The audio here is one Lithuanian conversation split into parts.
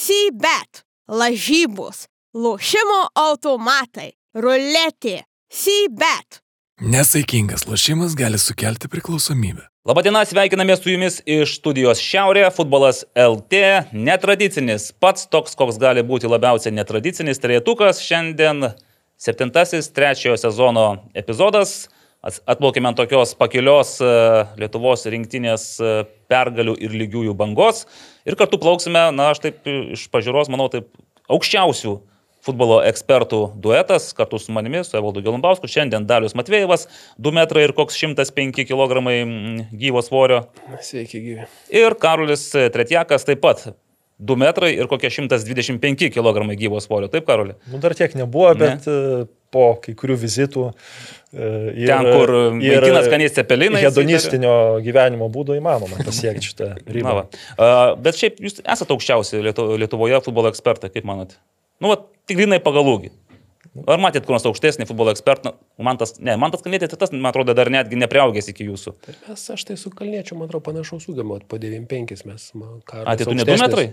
C-bet, lažybos, lošimo automatai, ruletė, C-bet. Nesaikingas lošimas gali sukelti priklausomybę. Labadiena, sveikiname su jumis iš studijos Šiaurė, futbolas LT, netradicinis, pats toks, koks gali būti labiausiai netradicinis trietukas, šiandien septintasis trečiojo sezono epizodas. Atplaukėme ant tokios pakilios e, Lietuvos rinktinės e, pergalių ir lygiųjų bangos ir kartu plauksime, na, aš taip iš pažiūros, manau, taip aukščiausių futbolo ekspertų duetas kartu su manimi, su Evaldu Gelumbausku. Šiandien Dalius Matvėjevas, 2 metrai ir koks 105 kg gyvo svorio. Sveiki, gyvi. Ir Karolis Tretjakas taip pat 2 metrai ir kokie 125 kg gyvo svorio. Taip, Karoli? Nu, dar tiek nebuvo, bet ne? po kai kurių vizitų. Ir, Ten, kur maitina skaniai cepelinai. Hedonistinio dar... gyvenimo būdo įmanoma pasiekti šitą ribą. Va. Bet šiaip jūs esate aukščiausi Lietuvoje futbolo ekspertai, kaip manote? Nu, va, tik grinai pagal ūgį. Ar matėt kur nors aukštesnį futbolo ekspertą? Man tas, ne, man tas kalnėtė, tas, man atrodo, dar netgi nepriaugęs iki jūsų. Tai mes, aš tai su kalniečiu, man atrodo, panašaus ūgio, po 9,5 mes. A, tai tu ne 2 metrai?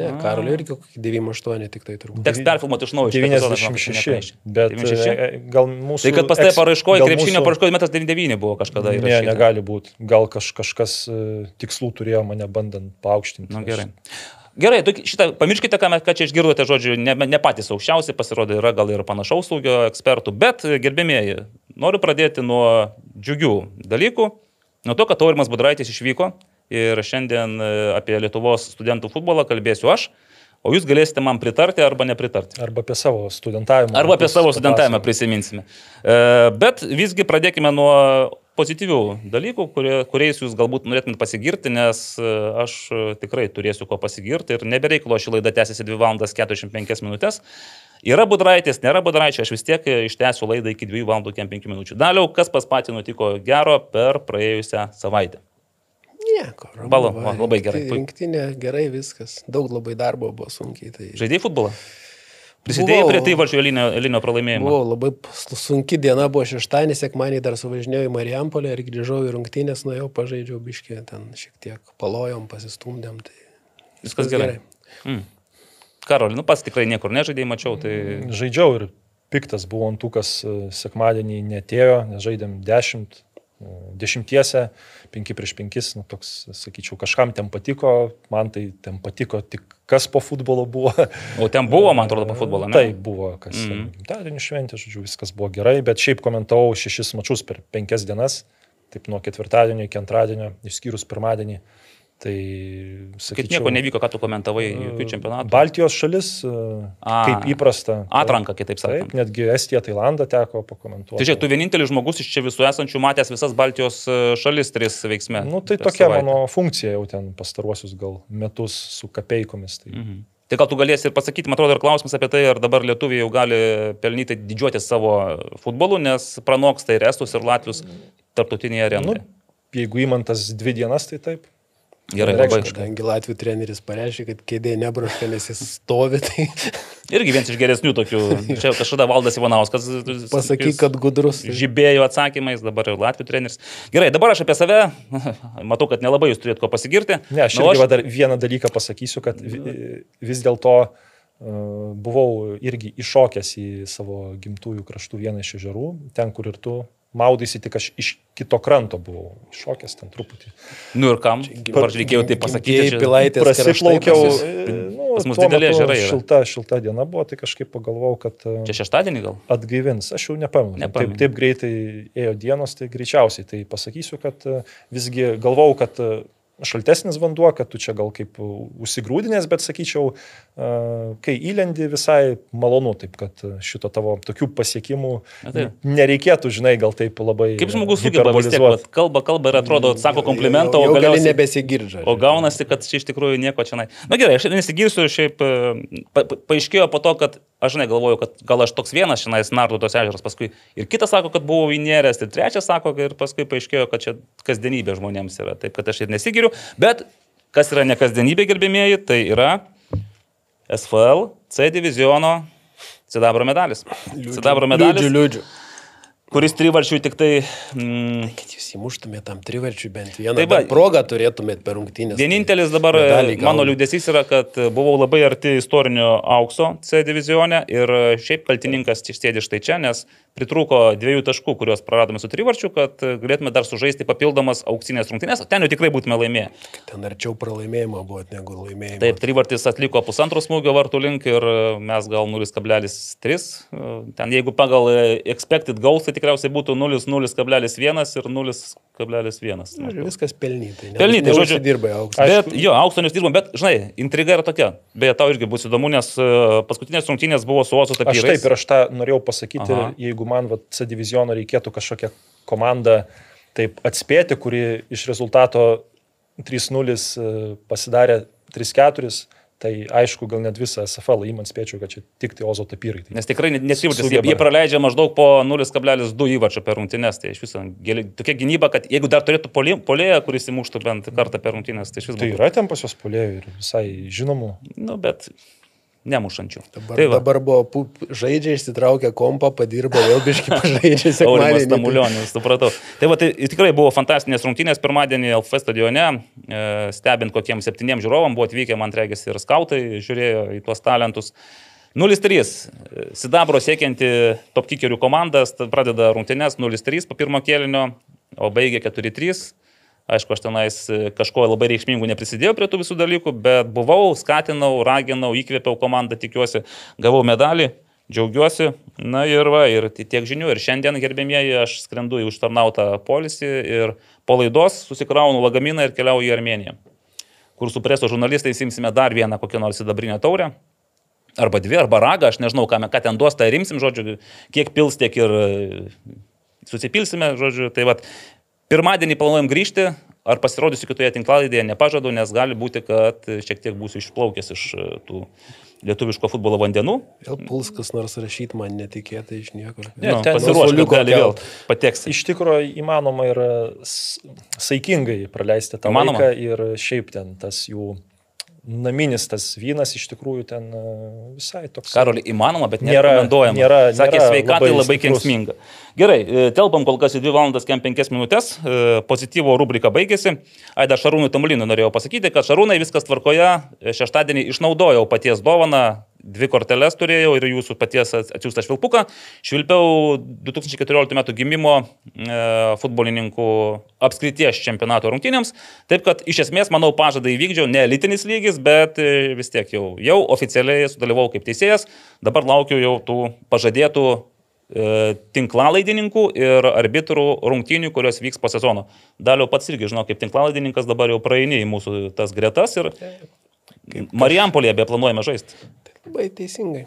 Ne, Karolio irgi 9,8 tik tai turbūt. Teks perfilmuoti iš naujo. 96. Bet 96? E, gal mūsų... Tai kad pas tai paraiškoji, krepšinio mūsų... paraiškoji metas 99 buvo kažkada. Ne, įrašyta. negali būti. Gal kaž, kažkas uh, tikslų turėjo mane bandant paaukštinti. Na nu, gerai. Gerai, šitą pamirškite, ką, ką čia išgirdote, žodžiu, ne, ne patys aukščiausi, pasirodo, yra gal ir panašaus saugio ekspertų, bet gerbėmieji, noriu pradėti nuo džiugių dalykų, nuo to, kad Taurimas Budraitis išvyko ir šiandien e, apie Lietuvos studentų futbolą kalbėsiu aš. O jūs galėsite man pritarti arba nepritarti. Arba apie savo studentavimą. Arba apie savo studentavimą prisiminsime. E, bet visgi pradėkime nuo pozityvių dalykų, kurie, kuriais jūs galbūt norėtumėt pasigirti, nes e, aš tikrai turėsiu ko pasigirti ir nebereikalo ši laida tęsiasi 2 valandas 45 minutės. Yra budraitis, nėra budraičio, aš vis tiek ištęsiu laidą iki 2 valandų 5 minučių. Daliau, kas pas patį nutiko gero per praėjusią savaitę? Nieko. Balo, labai gerai. Rinktinė gerai viskas. Daug labai darbo buvo sunkiai. Tai... Žaidėjai futbolą? Prisidėjai buvau, prie tai varžio linio, linio pralaimėjimo. Buvo labai sunki diena, buvo šeštadienį, sekmanį dar suvažinėjau į Marijampolę ir grįžau į rungtynės, nuėjau, pažaidžiau biškį, ten šiek tiek palojom, pasistumdėm. Tai viskas, viskas gerai. gerai. Mm. Karol, nu pats tikrai niekur nežaidėjai, mačiau. Tai... Žaidžiau ir piktas buvo antukas, e, sekmadienį netėjo, nes žaidėm dešimt, e, dešimtiesią. 10 penki prieš penkis, nu, toks, sakyčiau, kažkam ten patiko, man tai ten patiko tik kas po futbolo buvo. O ten buvo, man atrodo, po futbolo, ne? Tai buvo, kas mm -hmm. gimtadienį šventė, žodžiu, viskas buvo gerai, bet šiaip komentavau šešis mačius per penkias dienas, taip nuo ketvirtadienio iki antradienio, išskyrus pirmadienį. Uh, Tai, sakyčiau, Kaip nieko nevyko, ką tu komentavai, jokių čempionatų. Baltijos šalis, A, kaip įprasta. Atranka, kitaip sakant. Taip, netgi Estija, Tailandą teko pakomentuoti. Tai čia, tu vienintelis žmogus iš čia visų esančių matęs visas Baltijos e, šalis tris veiksmė. Nu, tai tokia savaitę. mano funkcija jau ten pastaruosius gal metus su kapeikomis. Tai... Mhm. Tai gal tu galėsi ir pasakyti, man atrodo, ir klausimas apie tai, ar dabar lietuviai jau gali pelnyti didžiuoti savo futbolu, nes pranoksta ir estus, ir latvius tarptautinėje arenoje. Nu, jeigu įmantas dvi dienas, tai taip. Gerai, labai. Kadangi Latvijų treneris pareiškė, kad kėdė nebraška, nes jis stovi. Tai... Irgi vienas iš geresnių tokių. Čia kažkada valdas Ivanauskas. Pasakyk, kad gudrus. Žibėjo atsakymais, dabar ir Latvijų treneris. Gerai, dabar aš apie save. Matau, kad nelabai jūs turėt ko pasigirti. Ne, aš, aš... dar vieną dalyką pasakysiu, kad vis dėlto uh, buvau irgi iššokęs į savo gimtųjų kraštų vieną iš ežerų, ten, kur ir tu maudaisi, tik aš iš kito kranto buvau šokęs ten truputį. Nu ir kam? Ar reikėjo tai pasakyti? Čia pilaitės. Prasiplaukiau. Nu, pas mus didelė žera. Šilta, šilta diena buvo, tai kažkaip pagalvojau, kad... E, Čia šeštadienį gal? Atgaivins. Aš jau nepamenu. Taip, taip greitai ėjo dienos, tai greičiausiai. Tai pasakysiu, kad e, visgi galvojau, kad e, šaltesnis vanduo, kad tu čia gal kaip užsigrūdinės, bet sakyčiau, kai įlendi visai malonu, taip kad šito tavo tokių pasiekimų nereikėtų, žinai, gal taip labai. Kaip žmogus sugeba vis tiek, kalba, kalba ir atrodo, sako komplimentą, o galiausiai nebesigirdžia. O gaunasi, kad čia iš tikrųjų nieko čia. Na gerai, aš nesigirsiu, šiaip pa, paaiškėjo po to, kad aš žinai galvoju, kad gal aš toks vienas šiandien nardu tos ežeras, paskui ir kitas sako, kad buvau įnėręs, ir trečias sako, ir paskui paaiškėjo, kad čia kasdienybė žmonėms yra. Taip, kad aš ir nesigiriu, bet kas yra ne kasdienybė, gerbėmieji, tai yra SFL C diviziono Sidabro medalis. Sidabro medalis. Liūdžiu, liūdžiu. Kuris trivarčių tik tai... Mm, kad jūs įmuštumėte tam trivarčiui bent vieną. Taip, bent progą turėtumėte per rungtynės. Vienintelis dabar mano liūdėsys yra, kad buvau labai arti istorinio aukso C divizione ir šiaip kaltininkas sėdi štai čia, nes pritrūko dviejų taškų, kuriuos praradome su trivarčiu, kad galėtume dar sužaisti papildomas auksinės rungtynės, ten jau tikrai būtume laimėję. Ten arčiau pralaimėjimo buvo negu laimėjimo. Taip, trivartis atliko pusantro smūgio vartų link ir mes gal 0,3. Ten jeigu pagal expected goals, tai tikriausiai būtų 0,0,1 ir 0,1. Viskas pelnytai. Pelnytai, žodžiu, dirbai aukso. Bet jo, aukso nesidirbom, bet žinai, intriga yra tokia. Beje, tau irgi bus įdomu, nes paskutinės rungtynės buvo su Osu Tapyrais. Aš taip ir aš tą norėjau pasakyti, Aha. jeigu jeigu man vat, C diviziono reikėtų kažkokią komandą taip atspėti, kuri iš rezultato 3-0 e, pasidarė 3-4, tai aišku, gal net visą SFL įman spėčiau, kad čia tik tai Ozo tapyrai. Tai Nes tikrai nesivartis, jie, jie praleidžia maždaug po 0,2 įvačio per rungtynės, tai iš viso tokia gynyba, kad jeigu dar turėtų polėją, kuris įmuštų bent kartą per rungtynės, tai iš viso. Tai yra ten pas jos polėjų ir visai žinomų. Nu, bet nemušančių. Dabar, tai va. dabar buvo pup, žaidžia, išsitraukė kompą, padirbo, vėl biškai pažaidžia. Aurimas Tamulionis, supratau. Tai va, tai tikrai buvo fantastinės rungtynės pirmadienį LF stadione, e, stebint kokiem septyniem žiūrovam, buvo atvykę, man regis, ir skautai, žiūrėjo į tuos talentus. 0-3. Sidabro siekianti top kickerių komandas pradeda rungtynės 0-3 po pirmo kėlinio, o baigia 4-3. Aišku, aš tenais e, kažko labai reikšmingų neprisidėjau prie tų visų dalykų, bet buvau, skatinau, raginau, įkvėpiau komandą, tikiuosi, gavau medalį, džiaugiuosi. Na ir va, ir tiek žinių. Ir šiandien, gerbėmieji, aš skrendu į užtarnautą polisį ir po laidos susikraunu lagaminą ir keliauju į Armeniją, kur su preso žurnalistais imsime dar vieną kokią nors sidabrinę taurę. Arba dvi, arba ragą, aš nežinau, ką, ką ten duos, tai rimsim, žodžiu, kiek pils, tiek ir e, susipilsime, žodžiu. Tai vad, Pirmadienį planuojam grįžti, ar pasirodysiu kitoje tinklalaidėje, nepažadu, nes gali būti, kad šiek tiek būsiu išplaukęs iš e, tų lietuviško futbolo vandenų. Vėl puls kas nors rašyti man netikėtai iš niekur. Ne, no, pasiruošiu, gali vėl pateks. Iš tikrųjų įmanoma yra saikingai praleisti tą įmanoma. laiką ir šiaip ten tas jų naminis tas vynas iš tikrųjų ten e, visai toks. Karoli, įmanoma, bet nėra rekomenduojama. Nėra, Sakė, nėra sveikatai labai, labai kenksminga. Gerai, e, telpam kol kas į 2 valandas kem 5 minutės, e, pozityvo rubrika baigėsi. Ai, dar Šarūnui Tamulinui norėjau pasakyti, kad Šarūnai viskas tvarkoje, šeštadienį išnaudojau paties dovaną, dvi korteles turėjau ir jūsų paties atsiųstą švilpuką. Švilpiau 2014 m. gimimo e, futbolininkų apskrities čempionato rungtynėms. Taip kad iš esmės, manau, pažadą įvykdžiau, ne elitinis lygis, bet e, vis tiek jau, jau oficialiai sudalyvau kaip teisėjas. Dabar laukiu jau tų pažadėtų e, tinklalaidininkų ir arbitrų rungtynių, kurios vyks po sezono. Daliau pats irgi žinau, kaip tinklalaidininkas dabar jau praeini į mūsų tas gretas ir Marijampolėje be planuojame žaisti. Labai teisingai.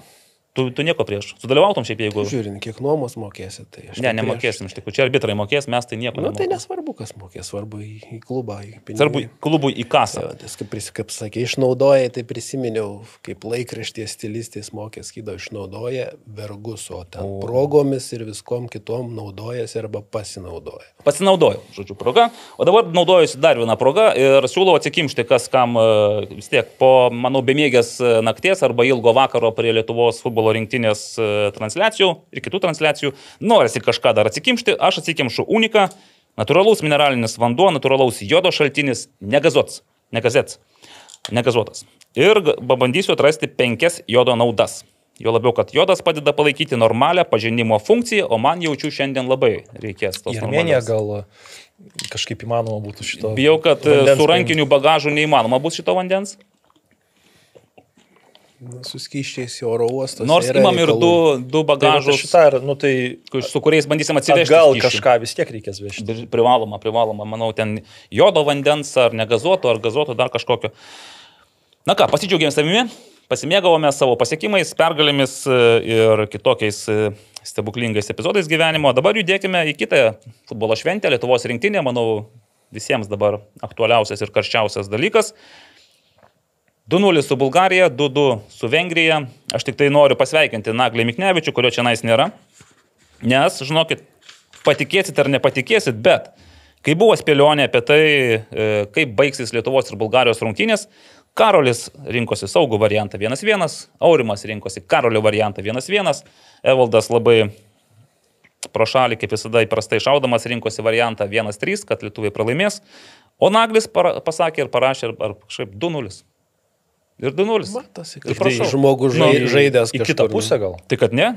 Tu, tu nieko prieš. Sudalyvautum šiaip, jeigu... Žiūrint, kiek nuomos mokėsi, tai aš... Ne, nemokėsim, iš tikrųjų. Čia arbitrai mokės, mes tai nieko. Na, nu, tai nesvarbu, kas mokės, svarbu į, į klubą, į pinigą. Svarbu klubui į kasą. Jo, tas, kaip, kaip sakė, išnaudojai, tai prisiminiau, kaip laikrašties stilistės mokė, skydo išnaudoja vergus, o ten o. progomis ir viskom kitom naudojasi arba pasinaudoja. Pasinaudojau, žodžiu, proga. O dabar naudojusi dar vieną progą ir siūlau atsikimšti, kas kam e, vis tiek po, manau, bemėgės e, nakties arba ilgo vakaro prie Lietuvos futbolo futbolo rinktinės e, transliacijų ir kitų transliacijų, norisi kažką dar atsikimšti, aš atsikimšu uniką, natūralus mineralinis vanduo, natūralaus jodo šaltinis, negazots, negazets, negazuotas. Ir pabandysiu atrasti penkias jodo naudas. Jo labiau, kad jodas padeda palaikyti normalią pažinimo funkciją, o man jaučiu šiandien labai reikės tos. Armenija gal kažkaip įmanoma būtų šito. Bijau, kad su rankiniu bagažu neįmanoma bus šito vandens. Suskyščiais į oro uostą. Nors imam ir du, du tai bagažus, tai, šitą, nu, tai, su kuriais bandysim atsivežti. Gal kažką vis tiek reikės vežti. Privaloma, privaloma, manau, ten jodo vandens ar negazuoto, ar gazuoto, dar kažkokio. Na ką, pasidžiaugiam savimi, pasimėgavome savo pasiekimais, pergalėmis e, ir kitokiais e, stebuklingais epizodais gyvenimo. Dabar judėkime į kitą futbolo šventę, Lietuvos rinktinė, manau, visiems dabar aktualiausias ir karščiausias dalykas. 2-0 su Bulgarija, 2-2 su Vengrija. Aš tik tai noriu pasveikinti Naglį Miknevičių, kurio čia nais nėra. Nes, žinokit, patikėsit ar nepatikėsit, bet kai buvo spėlionė apie tai, e, kaip baigsis Lietuvos ir Bulgarijos rungtynės, Karolis rinkosi saugų variantą 1-1, Aurimas rinkosi Karolio variantą 1-1, Evaldas labai pro šalį, kaip visada įprastai šaudamas, rinkosi variantą 1-3, kad lietuviai pralaimės. O Naglis pasakė ir parašė, ar, ar kažkaip 2-0. Ir 2-0. Matosi, Tai kad prašau. žmogus Nu, žai, žaidęs Į kitą kažkur, nu. pusę gal? Tai kad ne?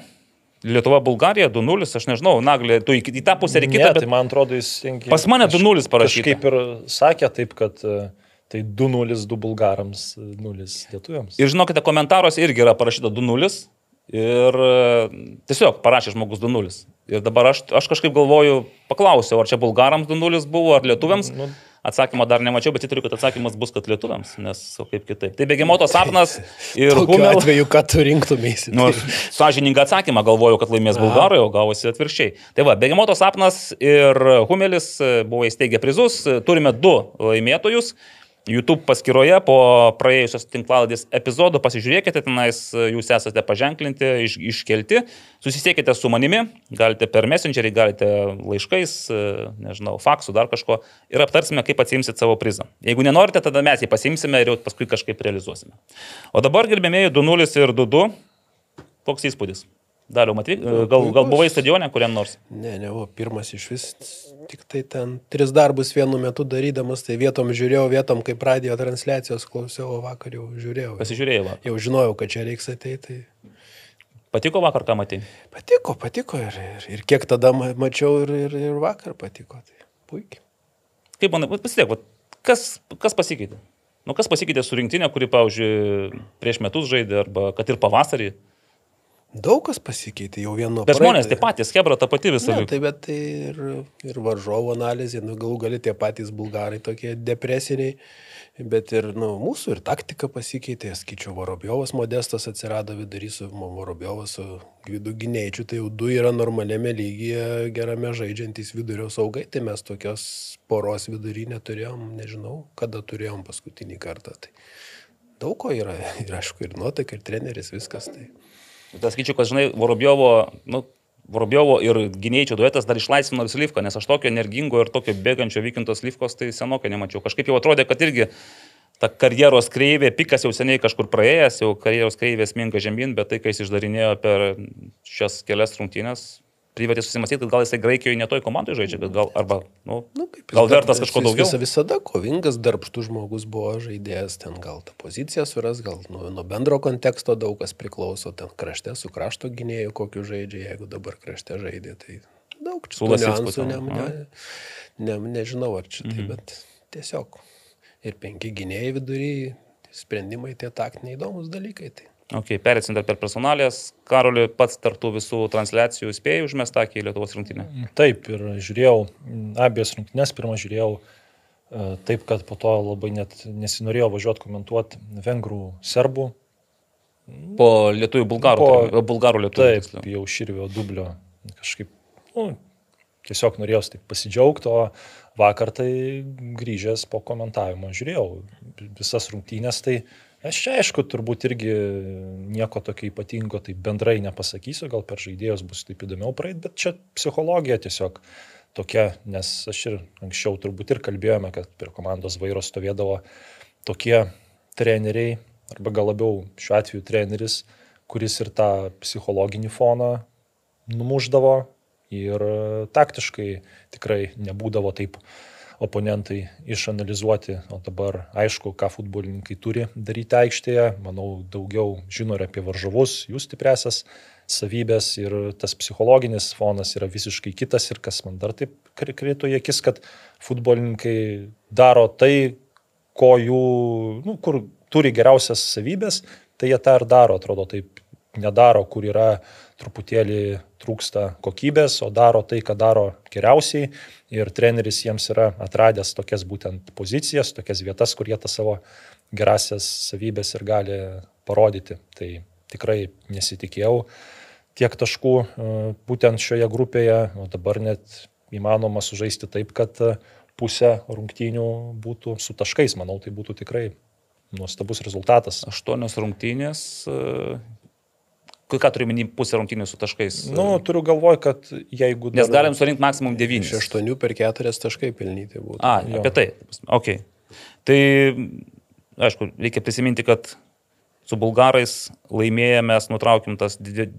Lietuva, Bulgarija 2-0, aš nežinau, Naglį, tu į, į tą pusę ir į Ne, kitą, tai bet man atrodo, jis tengi- Pas mane kaž- 2:0 parašyta. Kažkaip ir sakė taip, kad e, tai 2-0 du bulgarams, 0 lietuviams. Ir žinokite, komentaruose irgi yra parašyta 2-0 ir e, tiesiog parašė žmogus 2-0. Ir dabar aš, aš kažkaip galvoju, paklausiau, ar čia bulgarams 2-0 buvo, ar lietuviams. Nu. Atsakymą dar nemačiau, bet įtariu, kad atsakymas bus, kad lietuviams, nes o kaip kitaip. Tai bėgimoto sapnas ir Tokiu Humel. atveju, ką tu rinktumėsi. Nu, sąžiningą atsakymą galvojau, kad laimės Bulgarai, o gavosi atvirkščiai. Tai va, bėgimoto sapnas ir Humelis buvo įsteigę prizus. Turime du laimėtojus. YouTube paskyroje po praėjusios tinklaladės epizodo pasižiūrėkite, tenais e, jūs esate paženklinti, iš, iškelti, susisiekite su manimi, galite per messengerį, galite laiškais, e, nežinau, faksu, dar kažko ir aptarsime, kaip atsimsit savo prizą. Jeigu nenorite, tada mes jį pasimsime ir jau paskui kažkaip realizuosime. O dabar, gerbėmėjai, 2-0 ir 2-2. Koks įspūdis? Daliau, matai, gal, gal buvai stadione kuriam nors? Ne, ne, o pirmas iš vis, tik tai ten tris darbus vienu metu darydamas, tai vietom žiūrėjau, vietom kaip radio transliacijos klausiau, o vakar jau žiūrėjau. Pasižiūrėjau. va. Jau žinojau, kad čia reiks ateiti. Tai Patiko vakar, ką matai? patiko, patiko ir, ir, ir kiek tada ma- mačiau ir, ir, ir vakar patiko. Tai puikiai. Kaip vat pasitiek, kas, kas pasikeitė? Nu, kas pasikeitė su rinktinė, kuri, pavyzdžiui, prieš metus žaidė, arba kad ir pavasarį. Daug kas pasikeitė jau vieno. Bet žmonės tie patys, Hebra, ta pati visa. Ne, liko. tai bet tai ir, ir varžovo analizė, nu, galų gali tie patys bulgarai tokie depresiniai, bet ir nu, mūsų ir taktika pasikeitė, skaičiau, Vorobiovas modestas atsirado vidury su Vorobiovas, su Gvidu Gineičiu, tai jau du yra normaliame lygyje, gerame žaidžiantys vidurio saugai, tai mes tokios poros vidury neturėjom, nežinau, kada turėjom paskutinį kartą. Tai daug ko yra, ir aišku, ir nuotaika, ir treneris, viskas. Tai. Tas skaičiu, kad, žinai, Vorobjovo, nu, Vorobjovo ir Gynėjčio duetas dar išlaisvino Slivką, nes aš tokio energingo ir tokio bėgančio vykintos Slivkos tai senokai nemačiau. Kažkaip jau atrodė, kad irgi ta karjeros kreivė, pikas jau seniai kažkur praėjęs, jau karjeros kreivė sminga žemyn, bet tai, kai jis išdarinėjo per šias kelias rungtynės, privertė susimastyti, kad gal jisai Graikijoje netoj komandai žaidžia, bet gal, arba, nu, Nu, kaip jis gal vertas kažko jis daugiau. Visa, visada kovingas, darbštus žmogus buvo žaidėjas, ten gal tą poziciją suras, gal nuo, nuo bendro konteksto daug kas priklauso, ten krašte su krašto gynėju kokiu žaidžia, jeigu dabar krašte žaidė, tai daug čia niuansų, ne, ne, ne, nežinau ar čia tai, bet tiesiog ir penki gynėjai vidury, sprendimai tie taktiniai įdomus dalykai. Tai. Ok, perėsim dar per personalės. Karoliu pats tartų visų transliacijų spėjai užmestą į Lietuvos rinktinę. Taip, ir žiūrėjau m, abies rungtynes, pirmą žiūrėjau e, taip, kad po to labai net nesinorėjau važiuoti komentuoti vengrų, serbų. Po lietuvių bulgarų, Po- po, bulgarų lietuvių. Taip, tiksliau. jau širvio dublio kažkaip, nu, tiesiog norėjau taip pasidžiaugti, o vakar tai grįžęs po komentavimo žiūrėjau visas rungtynės, tai aš čia aišku, turbūt irgi nieko tokio ypatingo, tai bendrai nepasakysiu, gal per žaidėjus bus taip įdomiau praeit, bet čia psichologija tiesiog tokia, nes aš ir anksčiau turbūt ir kalbėjome, kad prie komandos vairo stovėdavo tokie treneriai, arba gal labiau šiuo atveju treneris, kuris ir tą psichologinį foną numuždavo ir taktiškai tikrai nebūdavo taip oponentai išanalizuoti, o dabar aišku, ką futbolininkai turi daryti aikštėje, manau, daugiau žino ir apie varžovus, jų stipresias savybės ir tas psichologinis fonas yra visiškai kitas ir kas man dar taip kri- krito į akis, kad futbolininkai daro tai, ko jų, nu, kur turi geriausias savybės, tai jie tą ir daro, atrodo, taip nedaro, kur yra truputėlį trūksta kokybės, o daro tai, ką daro geriausiai. Ir treneris jiems yra atradęs tokias būtent pozicijas, tokias vietas, kur jie tas savo gerasias savybės ir gali parodyti. Tai tikrai nesitikėjau tiek taškų e, būtent šioje grupėje, o dabar net įmanoma sužaisti taip, kad e, pusė rungtynių būtų su taškais. Manau, tai būtų tikrai nuostabus rezultatas. Aštuonios rungtynės. E, Ką turiu minį pusę rungtynių su taškais? Nu, turiu galvoj, kad jeigu... Nes galim surinkti maksimum devynis. Iš aštuonių per keturias taškai pelnyti būtų. A, Jo. apie tai. Ok. Tai, aišku, reikia prisiminti, kad su bulgarais laimėję mes nutraukim tas dvi-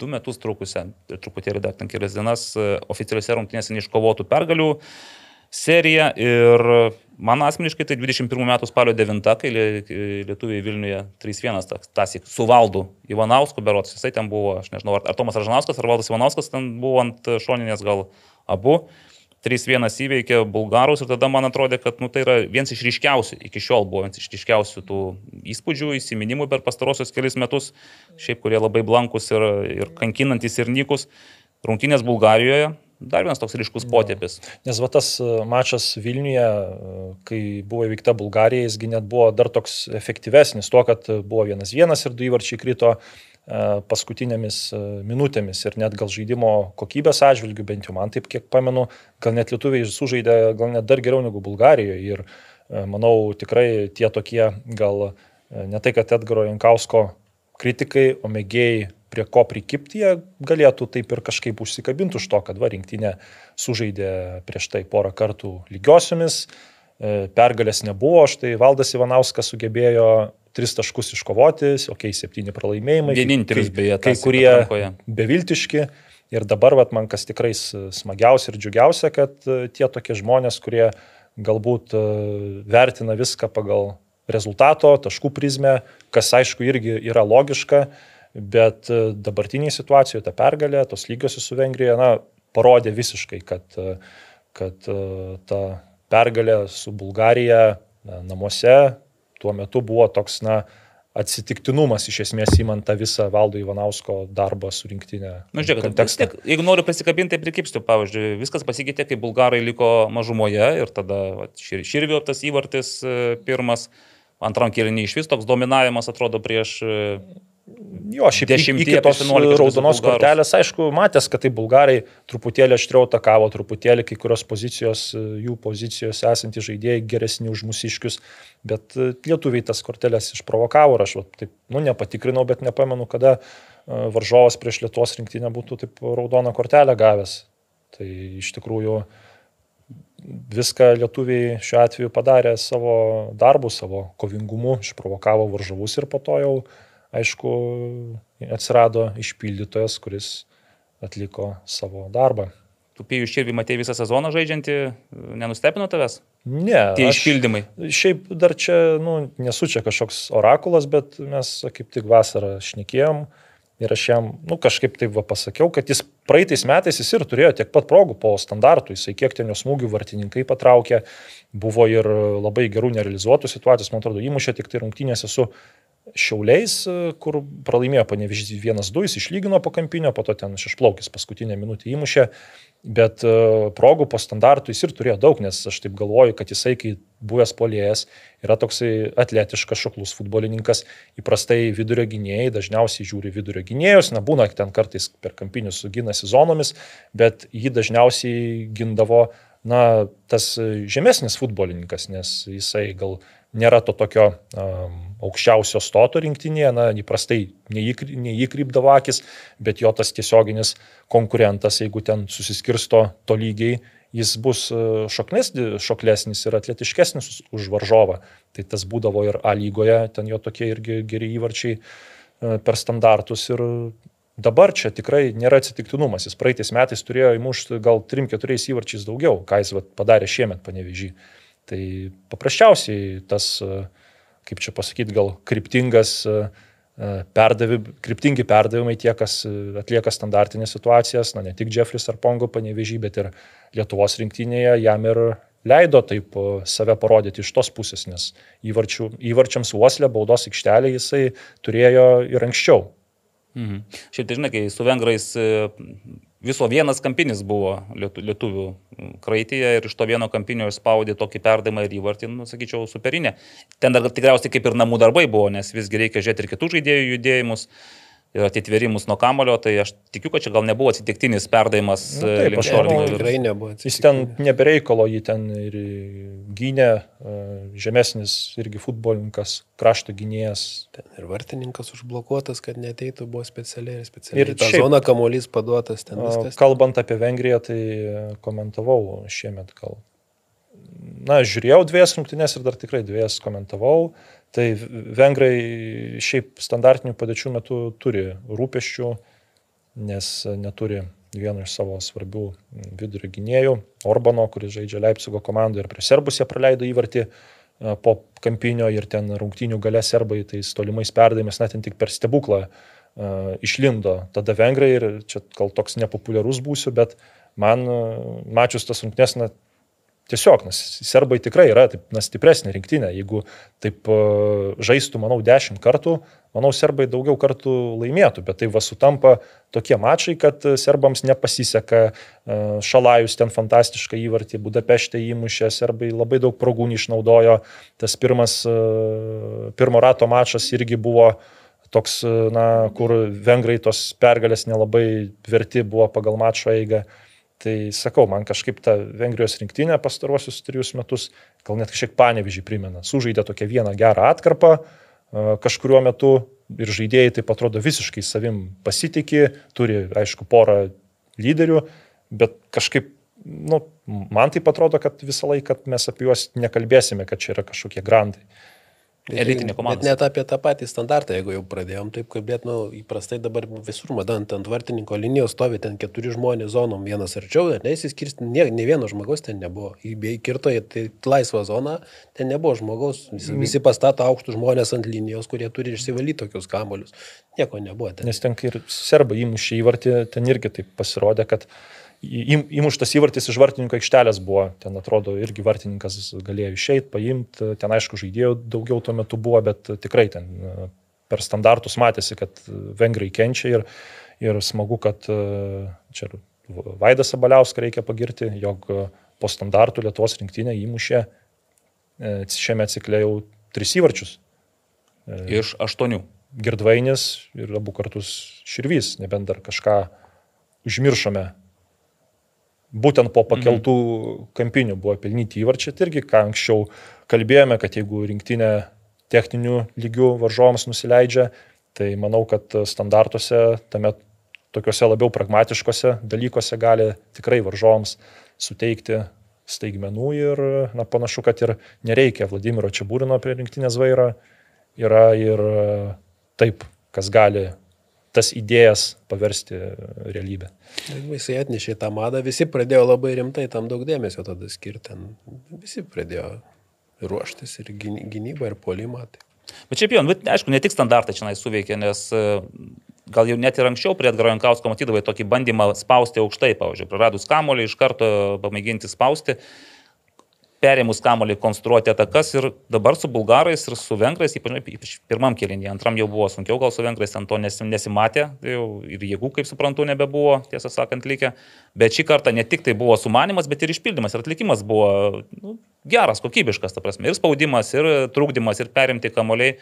du metus trukusią, truputėlį dar ten kelias dienas, oficialiuose rungtynėse neiškovotų pergalių seriją ir man asmeniškai tai 21 metų spalio 9, kai lietuviai Vilniuje 3-1 tasik su valdu Ivanausku, berots jisai ten buvo, aš nežinau, ar, ar Tomas Ražanauskas, ar Valdas Ivanauskas ten buvo ant šoninės gal abu. 3-1 įveikė bulgarus ir tada man atrodė, kad nu, tai yra vienas iš ryškiausių, iki šiol buvo vienas iš ryškiausių tų įspūdžių, įsiminimų per pastarosius kelius metus, šiaip kurie labai blankus ir, ir kankinantis ir nykus. Rungtynės Bulgarijoje, dar vienas toks ryškus potėpis. Nes va tas e, mačas Vilniuje, e, kai buvo įveikta Bulgarija, jisgi net buvo dar toks efektyvesnis, tuo, kad buvo vienas vienas ir du įvarčiai krito E, paskutinėmis e, minutėmis ir net gal žaidimo kokybės atžvilgių, bent jau man taip kiek pamenu, gal net lietuviai sužaidė gal net dar geriau negu Bulgarijoje ir e, manau tikrai tie tokie gal ne tai, kad Edgaro Jankausko kritikai, o mėgėjai prie ko prikipti, jie galėtų taip ir kažkaip užsikabinti už to, kad va rinktinė sužaidė prieš tai porą kartų lygiosiomis, pergalės nebuvo, štai Valdas Ivanauskas sugebėjo tris taškus iškovoti, okei, okay, septyni pralaimėjimai. Vienintelis beje, kai kurie atrankoje. beviltiški. Ir dabar, vat, man kas tikrai smagiausia ir džiugiausia, kad e, tie tokie žmonės, kurie galbūt e, vertina viską pagal rezultato, taškų prizmę, kas aišku irgi yra logiška, bet e, dabartiniai situacijoje ta pergalė, tos lygiosios su Vengrija, na, parodė visiškai, kad, kad ta pergalė su Bulgarija na, namuose tuo metu buvo toks, na, atsitiktinumas iš esmės įmant tą visą valdo Ivanausko darbą su rinktinė. Na, žiūrėk, tiek, jeigu noriu pasikabinti, tai prikipsiu, pavyzdžiui, viskas pasikeitė, kai bulgarai liko mažumoje ir tada va, šir, Širvio tas įvartis e, pirmas, antram kėlinį iš vis toks dominavimas atrodo prieš e, Jo, šiaip iki tos raudonos kortelės, aišku, matęs, kad tai bulgarai truputėlį aštriau atakavo, truputėlį kai kurios pozicijos, jų pozicijos esantys žaidėjai geresni už mūsiškius, bet e, lietuviai tas kortelės išprovokavo ir aš va, taip, nu, nepatikrinau, bet nepamenu, kada e, varžovas prieš Lietuvos rinktinę būtų taip raudoną kortelę gavęs. Tai iš tikrųjų viską lietuviai šiuo atveju padarė savo darbu, savo kovingumu, išprovokavo varžovus ir po to jau aišku, atsirado išpildytojas, kuris atliko savo darbą. Tu pėjų širvį matėjai visą sezoną žaidžiantį, nenustebino tavęs? Ne. Tie išpildymai. Šiaip dar čia, nu, nesu čia kažkoks orakulas, bet mes kaip tik vasarą šnekėjom ir aš jam, nu, kažkaip taip va pasakiau, kad jis praeitais metais jis ir turėjo tiek pat progų po standartų, jisai kiek ten jo smūgių vartininkai patraukė, buvo ir labai gerų nerealizuotų situacijų, man atrodo, įmušė tik tai rungtynėse su Šiauliais, kur pralaimėjo panevižys 1-2, jis išlygino po kampinio, po to ten išplaukęs paskutinę minutę įmušė, bet e, progų po standartų jis ir turėjo daug, nes aš taip galvoju, kad jisai, kai buvęs polėjas, yra toksai atletiškas šoklus futbolininkas, įprastai vidurio gynėjai dažniausiai žiūri vidurio gynėjus, na būna ten kartais per kampinius sugina sezonomis, bet jį dažniausiai gindavo na, tas žemesnis futbolininkas, nes jisai gal nėra to tokio um, aukščiausio stoto rinktinėje, na, įprastai neįkrypdavo akis, bet jo tas tiesioginis konkurentas, jeigu ten susiskirsto to lygiai, jis bus uh, šoknes, šoklesnis ir atletiškesnis už varžovą. Tai tas būdavo ir A lygoje, ten jo tokie irgi geri įvarčiai uh, per standartus ir Dabar čia tikrai nėra atsitiktinumas. Jis praeitais metais turėjo įmušti gal 3-4 įvarčiais daugiau, ką jis padarė šiemet panevežį. Tai paprasčiausiai tas, kaip čia pasakyti, gal kryptingas perdavi, kryptingi perdavimai tie, kas atlieka standartinės situacijas, na ne tik Jeffris ar Pongo panevežį, bet ir Lietuvos rinktinėje jam ir leido taip save parodyti iš tos pusės, nes įvarčių, įvarčiams uoslę baudos aikštelė jisai turėjo ir anksčiau. Mhm. Šiaip tai žinai, kai su vengrais e, viso vienas kampinis buvo lietuvių kraityje ir iš to vieno kampinio išspaudė tokį perdavimą ir įvartį, nu, sakyčiau, superinė. Ten dar tikriausiai kaip ir namų darbai buvo, nes visgi reikia žiūrėti ir kitų žaidėjų judėjimus. Uh, ir atitverimus nuo kamulio, tai aš tikiu, kad čia gal nebuvo atsitiktinis perdavimas nu, taip, link šorino. Tikrai nebuvo. Jis ten nebereikalo, jį ten ir gynė, žemesnis irgi futbolininkas, krašto gynėjas. Ten ir vartininkas užblokuotas, kad neteitų, buvo specialiai ir specialiai. Ir ta šiaip, zona kamuolys paduotas ten viskas. Kalbant apie Vengriją, tai komentavau šiemet gal. Na, žiūrėjau dviejas rungtynės ir dar tikrai dviejas komentavau. Tai vengrai šiaip standartinių padėčių metu turi rūpeščių nes neturi vieno iš savo svarbių vidurio gynėjų, Orbano, kuris žaidžia Leipzigo komandoje ir prie Serbus jie praleido įvartį po kampinio ir ten rungtynių gale serbai, tai tolimais perdavimais, net tik per stebuklą uh, išlindo. Tada vengrai ir čia gal toks nepopuliarus būsiu, bet man uh, mačius tas rungtynės, na, Tiesiog, nes serbai tikrai yra taip, na, stipresnė rinktinė. Jeigu taip uh, žaistų, manau, dešimt kartų, manau, serbai daugiau kartų laimėtų. Bet tai va sutampa tokie mačai, kad serbams nepasiseka. Uh, šalajus ten fantastišką įvartį, Budapešte įmušė, serbai labai daug progų išnaudojo. Tas pirmas, uh, pirmo rato mačas irgi buvo toks, na, kur vengrai tos pergalės nelabai verti buvo pagal mačo eigą. Tai sakau, man kažkaip ta Vengrijos rinktinė pastaruosius trijus metus, gal net kažkiek panevižį primena. Sužaidė tokią vieną gerą atkarpą kažkuriuo metu ir žaidėjai taip atrodo visiškai savim pasitikė, turi, aišku, porą lyderių, bet kažkaip, nu, man tai atrodo, kad visą laiką mes apie juos nekalbėsime, kad čia yra kažkokie grandai. Elitinė komanda. Bet net apie tą patį standartą, jeigu jau pradėjom taip kalbėti, nu, įprastai dabar visur, madant, ant vartininko linijos stovi ten keturi žmonės zonom, vienas arčiau, neįsiskirsti, ne, ne vieno žmogaus ten nebuvo. Įbėjai kirto, tai laisva zona, ten nebuvo žmogaus, visi, visi pastato aukštus žmonės ant linijos, kurie turi išsivalyti tokius kamolius. Nieko nebuvo ten. Nes ten, kai ir serbai įmušė įvartį, ten irgi taip pasirodė, kad įmuštas įvartis iš vartininko aikštelės buvo, ten atrodo irgi vartininkas galėjo išeiti, paimti, ten aišku žaidėjų daugiau tuo metu buvo, bet tikrai ten e, per standartus matėsi, kad vengrai kenčia ir, ir smagu, kad e, čia Vaidas Sabaliauską reikia pagirti, jog po standartų Lietuvos rinktinė įmušė e, šiame cikle jau tris įvarčius. Iš aštuonių. Girdvainis ir abu kartus Širvys, nebent dar kažką užmiršome būtent po pakeltų mhm. kampinių buvo pelnyti įvarčiai. Tai irgi, ką anksčiau kalbėjome, kad jeigu rinktinė techninių lygių varžovams nusileidžia, tai manau, kad standartuose, tame tokiuose labiau pragmatiškose dalykuose gali tikrai varžovams suteikti staigmenų ir na, panašu, kad ir nereikia Vladimiro Čiabūrino prie rinktinės vairo, yra ir taip, kas gali tas idėjas paversti realybę. Jisai atnešė tą madą, visi pradėjo labai rimtai tam daug dėmesio tada skirti. Visi pradėjo ruoštis ir gynybą, ir polimą. Tai. Bet šiaip jau, aišku, ne tik standartai čia suveikia, nes e, gal jau net ir anksčiau prie Edgaro Jankausko matydavai tokį bandymą spausti aukštai, pavyzdžiui, praradus kamolį, iš karto pamėginti spausti. Uh, perėmus kamolį konstruoti atakas ir dabar su bulgarais ir su vengrais, ypač, pirmam kelinį, antram jau buvo sunkiau, gal su vengrais ten to nesimatė, ir jėgų, kaip suprantu, nebebuvo, tiesą sakant, likę. Bet šį kartą ne tik tai buvo sumanimas, bet ir išpildymas ir atlikimas buvo nu, geras, kokybiškas, ta prasme, ir spaudimas, ir trukdymas, ir perimti kamoliai.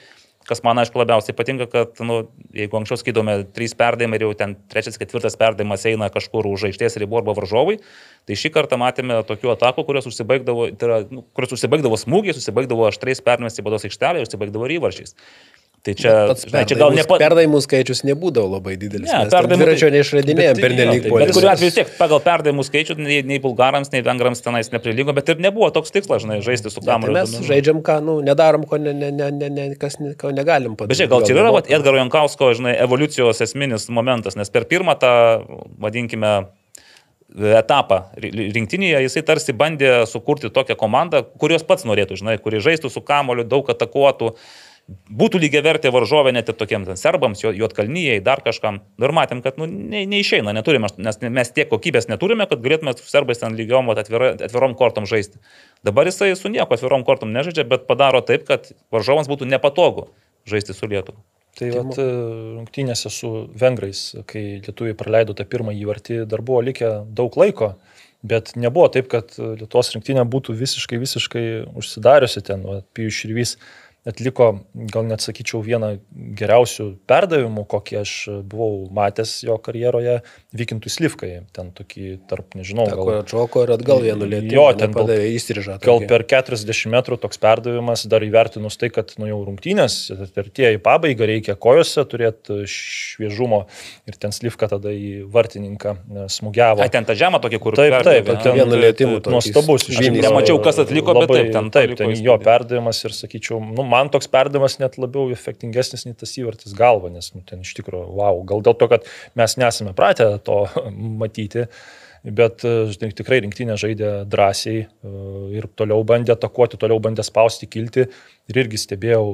Kas man, aišku, labiausiai patinka, kad, nu, jeigu anksčiau skaidome trys perdavimai ir jau ten trečias, ketvirtas perdavimas eina kažkur už aikštės ribų arba varžovai, tai šį kartą matėme tokių atakų, kurios užsibaigdavo, tai yra, nu, kurios užsibaigdavo smūgiais, užsibaigdavo aštriais perdavimais į bados aikštelę ir užsibaigdavo įvarčiais. Tai čia, žinai, čia gal ne... Perdavimų skaičius nebūdavo labai didelis. Ne, perdavimų dviračio neišradinėjom per nelik po. Bet kuriuo atveju vis tiek pagal perdavimų skaičių nei, nei bulgarams, nei vengrams tenais neprilygo, bet ir nebuvo toks tikslas, žinai, žaisti su kamuoliu. Tai mes nu, žaidžiam, ką, nu, nedarom, ko, ne, ne, ne, ne, ne, kas, ko negalim padaryti. Bet čia gal čia yra vat, Edgaro Jankausko, žinai, evoliucijos esminis momentas, nes per pirmą tą, vadinkime, etapą rinktinėje, jisai tarsi bandė sukurti tokią komandą, kurios pats norėtų, žinai, kuri žaistų su kamoliu, daug atakuotų, būtų lygiai vertė varžovė net ir tokiem ten serbams, juotkalnyjei, dar kažkam. Nu, ir matėm, kad nu, ne, neišeina, neturime, nes mes tiek kokybės neturime, kad galėtume su serbais ten lygiom atvira, atvirom kortom žaisti. Dabar jisai su nieko atvirom kortom nežaidžia, bet padaro taip, kad varžovams būtų nepatogu žaisti su Lietuva. Tai vat, e, rungtynėse su vengrais, kai lietuviai praleido tą pirmą įvartį, dar buvo likę daug laiko, bet nebuvo taip, kad Lietuvos rinktinė būtų visiškai, visiškai užsidariusi ten. Pijus Širvys atliko, gal net sakyčiau, vieną geriausių perdavimų, kokį aš buvau matęs jo karjeroje, Vykintų Slivkai. Ten tokį tarp, nežinau, Ta, gal... Atšoko ir atgal vienu lėtimu. Jo, ten padavė įstrižą. Gal per 40 metrų toks perdavimas, dar įvertinus tai, kad nu jau rungtynės, per tie į pabaigą reikia kojose turėti šviežumo ir ten Slivka tada į vartininką smūgiavo. A, ten ta žemė tokia, kur taip, taip, taip ten vienu lėtimu. Nuostabus. Aš nemačiau, kas atliko, labai, bet taip, ten, taip, ten jo perdavimas ir sakyčiau, nu, man toks perdavimas net labiau efektingesnis nei tas įvartis galva, nes nu, ten iš tikrųjų, wow, gal dėl to, kad mes nesame pratę to matyti. Bet žinai, tikrai rinktinė žaidė drąsiai ir toliau bandė atakuoti, toliau bandė spausti, kilti. Ir irgi stebėjau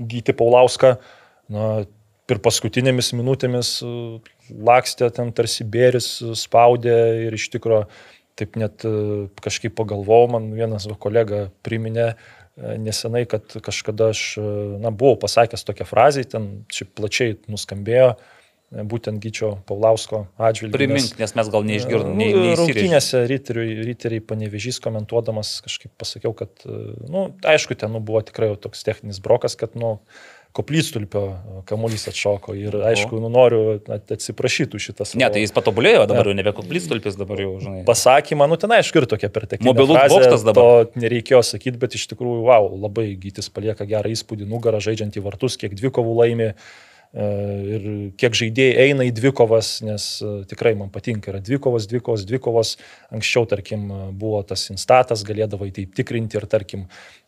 gyti Paulauską, na, ir paskutinėmis minutėmis lakstė ten tarsi bėris, spaudė ir iš tikrųjų taip net kažkaip pagalvojau, man vienas kolega priminė, nesenai, kad kažkada aš na, buvau pasakęs tokią frazę, ten šiaip plačiai nuskambėjo, būtent Gyčio Paulausko atžvilgiu. Primink, nes, mes gal neišgirdome. Ne, Rungtynėse ryteriai, ryteriai panevežys komentuodamas kažkaip pasakiau, kad, na, nu, aišku, ten nu, buvo tikrai toks techninis brokas, kad, na, nu, koplytstulpio kamuolys atšoko ir aišku, nu, noriu atsiprašyti šitas. Ne, tai jis patobulėjo, dabar jau nebe koplytstulpis, dabar jau, žinai. Pasakymą, nu ten aišku ir tokia perteklinė. Mobilus bokštas dabar. To nereikėjo sakyti, bet iš tikrųjų, wow, labai gytis palieka gerą įspūdį, nugarą žaidžiant į vartus, kiek dvikovų laimė. E, ir kiek žaidėjai eina į dvikovas, nes e, tikrai man patinka, yra dvikovos, dvikovos, dvikovos. Anksčiau, tarkim, buvo tas instatas, galėdavo į tai tikrinti ir, tarkim,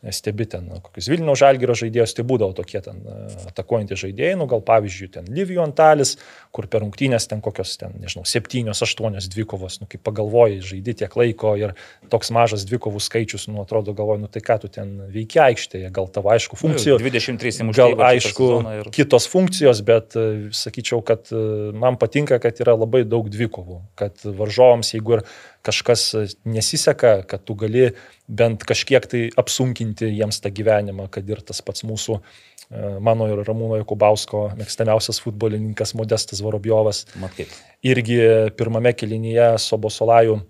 stebi ten kokius Vilnių žalgyro žaidėjus, tai būdavo tokie ten e, atakuojantys žaidėjai, nu gal pavyzdžiui, ten Livijų Antalis, kur per rungtynės ten kokios, ten, nežinau, septynios, aštuonios dvikovos, nu kaip pagalvoji, žaidži tiek laiko ir toks mažas dvikovų skaičius, nu atrodo, galvoju, nu tai ką tu ten veikia aikštėje, gal tavo aišku funkcijų. 23 įmušti. Gal aišku, ir... kitos funkcijos pozicijos, bet e, sakyčiau, kad e, man patinka, kad yra labai daug dvikovų, kad varžovams, jeigu ir kažkas nesiseka, kad tu gali bent kažkiek tai apsunkinti jiems tą gyvenimą, kad ir tas pats mūsų e, mano ir Ramūno Jakubausko mėgstamiausias futbolininkas Modestas Vorobjovas. Matai. Irgi pirmame kelinyje Sobosolajų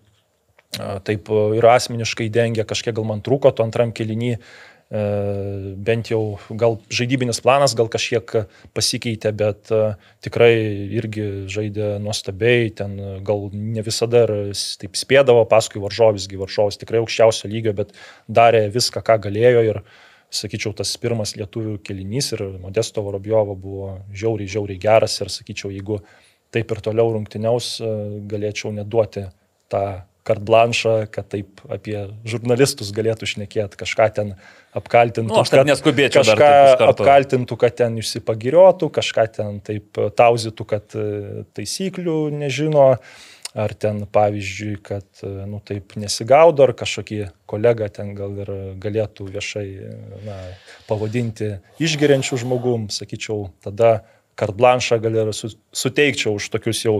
taip ir asmeniškai dengia, kažkiek gal man trūko, tu antram E, bent jau gal žaidybinis planas gal kažkiek pasikeitė, bet e, tikrai irgi žaidė nuostabiai, ten gal ne visada ir taip spėdavo, paskui varžovisgi varžovas tikrai aukščiausio lygio, bet darė viską, ką galėjo ir sakyčiau, tas pirmas lietuvių kelinys ir Modesto Vorobjovo buvo žiauriai, žiauriai geras ir sakyčiau, jeigu taip ir toliau rungtyniaus, e, galėčiau neduoti tą kartblanšą, kad taip apie žurnalistus galėtų šnekėti, kažką ten apkaltintų. Nu, aš ten neskubėčiau. Kažką apkaltintų, kad ten išsipagiriotų, kažką ten taip tauzytų, kad e, taisyklių nežino. Ar ten, pavyzdžiui, kad, e, nu, taip nesigaudo, ar kažkokį kolegą ten gal ir galėtų viešai na, pavadinti išgeriančių žmogum, sakyčiau, tada kartblanšą gal ir su, suteikčiau už tokius jau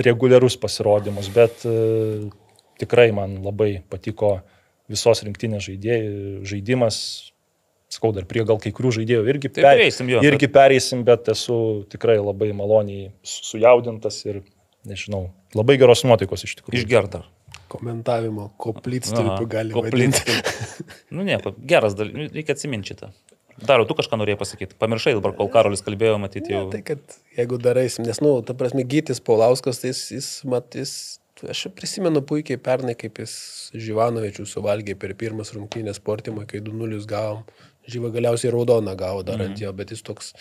reguliarus pasirodymus, bet e, tikrai man labai patiko visos rinktinės žaidėjai, žaidimas. Skau dar prie gal kai kurių žaidėjų irgi, per, pereisim, jo, irgi pereisim, bet esu tikrai labai maloniai sujaudintas ir, nežinau, labai geros nuotaikos iš tikrųjų. Išgerta. Komentavimo, koplytstulpių gali būti. nu, ne, geras dalykas, nu, reikia atsiminti šitą. Daro, tu kažką norėjai pasakyti. Pamiršai dabar, kol Karolis kalbėjo, matyti jau. Ne, tai kad jeigu daraisim, nes, nu, ta prasme, Gytis Paulauskas, tai jis, jis matys, Aš prisimenu puikiai pernai, kaip jis Živanovičių suvalgė per pirmas rungtynės sportimą, kai 2-0 gavom. Žyva galiausiai raudoną gavo dar ant mm. jo, bet jis toks,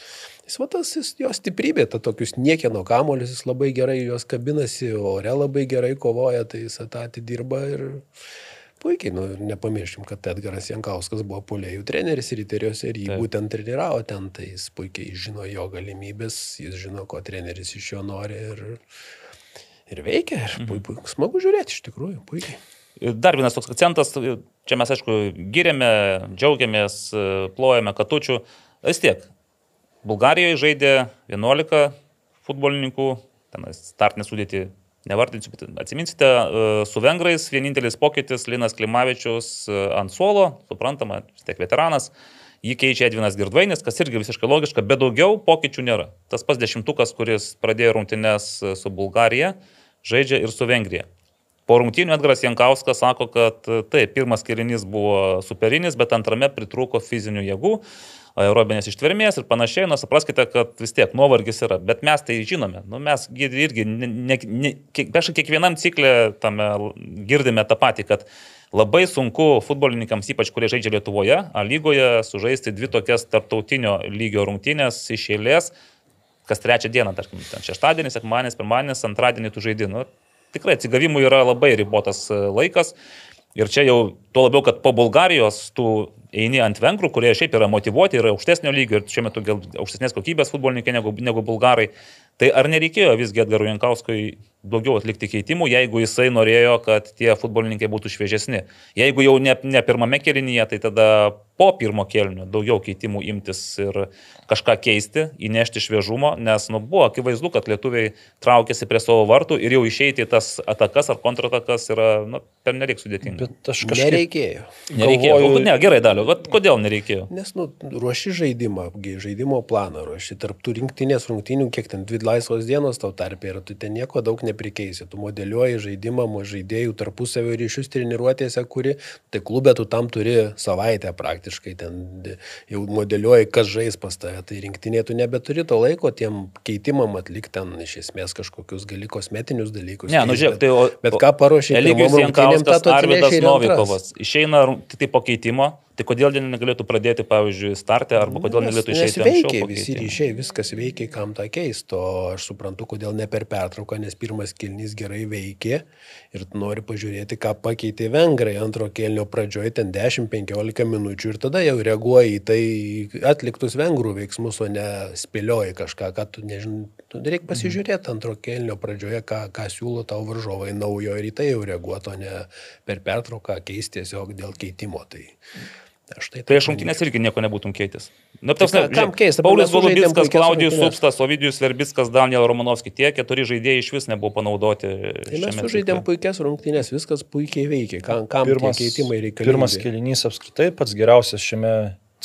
jis va tas, jis, jo stiprybė, ta tokius niekieno kamolius, jis labai gerai juos kabinasi, ore labai gerai kovoja, tai jis tą atidirba ir puikiai, nu, nepamirškim, kad Edgaras Jankauskas buvo polėjų treneris ryteriuose ir jį Taip. būtent treniravo ten, tai jis puikiai žino jo galimybės, jis žino, ko treneris iš jo nori ir ir veikia. Ir mhm. puiku, smagu žiūrėti iš tikrųjų, puikiai. Dar vienas toks akcentas, čia mes aišku giriame, džiaugiamės, plojame katučių. Vis tiek, Bulgarijoje žaidė 11 futbolininkų, ten startinė sudėti, nevardinsiu, bet atsiminsite, su vengrais vienintelis pokytis Linas Klimavičius ant suolo, suprantama, vis tiek veteranas jį keičia Edvinas Girdvainis, kas irgi visiškai logiška, bet daugiau pokyčių nėra. Tas pas dešimtukas, kuris pradėjo rungtynes su Bulgarija, žaidžia ir su Vengrija. Po rungtynių Edgaras Jankauskas sako, kad taip, pirmas kirinys buvo superinis, bet antrame pritrūko fizinių jėgų, aerobinės ištvermės ir panašiai. Na, supraskite, kad vis tiek nuovargis yra, bet mes tai žinome. Nu, mes irgi, ne, ne, ne, kiekvienam ciklė tame girdime tą patį, kad labai sunku futbolininkams, ypač kurie žaidžia Lietuvoje, A lygoje, sužaisti dvi tokias tarptautinio lygio rungtynės iš eilės kas trečią dieną, tarkim, šeštadienis, sekmadienis, pirmadienis, antradienį tu žaidži. Nu, tikrai atsigavimui yra labai ribotas e, laikas. Ir čia jau tuo labiau, kad po Bulgarijos tu eini ant vengrų, kurie šiaip yra motivuoti, yra aukštesnio lygio ir šiuo metu gal aukštesnės kokybės futbolininkai negu, negu bulgarai. Tai ar nereikėjo visgi Edgarui Jankauskui daugiau atlikti keitimų, jeigu jisai norėjo, kad tie futbolininkai būtų šviežesni? Jeigu jau ne, ne pirmame kelinyje, tai tada po pirmo kelnio daugiau keitimų imtis ir kažką keisti, įnešti šviežumo, nes nu, buvo akivaizdu, kad lietuviai traukėsi prie savo vartų ir jau išeiti tas atakas ar kontratakas yra nu, per nereik sudėtinga. Bet aš kažkaip... Nereikėjo. Nereikėjo. Galvoju... Ne, gerai, dalio. Kodėl nereikėjo? Nes, nu, ruoši žaidimą, žaidimo planą, ruoši tarptų rinktinės rungtinių, kiek ten dvi laisvos dienos tau tarp ir tu ten nieko daug neprikeisi. Tu modeliuoji žaidimą, žaidėjų tarpusavio ryšius treniruotėse, kuri, tai klube tu tam turi savaitę praktiškai, ten jau modeliuoji, kas žais pas tave. Tai rinktinė tu nebeturi to laiko tiem keitimam atlikti ten iš esmės kažkokius gali kosmetinius dalykus. Ne, nu žiūrėk, tai o, bet ką paruošė Eligijus Jankauskas, Arvidas Novikovas. Išeina tik tai po keitimo Tai kodėl jie negalėtų pradėti, pavyzdžiui, startę, arba kodėl nes, negalėtų išeiti? Veikia, visi ryšiai, viskas veikia, kam tą keisto. Aš suprantu, kodėl ne per pertrauką, nes pirmas kilnys gerai veikė ir nori pažiūrėti, ką pakeitė vengrai antro kelnio pradžioje, ten 10-15 minučių ir tada jau reaguoji į tai atliktus vengrų veiksmus, o ne spėlioji kažką, ką tu nežinai. Reikia pasižiūrėti antro kelnio pradžioje, ką, ką siūlo tau varžovai naujo ir į tai jau reaguoto, ne per pertrauką keisti tiesiog dėl keitimo. Tai... Tai prieš rungtynės irgi nieko nebūtum keitęs. Na, tas, tai, kam keista? Paulius Golubitskas, Klaudijus Supstas, Ovidijus Verbickas, Daniel Romanovskis, tie keturi žaidėjai iš vis nebuvo panaudoti. Tai mes sužaidėm puikias rungtynės, viskas puikiai veikia. Kam, kam pirmas, keitimai reikalingi? Pirmas kelinys apskritai pats geriausias šiame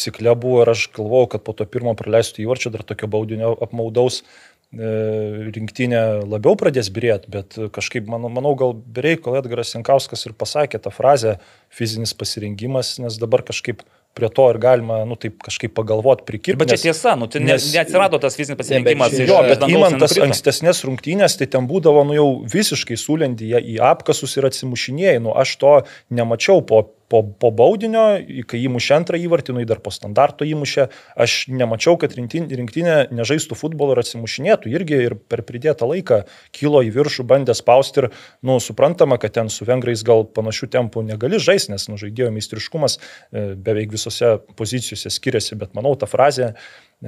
cikle buvo ir aš galvojau, kad po to pirmo praleistų įvarčio dar tokio baudinio apmaudaus rinktinė labiau pradės birėti, bet kažkaip, manau, manau gal bereikal Edgaras Jankauskas ir pasakė tą frazę fizinis pasirengimas, nes dabar kažkaip prie to ir galima, nu, taip kažkaip pagalvoti, prikirpti. Bet čia tiesa, nu, tai nes, neatsirado tas fizinis pasirinkimas. Ne, jo, bet įmant tas ankstesnės rungtynės, tai ten būdavo, nu, jau visiškai sulendyje į apkasus ir atsimušinėjai. Nu, aš to nemačiau po po, po baudinio, kai įmušė antrą įvartį, nu, dar po standarto įmušė, aš nemačiau, kad rinktinė nežaistų futbolo ir atsimušinėtų. Irgi ir per pridėtą laiką kilo į viršų, bandė spausti ir, nu, suprantama, kad ten su vengrais gal panašių tempų negali žaisti, nes, nu, žaidėjo meistriškumas e, beveik visose pozicijose skiriasi, bet manau, ta frazė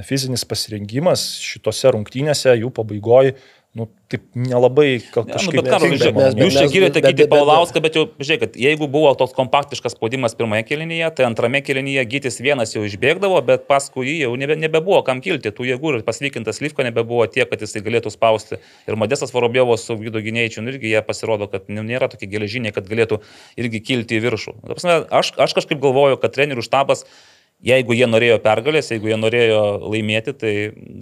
fizinis pasirengimas šitose rungtynėse jų pabaigoje nu, taip nelabai kažkaip. Ne, nu, bet ką, žiūrėk, jūs čia girėte Gytį Paulauską, bet jau, žiūrėk, jeigu buvo toks kompaktiškas spaudimas pirmoje kelinyje, tai antrame kelinyje Gytis vienas jau išbėgdavo, bet paskui jį jau nebe, nebebuvo kam kilti, tų jėgų ir pasvykintas Lyfko nebebuvo tiek, kad jisai galėtų spausti. Ir Modestas Vorobėvos su Vydo Gynėjčiu nu, irgi jie pasirodo, kad nu, nėra tokie geležiniai, kad galėtų irgi kilti į viršų. Aš, aš kažkaip galvoju, kad trenerių štabas Jeigu jie norėjo pergalės, jeigu jie norėjo laimėti, tai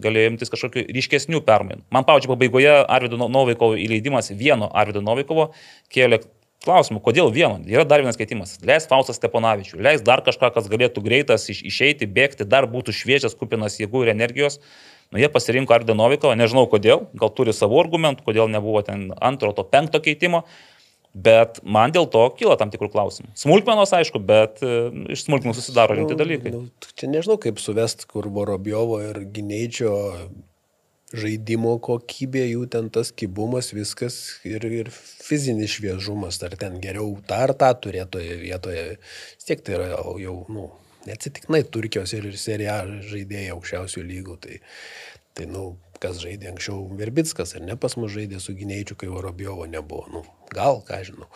galėjo imtis kažkokių ryškesnių permainų. Man, pavyzdžiui, pabaigoje Arvido Novikovo įleidimas vieno Arvido Novikovo kėlė klausimų, kodėl vieno. Yra dar vienas keitimas. Leis Faustas Steponavičių, leis dar kažką, kas galėtų greitas iš, išeiti, bėgti, dar būtų šviežias, kupinas jėgų ir energijos. Nu, jie pasirinko Arvidą Novikovą, nežinau kodėl, gal turi savo argumentų, kodėl nebuvo ten antro, to penkto keitimo. Bet man dėl to kyla tam tikrų klausimų. Smulkmenos, aišku, bet e, iš smulkmenų susidaro rimti nu, dalykai. Nu, čia nežinau, kaip suvest, kur Vorobjovo ir Gyneičio žaidimo kokybė, jų ten tas kibumas, viskas ir, ir fizinis šviežumas, ar ten geriau tą ar tą turėtoje vietoje. Vis tiek tai yra jau, nu, neatsitiknai Turkijos ir, ir serija žaidėjai aukščiausių lygų. Tai, tai nu, kas žaidė anksčiau Verbickas, ar ne pas mus žaidė su gynėjčiu, kai Vorobjovo nebuvo. Nu, gal, ką žinau.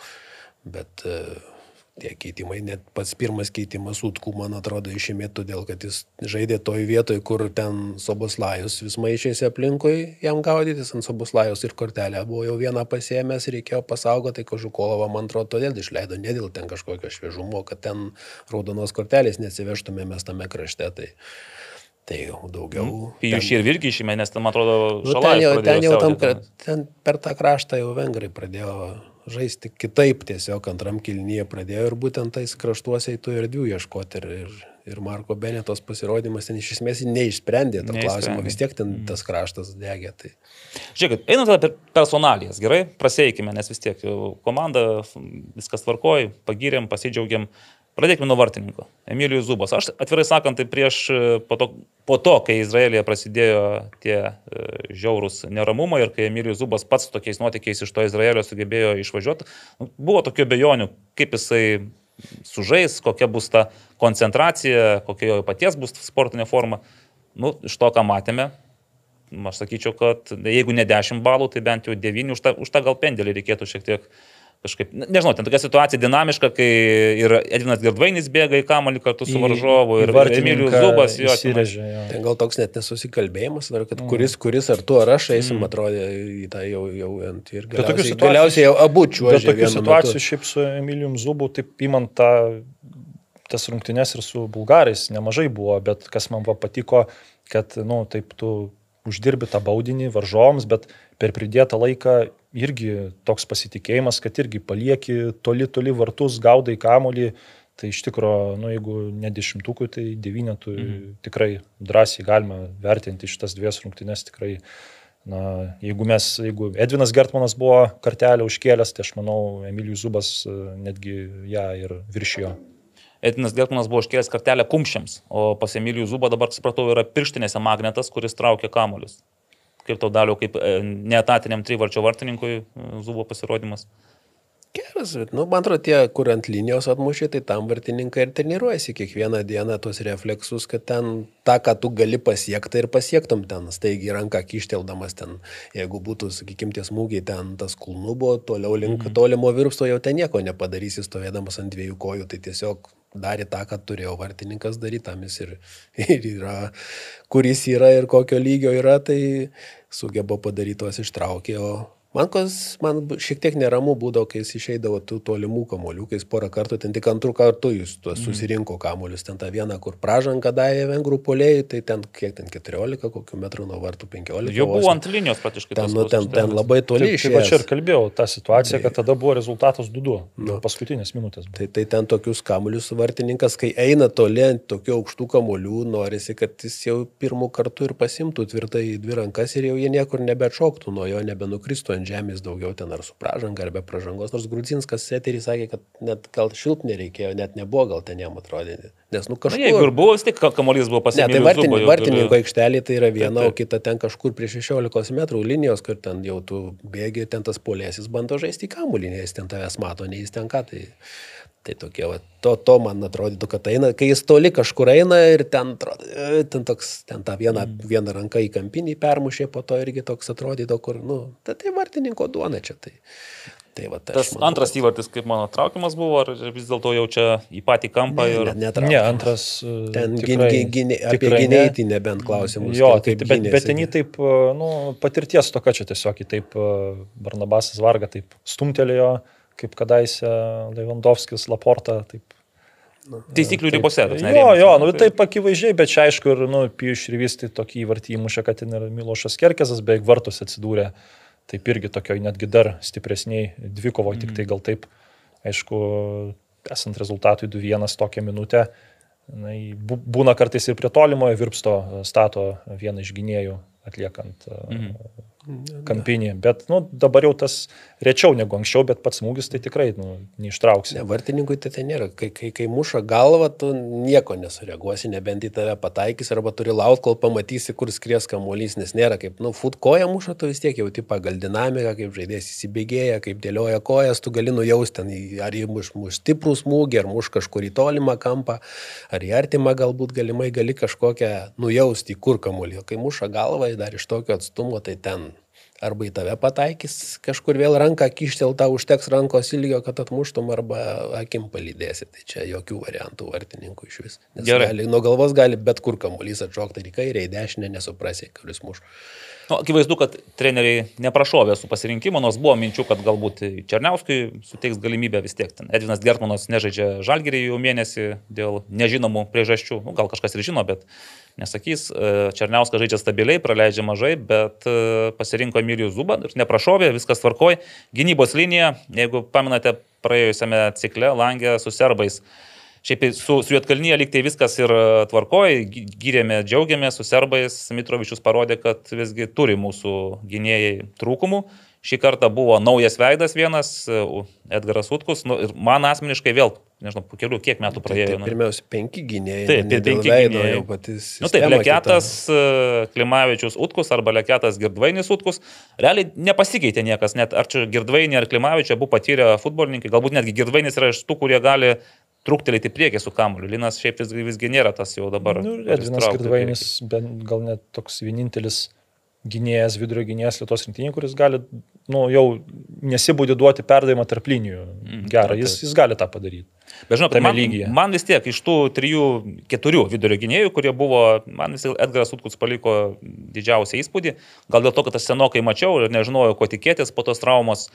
Bet uh, tie keitimai, net pats pirmas keitimas Utkų, man atrodo, išėmė todėl, kad jis žaidė toj vietoj, kur ten Soboslajus vis maišėsi aplinkui jam gaudytis ant Soboslajus ir kortelę buvo jau vieną pasėmęs, reikėjo pasaugoti, tai Kožukolovą, man atrodo, todėl išleido, ne dėl ten kažkokio šviežumo, kad ten raudonos kortelės nesivežtume mes tame krašte. Tai, Tai jau daugiau. Mm. Pijus ir irgi išėmė, nes ten, man atrodo, nu, ten jau, ten jau tam, ten per tą kraštą jau vengrai pradėjo žaisti kitaip tiesiog antram kilnyje pradėjo ir būtent tais kraštuose į tų erdvių ieškoti. Ir, ir, ir Marko Benetos pasirodymas ten iš esmės neišsprendė to klausimo, vis tiek ten mm. tas kraštas degė. Tai. Žiūrėkit, einant apie personalijas, gerai, praseikime, nes vis tiek komanda, viskas tvarkoja, pagirėm, pasidžiaugiam. Pradėkime nuo vartininko. Emilijus Zubas. Aš atvirai sakant, tai prieš, po to, po to kai Izraelija prasidėjo tie e, žiaurūs neramumai ir kai Emilijus Zubas pats tokiais nuotykiais iš to Izraelio sugebėjo išvažiuoti, nu, buvo tokių bejonių, kaip jisai sužais, kokia bus ta koncentracija, kokia jo paties bus sportinė forma. Nu, iš to, ką matėme, aš sakyčiau, kad jeigu ne 10 balų, tai bent jau 9, už tą, už tą gal pendelį reikėtų šiek tiek kažkaip, nežinau, ten tokia situacija dinamiška, kai ir Edvinas Girdvainis bėga į kamalį kartu su varžovu ir Emilijus Zubas jo. Įsirežė, jo. Ten gal toks net nesusikalbėjimas, ar kad mm. kuris, kuris ar tu ar aš eisim, mm. atrodė į tą jau, jau ant ir galiausiai, galiausiai jau abu čiuožė. Bet tokių situacijų šiaip su Emilijum Zubu, taip įmant tą tas rungtynes ir su bulgarais nemažai buvo, bet kas man va patiko, kad, na, nu, taip tu uždirbi tą baudinį varžoms, bet per pridėtą laiką irgi toks pasitikėjimas, kad irgi palieki toli, toli vartus, gaudai kamolį. Tai iš tikrųjų, nu, jeigu ne dešimtukų, tai devynetų mhm. tikrai drąsiai galima vertinti šitas dvies rungtynes tikrai. Na, jeigu mes, jeigu Edvinas Gertmanas buvo kartelę užkėlęs, tai aš manau, Emilijus Zubas e, netgi ją ir viršijo. Edinas Gertmanas buvo užkėlęs kartelę kumščiams, o pas Emilijų Zubą dabar, supratau, yra pirštinėse magnetas, kuris traukia kamuolius. Kaip tau daliau, kaip e, neetatiniam trivarčio vartininkui e, Zubo pasirodymas? Geras, bet, nu, man atrodo, tie, kur ant linijos atmušė, tai tam vartininkai ir treniruojasi kiekvieną dieną tos refleksus, kad ten tą, ką tu gali pasiekti ir pasiektum ten, staigi ranką kišteldamas ten, jeigu būtų, sakykime, tie smūgiai ten tas kulnu buvo, toliau link mm. tolimo virpsto jau ten nieko nepadarysi stovėdamas ant dviejų kojų, tai tiesiog darė tą, ką turėjo vartininkas daryti, tam jis ir, ir yra, kuris yra ir kokio lygio yra, tai sugeba padaryti tuos ištraukė, o Man, kas, man šiek tiek neramu būdavo, kai jis išeidavo tų tolimų kamolių, kai jis porą kartų, ten tik antrų kartų tuos mm. susirinko kamolius, ten tą vieną, kur pražanką davė vengrų polėjai, tai ten kiek ten 14, kokiu metru nuo vartų 15. Jau buvo ant linijos praktiškai. Ten, nu, ten, ten labai toli išėjo. Tai aš ir kalbėjau, ta situacija, kad tada buvo rezultatas 2-2, nu, paskutinės minutės. Tai, tai ten tokius kamolius vartininkas, kai eina toli ant tokių aukštų kamolių, norisi, kad jis jau pirmų kartų ir pasimtų tvirtai į dvi rankas ir jau jie niekur nebeatšoktų nuo jo, nebenukristų ant žemės daugiau ten ar su pražanga, ar be pražangos. Nors Grudzinskas eterį sakė, kad net gal šilt nereikėjo, net nebuvo gal ten jam atrodė. Nes, nu, kažkur... Na, jeigu ir buvo, vis tik kamuolys buvo pasirinktas. Ne, tai vartin, vartininko gali... aikštelė tai yra viena, o kita ten kažkur prie 16 metrų linijos, kur ten jau tu bėgi, ten tas polėsis bando žaisti kamuolį, nes ten tavęs mato, nei jis ten ką. Tai... Tai tokie, va, to, to man atrodytų, kad eina, kai jis toli kažkur eina ir ten, e, ten, toks, ten tą vieną, mm. vieną ranką į kampinį permušė, po to irgi toks atrodytų, kur, nu, tai, tai vartininko duona čia. Tai, tai va, tai Tas manau, antras įvartis, kaip mano traukimas buvo, ar vis dėlto jau čia į patį kampą? Ne, ir... ne, ne, antras. E, ten tikrai, gin, gin, apie gynėjį nebent klausimus. Jo, tai, bet, bet ten jį taip, e, nu, patirties tokia čia tiesiog, taip Barnabasas Varga taip stumtelėjo kaip kadaise Lewandowskis, Laporta. Taip, Taisyklių ribose. Jo, jo, nu, taip akivaizdžiai, bet čia aišku ir, nu, Pijus Šrivisti tokį įvartį įmušė, kad ten ir Milošas Kerkesas beveik vartus atsidūrė. Taip irgi tokioj netgi dar stipresniai dvikovo, mm. tik tai gal taip, aišku, esant rezultatui 2-1 tokią minutę, na, būna kartais ir prie tolimojo virpsto stato vieną iš gynėjų atliekant mm kampinį. Bet nu, dabar jau tas rečiau negu anksčiau, bet pats smūgis tai tikrai nu, neištrauksi. Ne, vartininkui tai tai nėra. Kai, kai, kai muša galvą, tu nieko nesureaguosi, nebent į tave pataikys arba turi laukti, kol pamatysi, kur skries kamuolys, nes nėra kaip, nu, fut koja muša, tu vis tiek jauti pagal dinamiką, kaip žaidėjas įsibėgėja, kaip dėlioja kojas, tu gali nujausti, ar jį muš, muš stiprų smūgį, ar muš kažkur į tolimą kampą, ar į artimą galbūt galimai gali kažkokią nujausti, kur kamuolį. Kai muša galvą, dar iš tokio atstumo, tai ten arba į tave pataikys, kažkur vėl ranką kištel, tau užteks rankos ilgio, kad atmuštum, arba akim palydėsi. Tai čia jokių variantų vartininkų iš vis. Nes Gerai. gali, nuo galvos gali bet kur kamuolys atšokti į kairę, į dešinę, nesuprasi, kuris muš. Nu, akivaizdu, kad treneriai neprašovė su pasirinkimu, nors buvo minčių, kad galbūt Černiauskui suteiks galimybę vis tiek. Ten Edvinas Gertmanas nežaidžia žalgerį jau mėnesį dėl nežinomų priežasčių. Nu, gal kažkas ir žino, bet nesakys. E, Černiauskas žaidžia stabiliai, praleidžia mažai, bet e, pasirinko Emilijų Zubą ir neprašovė, viskas tvarkoj. Gynybos linija, jeigu pamenate praėjusiame cikle, langė su serbais. Šiaip su, su Jotkalnyje liktai viskas ir e, tvarkoja, gyrėme, džiaugiamės, su serbais Mitrovičius parodė, kad visgi turi mūsų gynėjai trūkumų. Šį kartą buvo naujas veidas vienas, e, Edgaras Utkus, nu, ir man asmeniškai vėl nežinau, po kelių, kiek metų praėjo. Tai, tai, pirmiausia, penki gynėjai. Taip, ne penki gynėjai. jau patys. Na nu, taip, Leketas, kita. Klimavičius Utkus arba Leketas Girdvainis Utkus. Realiai nepasikeitė niekas, net ar čia Girdvainį ar Klimavičių abu patyrę futbolininkai, galbūt netgi Girdvainis yra iš tų, kurie gali truktelėti priekį su kamuoliu. Linas šiaip vis, visgi nėra tas jau dabar. Nu, Edvinas Girdvainis, gal net toks vienintelis gynėjas, vidurio gynėjas Lietuvos rinktinė, kuris gali, nu, jau nesibūdė duoti perdavimą tarp linijų. Mm, Gerą, jis, jis gali tą padaryti. Bet žinot, man, lygyje. man vis tiek iš tų trijų, keturių vidurio gynėjų, kurie buvo, man vis Edgaras Utkus paliko didžiausią įspūdį. Gal dėl to, kad aš senokai mačiau ir nežinojau, ko tikėtis po tos traumos.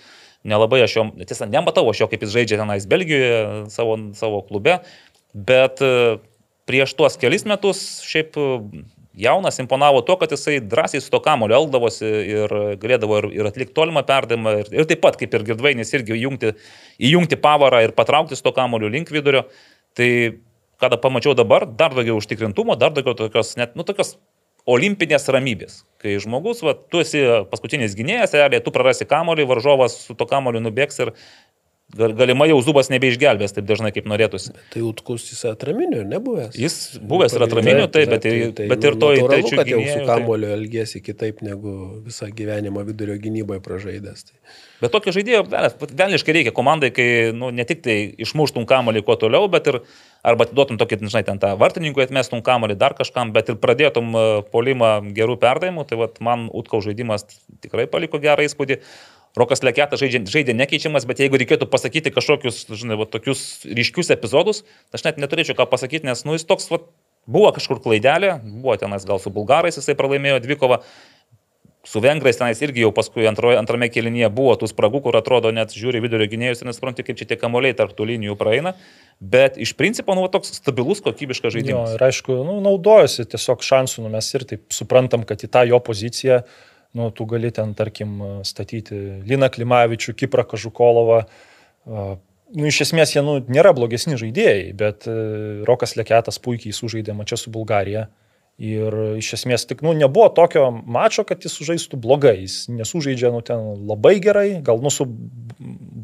Nelabai aš jo, tiesa, nematau aš jo, kaip jis žaidžia tenais Belgijoje savo, savo klube, bet e, prieš tuos kelis metus šiaip jaunas imponavo to, kad jisai drąsiai su to kamoliu elgdavosi ir galėdavo ir, ir atlikti tolimą perdavimą. Ir, ir taip pat, kaip ir Girdvainis, irgi įjungti, įjungti pavarą ir patraukti su to kamoliu link vidurio. Tai kada pamačiau dabar, dar daugiau užtikrintumo, dar daugiau tokios, net, nu, tokios olimpinės ramybės. Kai žmogus, va, tu esi paskutinis gynėjas, realiai tu prarasi kamolį, varžovas su to kamoliu nubėgs ir Galimai jau Zubas nebeišgelbės taip dažnai, kaip norėtųsi. Bet tai Utkus jis atraminiu, nebuvęs. Jis buvęs ir atraminiu, taip, bet, tai, tai, bet ir to į trečių kad jau su tai- kamoliu tai... elgėsi kitaip negu visą gyvenimą vidurio gynyboje pražaidęs. Tai. Bet tokio žaidėjo, velniškai reikia komandai, kai nu, ne tik tai išmuštum kamolį kuo toliau, bet ir arba atiduotum tokį, žinai, ten tą vartininkų atmestum kamolį dar kažkam, bet ir pradėtum e, polimą gerų perdavimų, tai vat, man Utkau žaidimas tikrai paliko gerą įspūdį. Rokas Leketas žaidė, žaidė nekeičiamas, bet jeigu reikėtų pasakyti kažkokius, žinai, va, tokius ryškius epizodus, aš net neturėčiau ką pasakyti, nes, nu, jis toks, va, buvo kažkur klaidelė, buvo tenais gal su bulgarais jisai pralaimėjo dvikovą, su vengrais tenais irgi jau paskui antroje, antrame kelinyje buvo tų spragų, kur atrodo net žiūri vidurio gynėjus ir nesupranti, kaip čia tie kamuoliai tarp tų linijų praeina, bet iš principo, nu, toks stabilus, kokybiškas žaidimas. Jo, ir aišku, nu, naudojasi tiesiog šansų, nu, mes ir taip suprantam, kad į tą jo poziciją nu, tu gali ten, tarkim, statyti Liną Klimavičių, Kiprą Kažukolovą. Nu, iš esmės jie nu, nėra blogesni žaidėjai, bet e, Rokas Leketas puikiai sužaidė mačą su Bulgarija. Ir iš esmės tik, nu, nebuvo tokio mačo, kad jis sužaistų blogai. Jis nesužaidžia, nu, ten labai gerai, gal, nu, su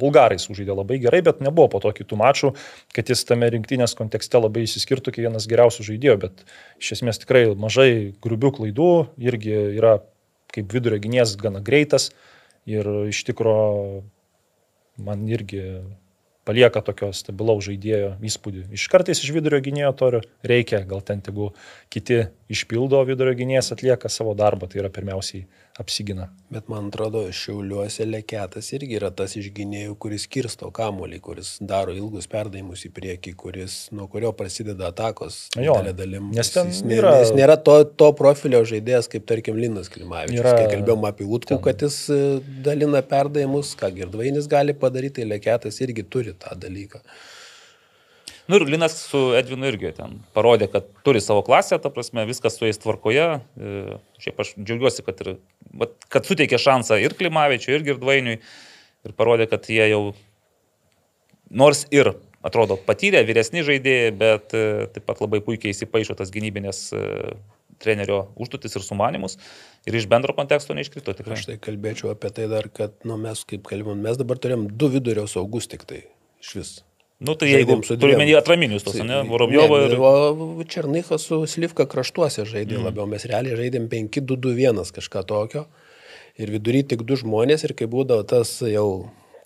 bulgarai sužaidė labai gerai, bet nebuvo po to kitų mačų, kad jis tame rinktinės kontekste labai įsiskirtų kaip vienas geriausių žaidėjų, bet iš esmės tikrai mažai grubių klaidų, irgi yra kaip vidurio gynėjas gana greitas ir iš tikrųjų man irgi palieka tokio stabilaus žaidėjo įspūdį. Iš kartais iš vidurio gynėjo to reikia, gal ten tegu kiti išpildo vidurio gynėjas atlieka savo darbą, tai yra pirmiausiai apsigina. Bet man atrodo, šiauliuose leketas irgi yra tas iš gynėjų, kuris kirsto kamuolį, kuris daro ilgus perdavimus į priekį, kuris, nuo kurio prasideda atakos. Jo, dalim. Nes ten jis, yra... Jis nėra to, to profilio žaidėjas, kaip tarkim Linas Klimavičius. Yra... Kai kalbėjom apie Utkų, ten... kad jis e, dalina perdavimus, ką Girdvainis gali padaryti, tai leketas irgi turi tą dalyką. Nu ir Linas su Edvinu irgi ten parodė, kad turi savo klasę, ta prasme, viskas su jais tvarkoje. E, šiaip aš džiaugiuosi, kad, ir, kad suteikė šansą ir Klimavičiui, ir Girdvainiui. Ir parodė, kad jie jau nors ir atrodo patyrę, vyresni žaidėjai, bet e, taip pat labai puikiai įsipaišo tas gynybinės e, trenerio užduotis ir sumanimus ir iš bendro konteksto neiškrito tikrai. Aš tai kalbėčiau apie tai dar, kad nu, mes kaip kalbėjom, mes dabar turėjom du vidurio saugus tik tai iš vis. Nu, tai jeigu turime į atraminius tos, ne, Vorobjovo ir... O Černychas su Slivka kraštuose žaidė mm. labiau, mes realiai žaidėm 5-2-2-1 kažką tokio. Ir vidury tik du žmonės ir kai būdavo tas jau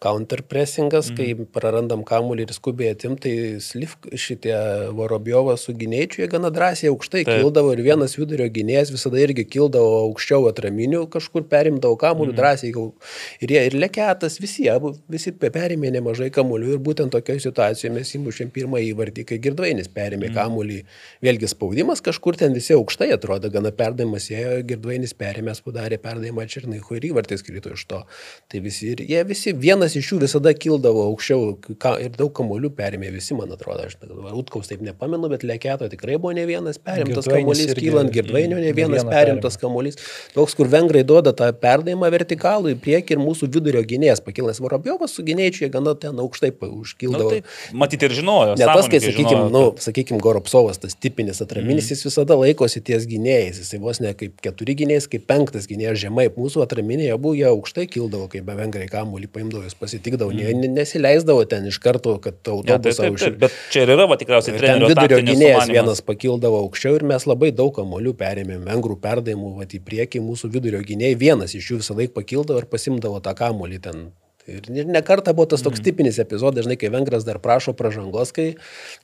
counterpressingas, mm. kai mhm. prarandam kamuolį ir skubiai atim, tai slivk šitie Vorobjovas su gynėčiu, jie gana drąsiai aukštai Taip. kildavo ir vienas vidurio gynėjas visada irgi kildavo aukščiau atraminių, kažkur perimdavo kamuolį mm. drąsiai. Ir, jie, ir leketas, visi, abu, visi perimė nemažai kamuolių ir būtent tokioje situacijoje mes įmušėm pirmą įvartį, kai Girdvainis perimė mm. kamuolį. Vėlgi spaudimas kažkur ten visi aukštai atrodo, gana perdavimas ėjo, Girdvainis perimės, padarė perdavimą Černaihui ir įvartis krito iš to. Tai visi, ir jie visi vienas vienas iš jų visada kildavo aukščiau ka, ir daug kamolių perėmė visi, man atrodo. Aš Utkaus taip nepamenu, bet Leketo tikrai buvo ne vienas perimtas kamuolys, kylant Girdvainio ne vienas perimtas kamuolys. Toks, kur vengrai duoda tą perdavimą vertikalų į priekį ir mūsų vidurio gynėjas pakilęs Vorobjovas su gynėjčiai gana ten aukštai užkildavo. Nu, tai, matyti ir žinojo. Ne tas, kai, sakykime, nu, sakykim, Goropsovas, tas tipinis atraminis, mm. jis visada laikosi ties gynėjais. Jis vos ne kaip keturi gynėjai, kaip penktas gynėjas žemai. Mūsų atraminėje abu jie aukštai kildavo, kai be vengrai kamuolį paimdavo žmonės pasitikdavo, mm. nesileisdavo ten iš karto, kad autobusą ja, užsikrėtė. Bet čia ir yra, va, tikriausiai, trenerio vidurio gynėjas vienas pakildavo aukščiau ir mes labai daug kamolių perėmėm, vengrų perdavimų, va, į priekį mūsų vidurio gynėjai, vienas iš jų visą laiką pakildavo ir pasimdavo tą kamolį ten Ir ne kartą buvo tas toks mm. tipinis epizodas, žinai, kai Vengras dar prašo pražangos, kai,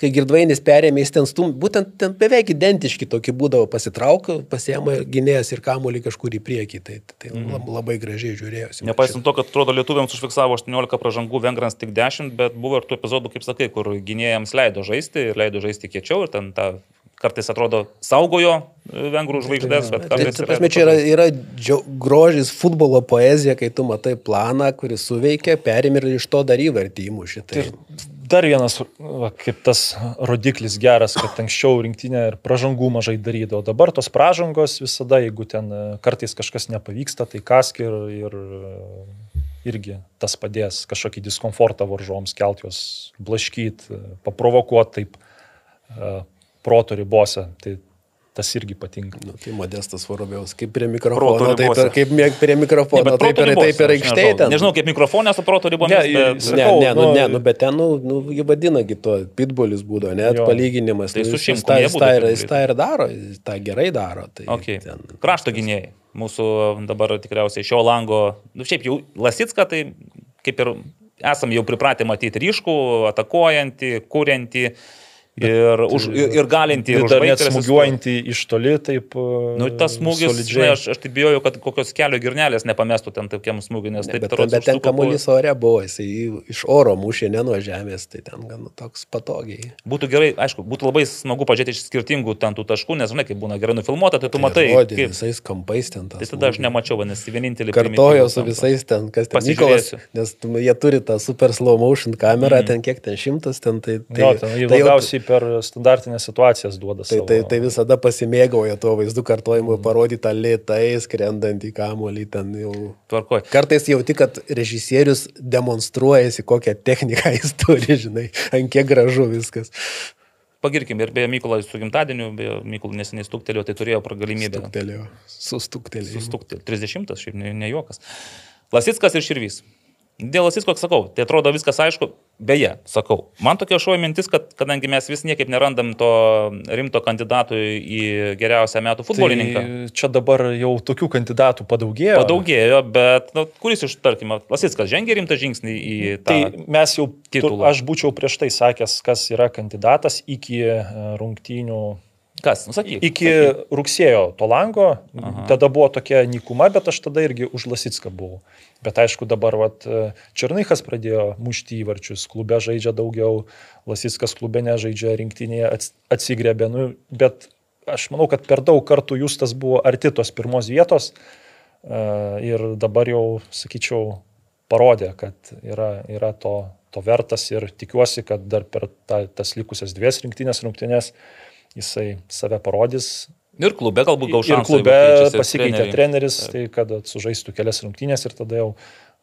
kai Girdvainis perėmė, jis ten stum, būtent ten beveik identiški tokie būdavo pasitrauk, pasiema gynėjas ir kamuolį kažkur į priekį. Tai, tai mm. labai gražiai žiūrėjosi. Nepaisant to, kad atrodo lietuviams užfiksavo 18 pražangų, Vengrams tik 10, bet buvo ir tų epizodų, kaip sakai, kur gynėjams leido žaisti ir leido žaisti kiečiau ir ten tą kartais atrodo saugojo e, vengrų žvaigždės, bet kartais... Tai, prasme, čia yra, yra džiau, grožis futbolo poezija, kai tu matai planą, kuris suveikia, perim ir iš to dar įvartį įmuši. Tai... Ir dar vienas, va, kaip tas rodiklis geras, kad anksčiau rinktinė ir pražangų mažai darydavo. Dabar tos pražangos visada, jeigu ten e, kartais kažkas nepavyksta, tai kask ir, ir e, irgi tas padės kažkokį diskomfortą varžoms, kelt juos, blaškyt, paprovokuoti taip proto ribose. Tai tas irgi patinka. Nu, tai modestas Vorobiaus, kaip prie mikrofono, taip ir kaip prie mikrofono, ne, taip ir taip ir aikštėje. Nežinau, nežinau, kaip mikrofonė su proto ribomis. Ne, bet... sakau, ne, ne, nu, ne, nu, bet ten, nu, nu jį vadinagi to, pitbulis būdo, net jo. palyginimas. Tai nu, su šimtu. Jis, tą, jis tą ir daro, jis tą gerai daro. Tai okay. ten, Krašto gynėjai. Mūsų dabar tikriausiai šio lango, nu šiaip jau Lasitska, tai kaip ir esam jau pripratę matyti ryškų, atakuojantį, kuriantį. Ir, už, ir, ir galinti, ir, dar net smūgiuojantį iš toli, taip. Nu, tas smūgis, žinai, aš, aš taip bijojau, kad kokios kelio girnelės nepamestų ten tokiam smūgiui, nes ne, taip bet, bet ten kamuolys ore buvo, jisai iš oro mušė, ne nuo žemės, tai ten gan toks patogiai. Būtų gerai, aišku, būtų labai smagu pažiūrėti iš skirtingų ten tų taškų, nes, žinai, kaip būna gerai nufilmuota, tai tu tai matai. Rodė, kaip... visais kampais ten tas. Tai tada aš nemačiau, nes vienintelį. Kartojo su visais ten, kas ten Nikolas, nes jie turi tą super slow motion kamerą, mm. ten kiek ten šimtas, ten tai... tai, jo, ten tai labiausiai per standartinės situacijas duoda. Tai, tai, tai visada pasimėgauja tuo vaizdu kartojimu, mm. parodytą lėtai, skrendantį kamuolį ten jau. Tvarkoj. Kartais jauti, kad režisierius demonstruojasi, kokią techniką jis turi, žinai, ant kiek gražu viskas. Pagirkim ir beje, Mykolai su gimtadieniu, beje, Mykolai neseniai stuktelėjo, tai turėjo galimybę. Stuktelėjo. Sustuktelėjo. Sustuktelėjo. 30, šiaip ne, ne juokas. Lasitskas ir Širvys. Dėl Asisko, sakau, tai atrodo viskas aišku. Beje, sakau, man tokia šoja mintis, kad kadangi mes vis niekaip nerandam to rimto kandidatų į geriausią metų futbolininką. Tai čia dabar jau tokių kandidatų padaugėjo. Padaugėjo, bet nu, kuris iš, tarkim, Lasitskas žengė rimtą žingsnį į tą. Tai mes jau titulą. Aš būčiau prieš tai sakęs, kas yra kandidatas iki e, rungtynių Kas, nusakyk. Iki sakyk. rugsėjo to lango, Aha. tada buvo tokia nikuma, bet aš tada irgi už Lasitską buvau. Bet aišku, dabar vat, Černychas pradėjo mušti įvarčius, klube žaidžia daugiau, Lasitskas klube nežaidžia, rinktinėje atsigrebė, nu, bet aš manau, kad per daug kartų Justas buvo arti tos pirmos vietos ir dabar jau, sakyčiau, parodė, kad yra, yra to, to vertas ir tikiuosi, kad dar per ta, tas likusias dvies rinktinės rungtynės jisai save parodys. Ir klube galbūt gaus šansą. Ir klube pasikeitė treneris, tai kad sužaistų kelias rungtynės ir tada jau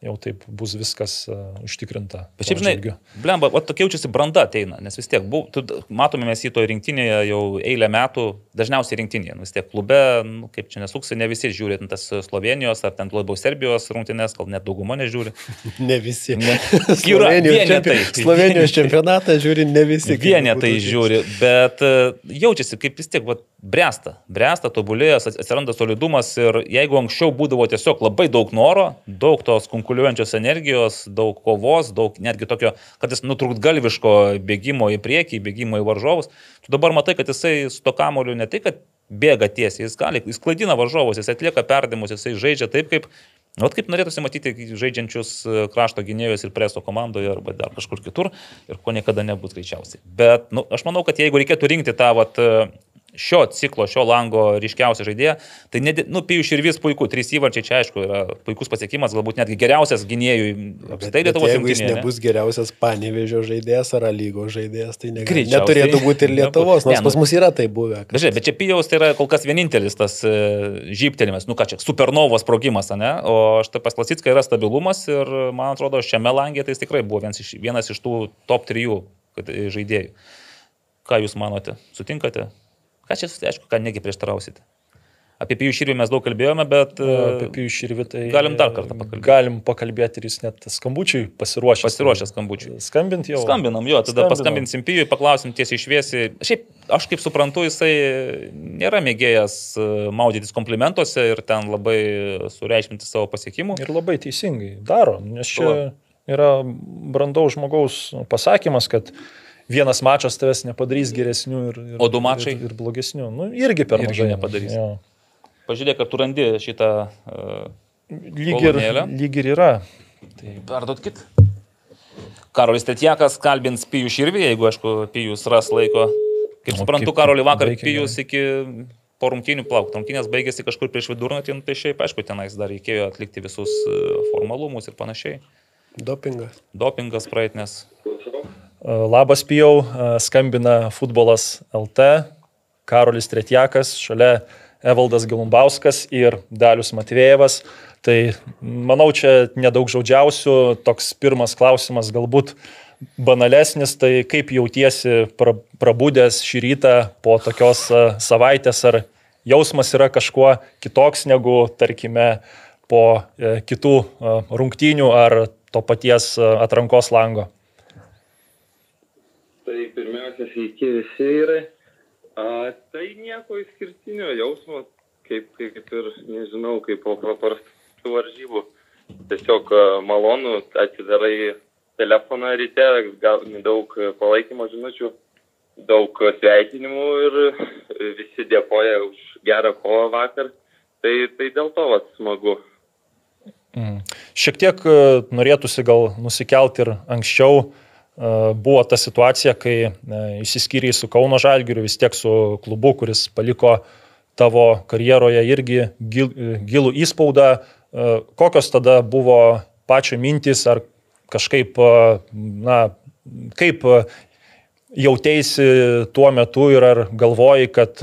jau taip bus viskas uh, užtikrinta. Bet šiaip, žinai, blemba, o tokia jaučiasi branda ateina, nes vis tiek, bu, tu, matome mes jį to rinktinėje jau eilę metų, dažniausiai rinktinėje, nu, vis tiek klube, nu, kaip čia nesuksi, ne visi žiūri tas Slovenijos ar ten labiau Serbijos rungtynės, gal net dauguma nežiūri. Ne visi. Ne. Slovenijos, čempi... Slovenijos čempionatą žiūri ne visi. Vienetai žiūri, bet uh, jaučiasi kaip vis tiek, va, bręsta, bręsta, tobulėjas, atsiranda solidumas ir jeigu anksčiau būdavo tiesiog labai daug noro, daug tos konkurencijos, kunkuliuojančios energijos, daug kovos, daug netgi tokio, kad jis nutrūktgalviško bėgimo į priekį, bėgimo į varžovus. Tu dabar matai, kad jisai su to kamoliu ne tai, kad bėga tiesiai, jis gali, jis klaidina varžovus, jis atlieka perdimus, jisai žaidžia taip, kaip Vat kaip norėtųsi matyti žaidžiančius krašto gynėjus ir preso komandoje arba dar kažkur kitur ir ko niekada nebus greičiausiai. Bet nu, aš manau, kad jeigu reikėtų rinkti tą vat, šio ciklo, šio lango ryškiausią žaidėją. Tai, ne, nu, Pijų Širvis puiku, trys įvarčiai čia aišku yra puikus pasiekimas, galbūt netgi geriausias gynėjų apskritai Lietuvos rinktinėje. Jeigu jis nebus geriausias Panevežio žaidėjas ar lygos žaidėjas, tai negali, neturėtų būti ir Lietuvos, nors ne, nu, pas mus yra tai buvę. Bet, žiūrėk, bet čia Pijaus tai yra kol kas vienintelis tas e, žyptelimas, nu ką čia, supernovos sprogimas, ne? o štai pas Lasitską yra stabilumas ir man atrodo šiame langė tai jis tikrai buvo vienas iš, vienas iš tų top trijų žaidėjų. Ką Jūs manote? Sutinkate? Ką čia, aišku, ką negi prieštarausite? Apie Pijų Širvį mes daug kalbėjome, bet... Apie Pijų Širvį tai... Galim dar kartą pakalbėti. Galim pakalbėti ir jis net skambučiui pasiruošęs. Pasiruošęs skambučiui. Skambinti jau. Skambinam jo, tada Skambinam. paskambinsim Pijui, paklausim tiesiai išviesi. Šiaip, aš kaip suprantu, jisai nėra mėgėjas e, maudytis komplimentuose ir ten labai sureikšminti savo pasiekimų. Ir labai teisingai daro, nes čia yra brandaus žmogaus pasakymas, kad vienas mačas tavęs nepadarys geresnių ir, ir, o du mačai ir, ir blogesnių. Nu, irgi per irgi mažai nepadarys. Jo. Pažiūrėk, ar tu randi šitą... Uh, lyg, ir, lyg ir yra. Tai perduotkit. Karolis Tetjakas kalbins Pijų Širvį, jeigu, aišku, Pijus ras laiko. Kaip suprantu, Karolį vakar Pijus iki po rungtynių plauk. Rungtynės baigėsi kažkur prieš vidurnatį, nu, tai šiaip, aišku, tenais dar reikėjo atlikti visus e, formalumus ir panašiai. Dopingas. Dopingas praeitinės. Labas Pijau, skambina futbolas LT, Karolis Tretjakas, šalia Evaldas Gilumbauskas ir Dalius Matvėjevas. Tai manau, čia nedaug žodžiausių, toks pirmas klausimas galbūt banalesnis, tai kaip jautiesi prabudęs šį rytą po tokios savaitės, ar jausmas yra kažkuo kitoks negu, tarkime, po e, kitų rungtynių ar to paties atrankos lango? Tai pirmiausia, sveiki visi yra. A, tai nieko išskirtinio jausmo, kaip, kaip ir, nežinau, kaip po paprastų varžybų. Tiesiog malonu, atidarai telefoną ryte, gauni daug palaikymo žinučių, daug sveikinimų ir visi dėkoja už gerą kovą vakar. Tai, tai dėl to vat, smagu. Mm. Šiek tiek norėtųsi gal nusikelti ir anksčiau buvo ta situacija, kai išsiskyriai su Kauno Žalgiriu, vis tiek su klubu, kuris paliko tavo karjeroje irgi gil, gilų įspaudą. Kokios tada buvo pačio mintys, ar kažkaip, na, kaip jautėsi tuo metu ir ar galvoji, kad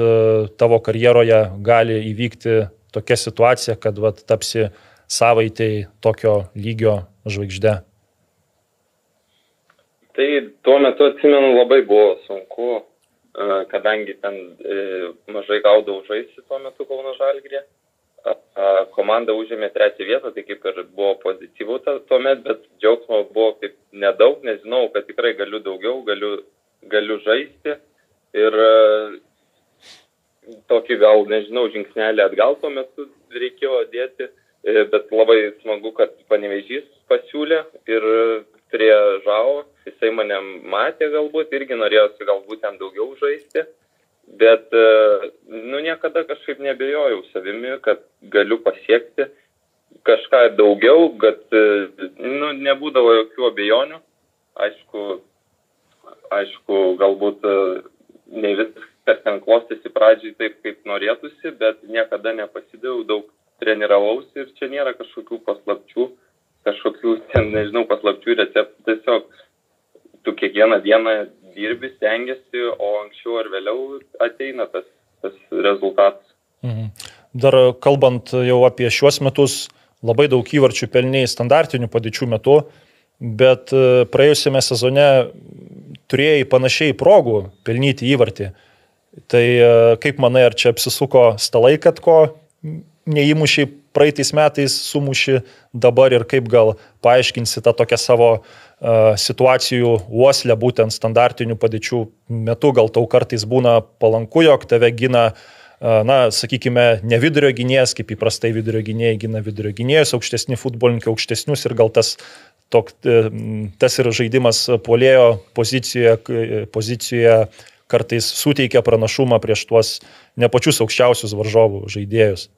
tavo karjeroje gali įvykti tokia situacija, kad vat, tapsi savaitai tokio lygio žvaigždė? Tai tuo metu atsimenu labai buvo sunku, e, kadangi ten e, mažai gaudavau žaisti tuo metu Kauno Žalgrė. Komanda užėmė trečią vietą, tai kaip ir buvo pozityvų tuomet, bet džiaugsmo buvo kaip nedaug, nežinau, kad tikrai galiu daugiau, galiu, galiu žaisti. Ir e, tokį gal, nežinau, žingsnelį atgal tuo metu reikėjo dėti, bet labai smagu, kad panevežys pasiūlė ir prie žavo jisai mane matė galbūt, irgi norėjosi galbūt ten daugiau žaisti, bet, e, nu, niekada kažkaip nebejojau savimi, kad galiu pasiekti kažką daugiau, kad, e, nu, nebūdavo jokių abejonių. Aišku, aišku, galbūt e, ne viskas ten klostėsi pradžiai taip, kaip norėtųsi, bet niekada nepasidaviau, daug treniravausi ir čia nėra kažkokių paslapčių, kažkokių, ten, nežinau, paslapčių receptų, tiesiog tu kiekvieną dieną dirbi, stengiasi, o anksčiau ar vėliau ateina tas, tas rezultatas. Mhm. Dar kalbant jau apie šiuos metus, labai daug įvarčių pelniai standartinių padėčių metu, bet e, praėjusiame sezone turėjai panašiai progų pelnyti įvartį. Tai e, kaip manai, ar čia apsisuko stalai, kad ko neįmušiai praeitais metais sumuši dabar ir kaip gal paaiškinsi tą tokią savo uh, situacijų uoslę būtent standartinių padėčių metu, gal tau kartais būna palanku, jog tave gina na, sakykime, ne vidurio gynėjas, kaip įprastai vidurio gynėjai gina vidurio gynėjus, aukštesni futbolininkai aukštesnius ir gal tas, tok, e, tas ir žaidimas polėjo pozicijoje, pozicijoje kartais suteikia pranašumą prieš tuos ne pačius aukščiausius varžovų žaidėjus.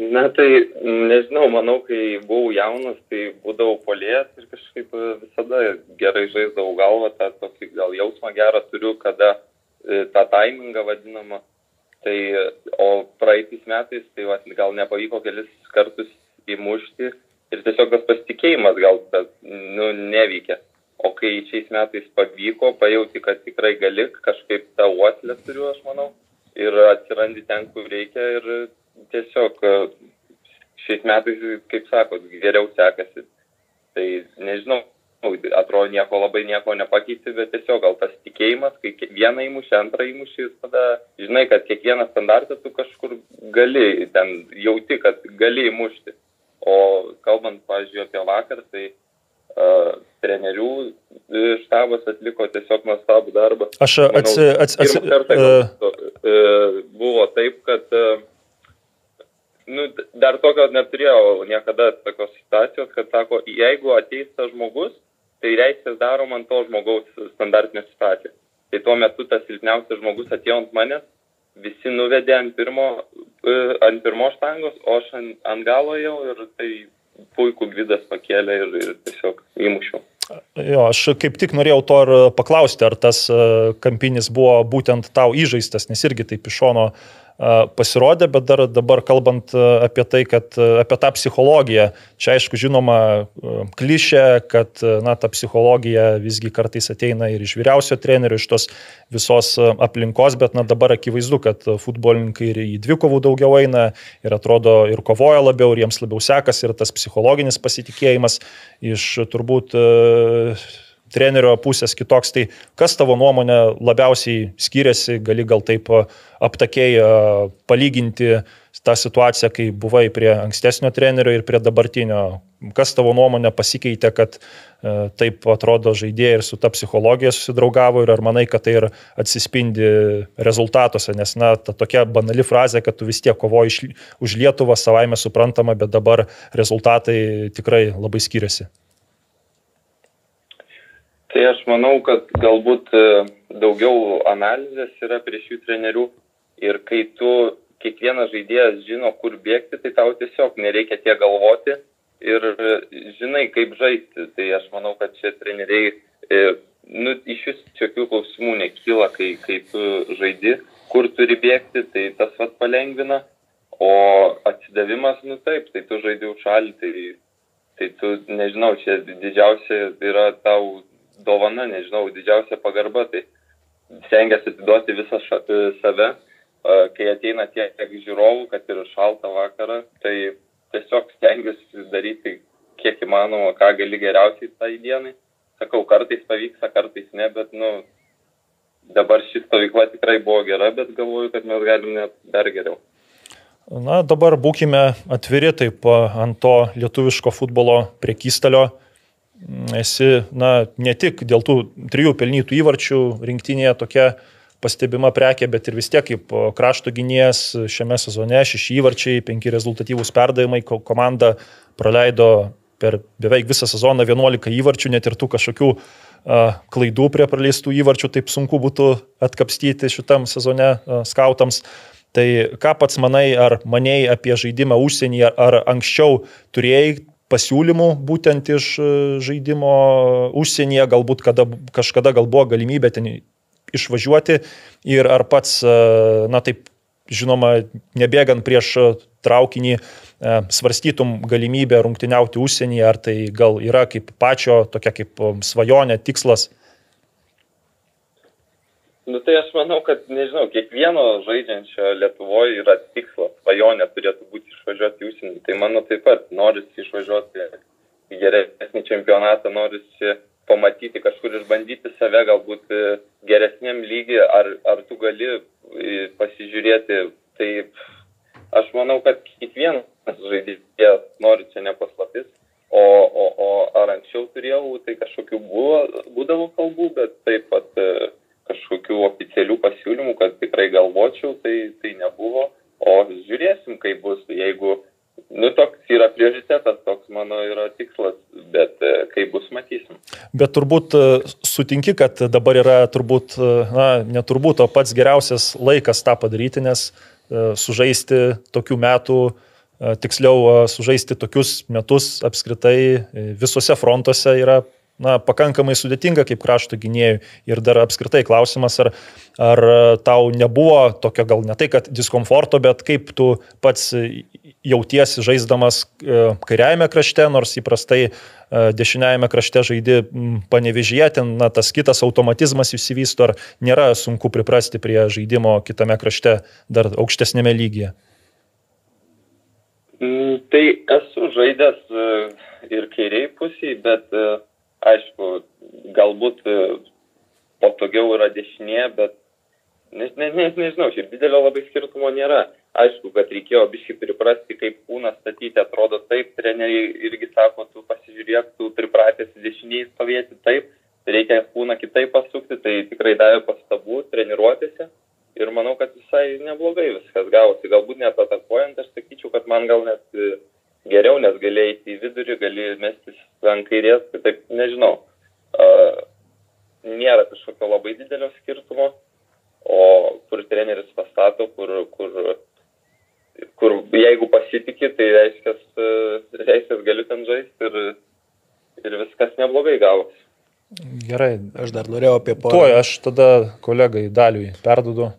Na tai nežinau, manau, kai buvau jaunas, tai būdavau polėjas ir kažkaip visada gerai žaisdavau galvą, tą tokį gal jausmą gerą turiu, kada e, tą timingą vadinamą. Tai, o praeitais metais, tai va, gal nepavyko kelis kartus įmušti ir tiesiog tas pasitikėjimas gal tas, nu, neveikia. O kai šiais metais pavyko, pajauti, kad tikrai gali, kažkaip tą uoslę turiu, aš manau, ir atsirandi ten, kur reikia ir tiesiog e, šiais metais, kaip sakot, geriau sekasi. Tai nežinau, atrodo nieko labai nieko nepakeisi, bet tiesiog gal tas tikėjimas, kai vieną įmušį, antrą įmušį, tada žinai, kad kiekvieną standartą tu kažkur gali, ten jauti, kad gali įmušti. O kalbant, pavyzdžiui, apie vakar, tai uh, trenerių štabas atliko tiesiog nuostabų darbą. Aš atsiprašau. Uh, uh, buvo taip, kad uh, nu, dar tokio neturėjau niekada tokios situacijos, kad sako, jeigu ateis tas žmogus, tai reiškia darom ant to žmogaus standartinę situaciją. Tai tuo metu tas silpniausias žmogus atėjo ant manęs, visi nuvedė ant pirmo, e, ant pirmo štangos, o aš ant, ant galo jau ir tai puikų gvidas pakėlė ir, ir tiesiog įmušiau. Jo, aš kaip tik norėjau to ir paklausti, ar tas e, kampinis buvo būtent tau įžaistas, nes irgi taip iš šono uh, pasirodė, bet dar dabar kalbant apie tai, kad apie tą psichologiją, čia aišku žinoma klišė, kad na, ta psichologija visgi kartais ateina ir iš vyriausio trenerio, iš tos visos aplinkos, bet na, dabar akivaizdu, kad futbolininkai ir į dvikovų daugiau eina ir atrodo ir kovoja labiau, ir jiems labiau sekasi, ir tas psichologinis pasitikėjimas iš turbūt trenerio pusės kitoks. Tai kas tavo nuomonė labiausiai skiriasi, gali gal taip aptakiai palyginti tą situaciją, kai buvai prie ankstesnio trenerio ir prie dabartinio. Kas tavo nuomonė pasikeitė, kad taip atrodo žaidėjai ir su ta psichologija susidraugavo ir ar manai, kad tai ir atsispindi rezultatuose, nes, na, ta tokia banali frazė, kad tu vis tiek kovoji už Lietuvą savaime suprantama, bet dabar rezultatai tikrai labai skiriasi. Tai aš manau, kad galbūt e, daugiau analizės yra prieš jų trenerių ir kai tu kiekvienas žaidėjas žino, kur bėgti, tai tau tiesiog nereikia tiek galvoti ir e, žinai, kaip žaisti. Tai aš manau, kad šie treneriai, e, nu, iš vis jokių klausimų nekyla, kai, kai tu žaidi, kur turi bėgti, tai tas vad palengvina. O atsidavimas, nu taip, tai tu žaidži už šalį, tai, tai tu, nežinau, čia didžiausia yra tau dovana, nežinau, didžiausia pagarba, tai stengiasi atiduoti visą ša, e, save, kai ateina tiek žiūrovų, kad ir šaltą vakarą, tai tiesiog stengiuosi daryti kiek įmanoma, ką gali geriausiai tai dienai. Sakau, kartais pavyksta, kartais ne, bet, nu, dabar ši stovykla tikrai buvo gera, bet galvoju, kad mes galime dar geriau. Na, dabar būkime atviri taip ant to lietuviško futbolo priekystalio esi, na, ne tik dėl tų trijų pelnytų įvarčių rinktinėje tokia pastebima prekė, bet ir vis tiek kaip krašto gynėjas šiame sezone šeši įvarčiai, penki rezultatyvūs perdavimai, komanda praleido per beveik visą sezoną 11 įvarčių, net ir tų kažkokių klaidų prie praleistų įvarčių taip sunku būtų atkapstyti šitam sezone skautams. Tai ką pats manai, ar manėjai apie žaidimą užsienyje, ar anksčiau turėjai pasiūlymų būtent iš e, žaidimo užsienyje, galbūt kada, kažkada gal buvo galimybė ten išvažiuoti ir ar pats, e, na taip, žinoma, nebėgant prieš traukinį, e, svarstytum galimybę rungtyniauti užsienyje, ar tai gal yra kaip pačio tokia kaip svajonė, tikslas Nu tai aš manau, kad, nežinau, kiekvieno žaidžiančio Lietuvoje yra tikslas, svajonė turėtų būti išvažiuoti į užsienį. Tai mano taip pat norisi išvažiuoti į geresnį čempionatą, norisi pamatyti kažkur išbandyti save galbūt geresniam lygiui, ar, ar tu gali pasižiūrėti. Tai aš manau, kad kiekvienas žaidėjas nori čia nepaslaptis. O, o, o ar anksčiau turėjau, tai kažkokių buvo, būdavo kalbų, bet taip pat kažkokių oficialių pasiūlymų, kad tikrai galvočiau, tai, tai nebuvo. O žiūrėsim, kaip bus, jeigu, nu, toks yra prioritetas, toks mano yra tikslas, bet e, kaip bus, matysim. Bet turbūt e, sutinki, kad dabar yra turbūt, e, na, neturbūt, o pats geriausias laikas tą padaryti, nes sužaisti tokių metų, tiksliau sužaisti tokius metus apskritai visose frontuose yra na, pakankamai sudėtinga kaip krašto gynėjui. Ir dar apskritai klausimas, ar, ar tau nebuvo tokio gal ne tai, kad diskomforto, bet kaip tu pats jautiesi žaisdamas e, kairiajame krašte, nors įprastai e, dešiniajame krašte žaidi panevežyje, ten na, tas kitas automatizmas įsivysto, ar nėra sunku priprasti prie žaidimo kitame krašte, dar aukštesnėme lygyje. Mm, tai esu žaidęs e, ir kairiai pusiai, bet aišku, galbūt e, patogiau yra dešinė, bet ne, ne, ne, nežinau, šiaip didelio labai skirtumo nėra. Aišku, kad reikėjo biškai priprasti, kaip kūną statyti, atrodo taip, treneriai irgi sako, tu pasižiūrėk, tu pripratęs dešiniai stovėti taip, reikia kūną kitaip pasukti, tai tikrai davė pastabų treniruotėse ir manau, kad visai neblogai viskas gavosi. Galbūt net atakuojant, aš sakyčiau, kad man gal net e, geriau, nes gali eiti į vidurį, gali mestis ant kairės, tai taip nežinau. Uh, nėra kažkokio labai didelio skirtumo, o kur treneris pastato, kur, kur, kur jeigu pasitikė, tai reiškia, reiškia galiu ten žaisti ir, ir viskas neblogai gavosi. Gerai. Aš dar norėjau apie porą. Tuoj aš tada kolegai Daliui perdudu.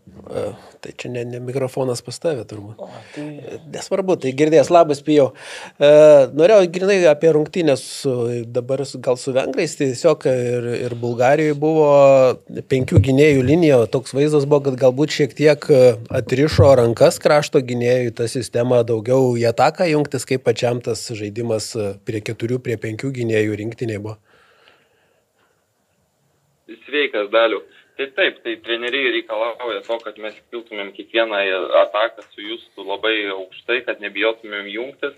Tai čia ne, ne mikrofonas pas tavę turbūt. O, tai... Nesvarbu, tai girdės, labas pijau. E, norėjau grinai apie rungtynės su, dabar gal su vengrais, tai tiesiog ir, ir Bulgarijoje buvo penkių gynėjų linija, toks vaizdas buvo, kad galbūt šiek tiek atrišo rankas krašto gynėjų, ta sistema daugiau į ataką jungtis, kaip pačiam tas žaidimas prie keturių, prie penkių gynėjų rinktinėje buvo. Sveikas, Daliu. Tai taip, tai treneriai reikalauja to, kad mes kiltumėm kiekvieną ataką su jūsų labai aukštai, kad nebijotumėm jungtis.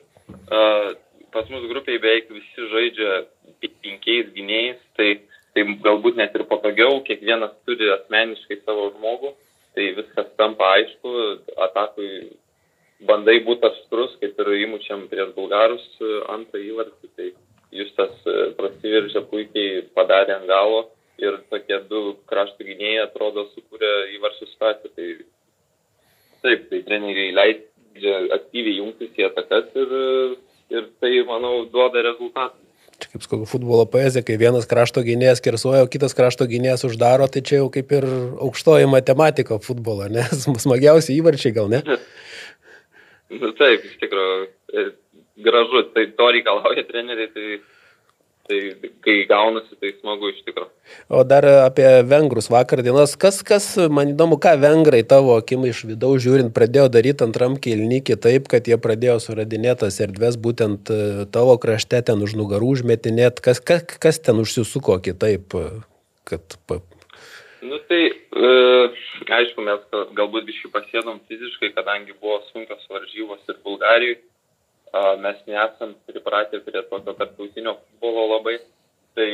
Pas mus grupiai beveik visi žaidžia penkiais gynėjais, tai, tai galbūt net ir patogiau, kiekvienas turi asmeniškai savo žmogų, tai viskas tampa aišku, atakui bandai būti aštrus, kaip ir įmučiam prieš bulgarus antrą įvartį, tai jūs tas prasiveržę puikiai padarė ant galo ir tokie du krašto gynėjai atrodo sukūrė įvarčių situaciją. Tai taip, tai treneriai leidžia aktyviai jungtis į atakas ir, ir tai, manau, duoda rezultatą. Čia kaip skau futbolo poezija, kai vienas krašto gynėjas kersuoja, o kitas krašto gynėjas uždaro, tai čia jau kaip ir aukštoji matematika futbolo, nes smagiausi įvarčiai gal ne? Nu, taip, iš tikrųjų, e, gražu, tai to reikalauja treneriai, tai Tai kai gaunasi, tai smagu iš tikrųjų. O dar apie vengrus vakar dienos. Kas, kas, man įdomu, ką vengrai tavo akimai iš vidaus žiūrint pradėjo daryti antram kilnį kitaip, kad jie pradėjo suradinėtas erdves būtent e, tavo krašte ten už nugarų užmetinėt. Kas, kas, kas ten užsisuko kitaip? Kad... Nu tai, e, aišku, mes galbūt biškai pasėdom fiziškai, kadangi buvo sunkios varžybos ir Bulgarijoje mes nesam pripratę prie tokio tarptautinio futbolo labai. Tai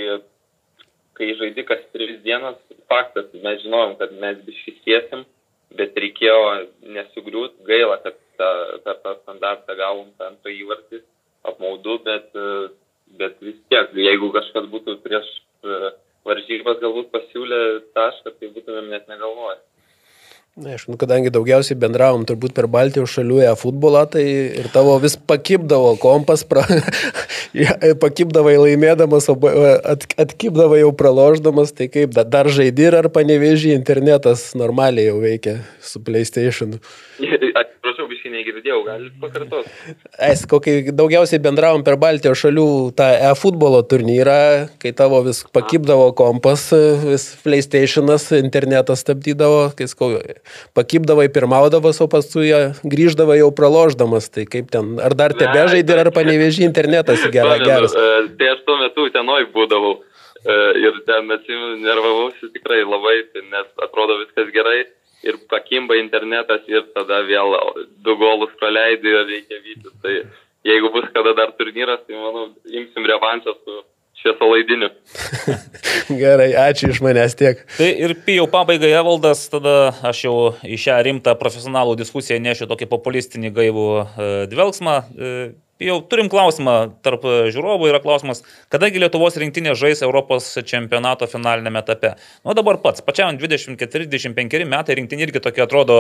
kai žaidi kas tris dienas, faktas, mes žinojom, kad mes biškisiesim, bet reikėjo nesugriūt, gaila, kad ta, per tą standartą gavom tą antrą įvartį, apmaudu, bet, bet vis tiek, jeigu kažkas būtų prieš varžybas galbūt pasiūlė tašką, tai būtumėm net negalvoję. Na, aš, nu, kadangi daugiausiai bendravom turbūt per Baltijos šalių e futbolą, tai ir tavo vis pakipdavo kompas, pra, pakipdavai laimėdamas, at, atkipdavai jau praloždamas, tai kaip dar žaidži ar paneveži internetas normaliai jau veikia su PlayStation. Atsiprašau, biškai negirdėjau, galit pakartoti. Es, kokį daugiausiai bendravom per Baltijos šalių tą e-futbolo turnyrą, kai tavo vis pakipdavo kompas, vis PlayStation'as, internetas stabdydavo, kai skau, pakipdavai pirmaudavas, o paskui grįždavai jau praloždamas. Tai kaip ten, ar dar tebe žaidži, ar paneveži internetas gera, geras? E, tai aš tuo metu tenoj būdavau e, ir ten atsimenu, nervavausi tikrai labai, nes atrodo viskas gerai ir pakimba internetas ir tada vėl du golus praleidai ir reikia vytis. Tai jeigu bus kada dar turnyras, tai manau, imsim revanšą su šviesolaidiniu. Gerai, ačiū iš manęs tiek. Tai ir pijau pabaigai Evaldas, tada aš jau į šią rimtą profesionalų diskusiją nešiu tokį populistinį gaivų e, dvelgsmą. E, jau turim klausimą tarp žiūrovų, yra klausimas, kadagi Lietuvos rinktinė žais Europos čempionato finalinėme etape. Nu dabar pats, pačiam 24-25 metai rinktinė irgi tokia atrodo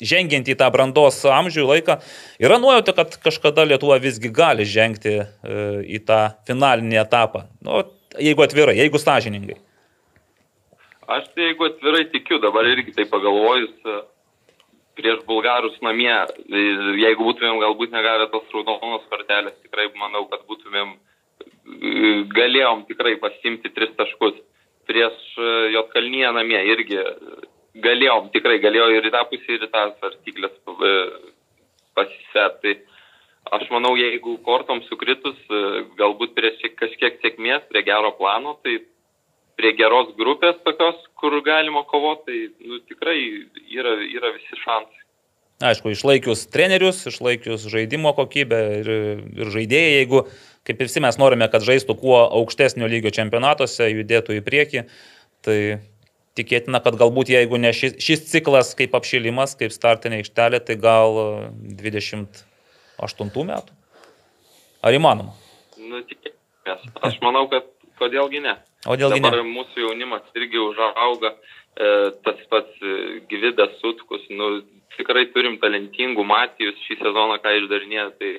žengiant į tą brandos amžių laiką, yra nuojauta, kad kažkada Lietuva visgi gali žengti e, į tą finalinį etapą. Nu, jeigu atvirai, jeigu sąžiningai. Aš tai jeigu atvirai tikiu, dabar irgi tai pagalvojus, e, prieš bulgarus namie, e, jeigu būtumėm galbūt negavę tos raudonos kortelės, tikrai manau, kad būtumėm, galėjom tikrai pasimti tris taškus. Prieš Jotkalnyje namie irgi galėjom, tikrai galėjo ir į tą pusę, ir į tą svarstyklės e, pasisėt. Tai aš manau, jeigu kortom sukritus, e, galbūt prie kažkiek sėkmės, prie gero plano, tai prie geros grupės tokios, kur galima kovoti, tai nu, tikrai yra, yra visi šansai. Aišku, išlaikius trenerius, išlaikius žaidimo kokybę ir, ir žaidėjai, jeigu, kaip ir visi mes norime, kad žaistų kuo aukštesnio lygio čempionatuose, judėtų į priekį, tai tikėtina, kad galbūt jeigu ne šis, šis ciklas kaip apšilimas, kaip startinė aikštelė, tai gal 28 metų. Ar įmanoma? Nu, tikėkime. Aš manau, kad kodėlgi ne. O dėlgi ne. Dabar mūsų jaunimas irgi užauga, e, tas pats e, Gvidas Sutkus, nu, tikrai turim talentingų Matijus šį sezoną, ką išdarinė, tai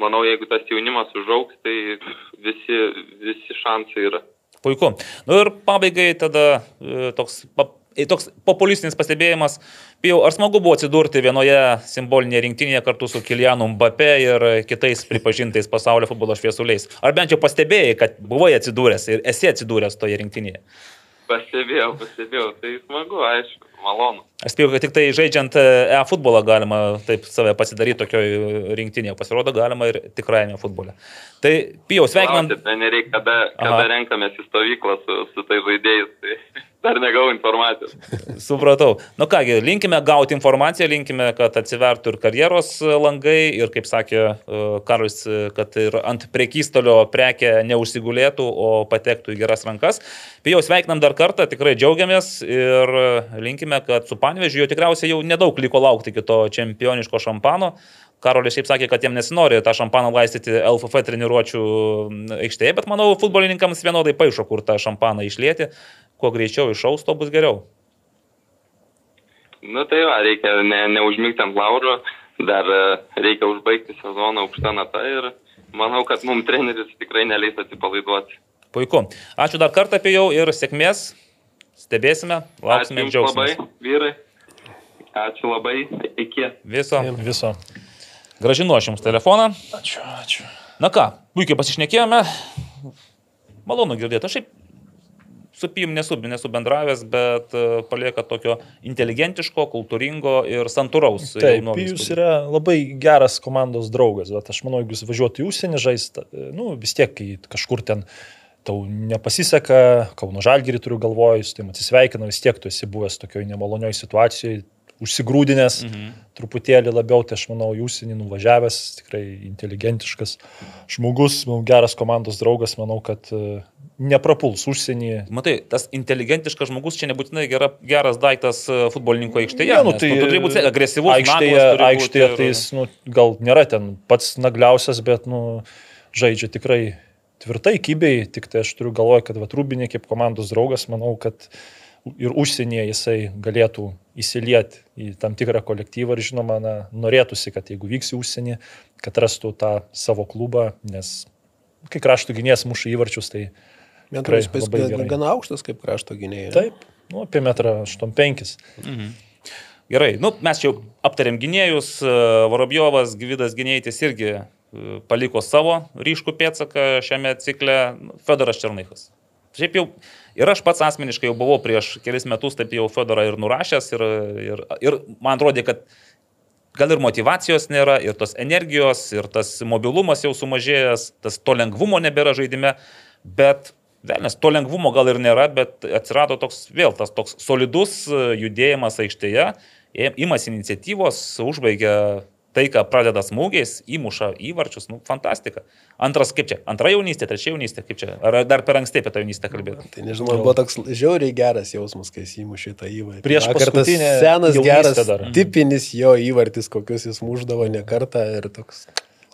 manau, jeigu tas jaunimas užaugs, tai visi, visi šansai yra. Puiku. Nu ir pabaigai tada e, toks toks populistinis pastebėjimas. Pijau, ar smagu buvo atsidurti vienoje simbolinėje rinktinėje kartu su Kilianu Mbape ir kitais pripažintais pasaulio futbolo šviesuliais? Ar bent jau pastebėjai, kad buvai atsidūręs ir esi atsidūręs toje rinktinėje? Pastebėjau, pastebėjau, tai smagu, aišku, malonu. Aš spėjau, kad tik tai žaidžiant e-futbolą galima taip save pasidaryti tokioje rinktinėje, pasirodo galima ir tikrajame futbole. Tai pijau, sveikinam. Treneriai, kada, kada Aha. renkamės į stovyklą su, su tai žaidėjais, tai Dar negau informacijos. Supratau. Nu kągi, linkime gauti informaciją, linkime, kad atsivertų ir karjeros langai ir, kaip sakė e, Karolis, kad ir ant prekystalio prekė neužsigulėtų, o patektų į geras rankas. Pijau sveikinam dar kartą, tikrai džiaugiamės ir linkime, kad su Panvežiu jau tikriausiai jau nedaug liko laukti kito čempioniško šampano. Karolis šiaip sakė, kad jiem nesinori tą šampaną laistyti LFF treniruočių aikštėje, bet manau, futbolininkams vienodai paaišo, kur tą šampaną išlėti kuo greičiau išaus, to bus geriau. Nu tai va, reikia ne, neužmigti ant lauro, dar e, reikia užbaigti sezoną aukštą natą ir manau, kad mums treneris tikrai neleis atsipalaiduoti. Puiku. Ačiū dar kartą apie jau ir sėkmės. Stebėsime, lauksime ir džiaugsmės. Labai, vyrai. Ačiū labai. Iki. Viso. Viso. Gražinu aš jums telefoną. Ačiū, ačiū. Na ką, puikiai pasišnekėjome. Malonu girdėti. Aš šiaip su Pijum nesu, nesu bendravęs, bet e, palieka tokio inteligentiško, kultūringo ir santūraus. Taip, Pijus yra labai geras komandos draugas, bet aš manau, jeigu jūs važiuotų į užsienį žaisti, e, nu, vis tiek, kažkur ten tau nepasiseka, Kauno Žalgirį turiu galvoj, su tim atsisveikina, vis tiek tu esi buvęs tokioje nemalonioje situacijoje, užsigrūdinęs mhm. truputėlį labiau, tai aš manau, jūs nuvažiavęs, tikrai inteligentiškas žmogus, manau, geras komandos draugas, manau, kad e, neprapuls užsienį. Matai, tas inteligentiškas žmogus čia nebūtinai gera, geras daiktas e, futbolininko aikštėje. Ne, nu, tai nu, turi būti agresyvus. Aikštėje, aikštėje tai jis nu, gal nėra ten pats nagliausias, bet nu, žaidžia tikrai tvirtai, kybiai, tik tai aš turiu galvoje, kad Vatrubinė kaip komandos draugas, manau, kad ir užsienyje jisai galėtų įsilieti į tam tikrą kolektyvą ir žinoma, na, norėtųsi, kad jeigu vyks į užsienį, kad rastų tą savo klubą, nes kai krašto gynėjas muša įvarčius, tai... Metras gana aukštas kaip krašto gynėjas. Taip, nu, apie metrą 85. Mhm. Gerai, nu, mes jau aptarėm gynėjus, Vorobjovas, Gvidas gynėjtis irgi e, paliko savo ryškų pėtsaką šiame cikle, Fedoras Černychas. Šiaip jau ir aš pats asmeniškai jau buvau prieš kelis metus taip jau Fedorą ir nurašęs ir, ir, ir man atrodė, kad gal ir motivacijos nėra, ir tos energijos, ir tas mobilumas jau sumažėjęs, tas to lengvumo nebėra žaidime, bet Velnes, to lengvumo gal ir nėra, bet atsirado toks vėl tas toks solidus judėjimas aikštėje, imasi iniciatyvos, užbaigia tai, ką pradeda smūgiais, įmuša įvarčius, nu, fantastika. Antras, kaip čia, antra jaunystė, trečia jaunystė, kaip čia, ar dar per anksti apie tą jaunystę kalbėti? Tai nežinau, man buvo toks žiauriai geras jausmas, kai jis įmušė tą įvartį. Prieš paskutinį senas geras, dar. tipinis jo įvartis, kokius jis muždavo ne kartą ir toks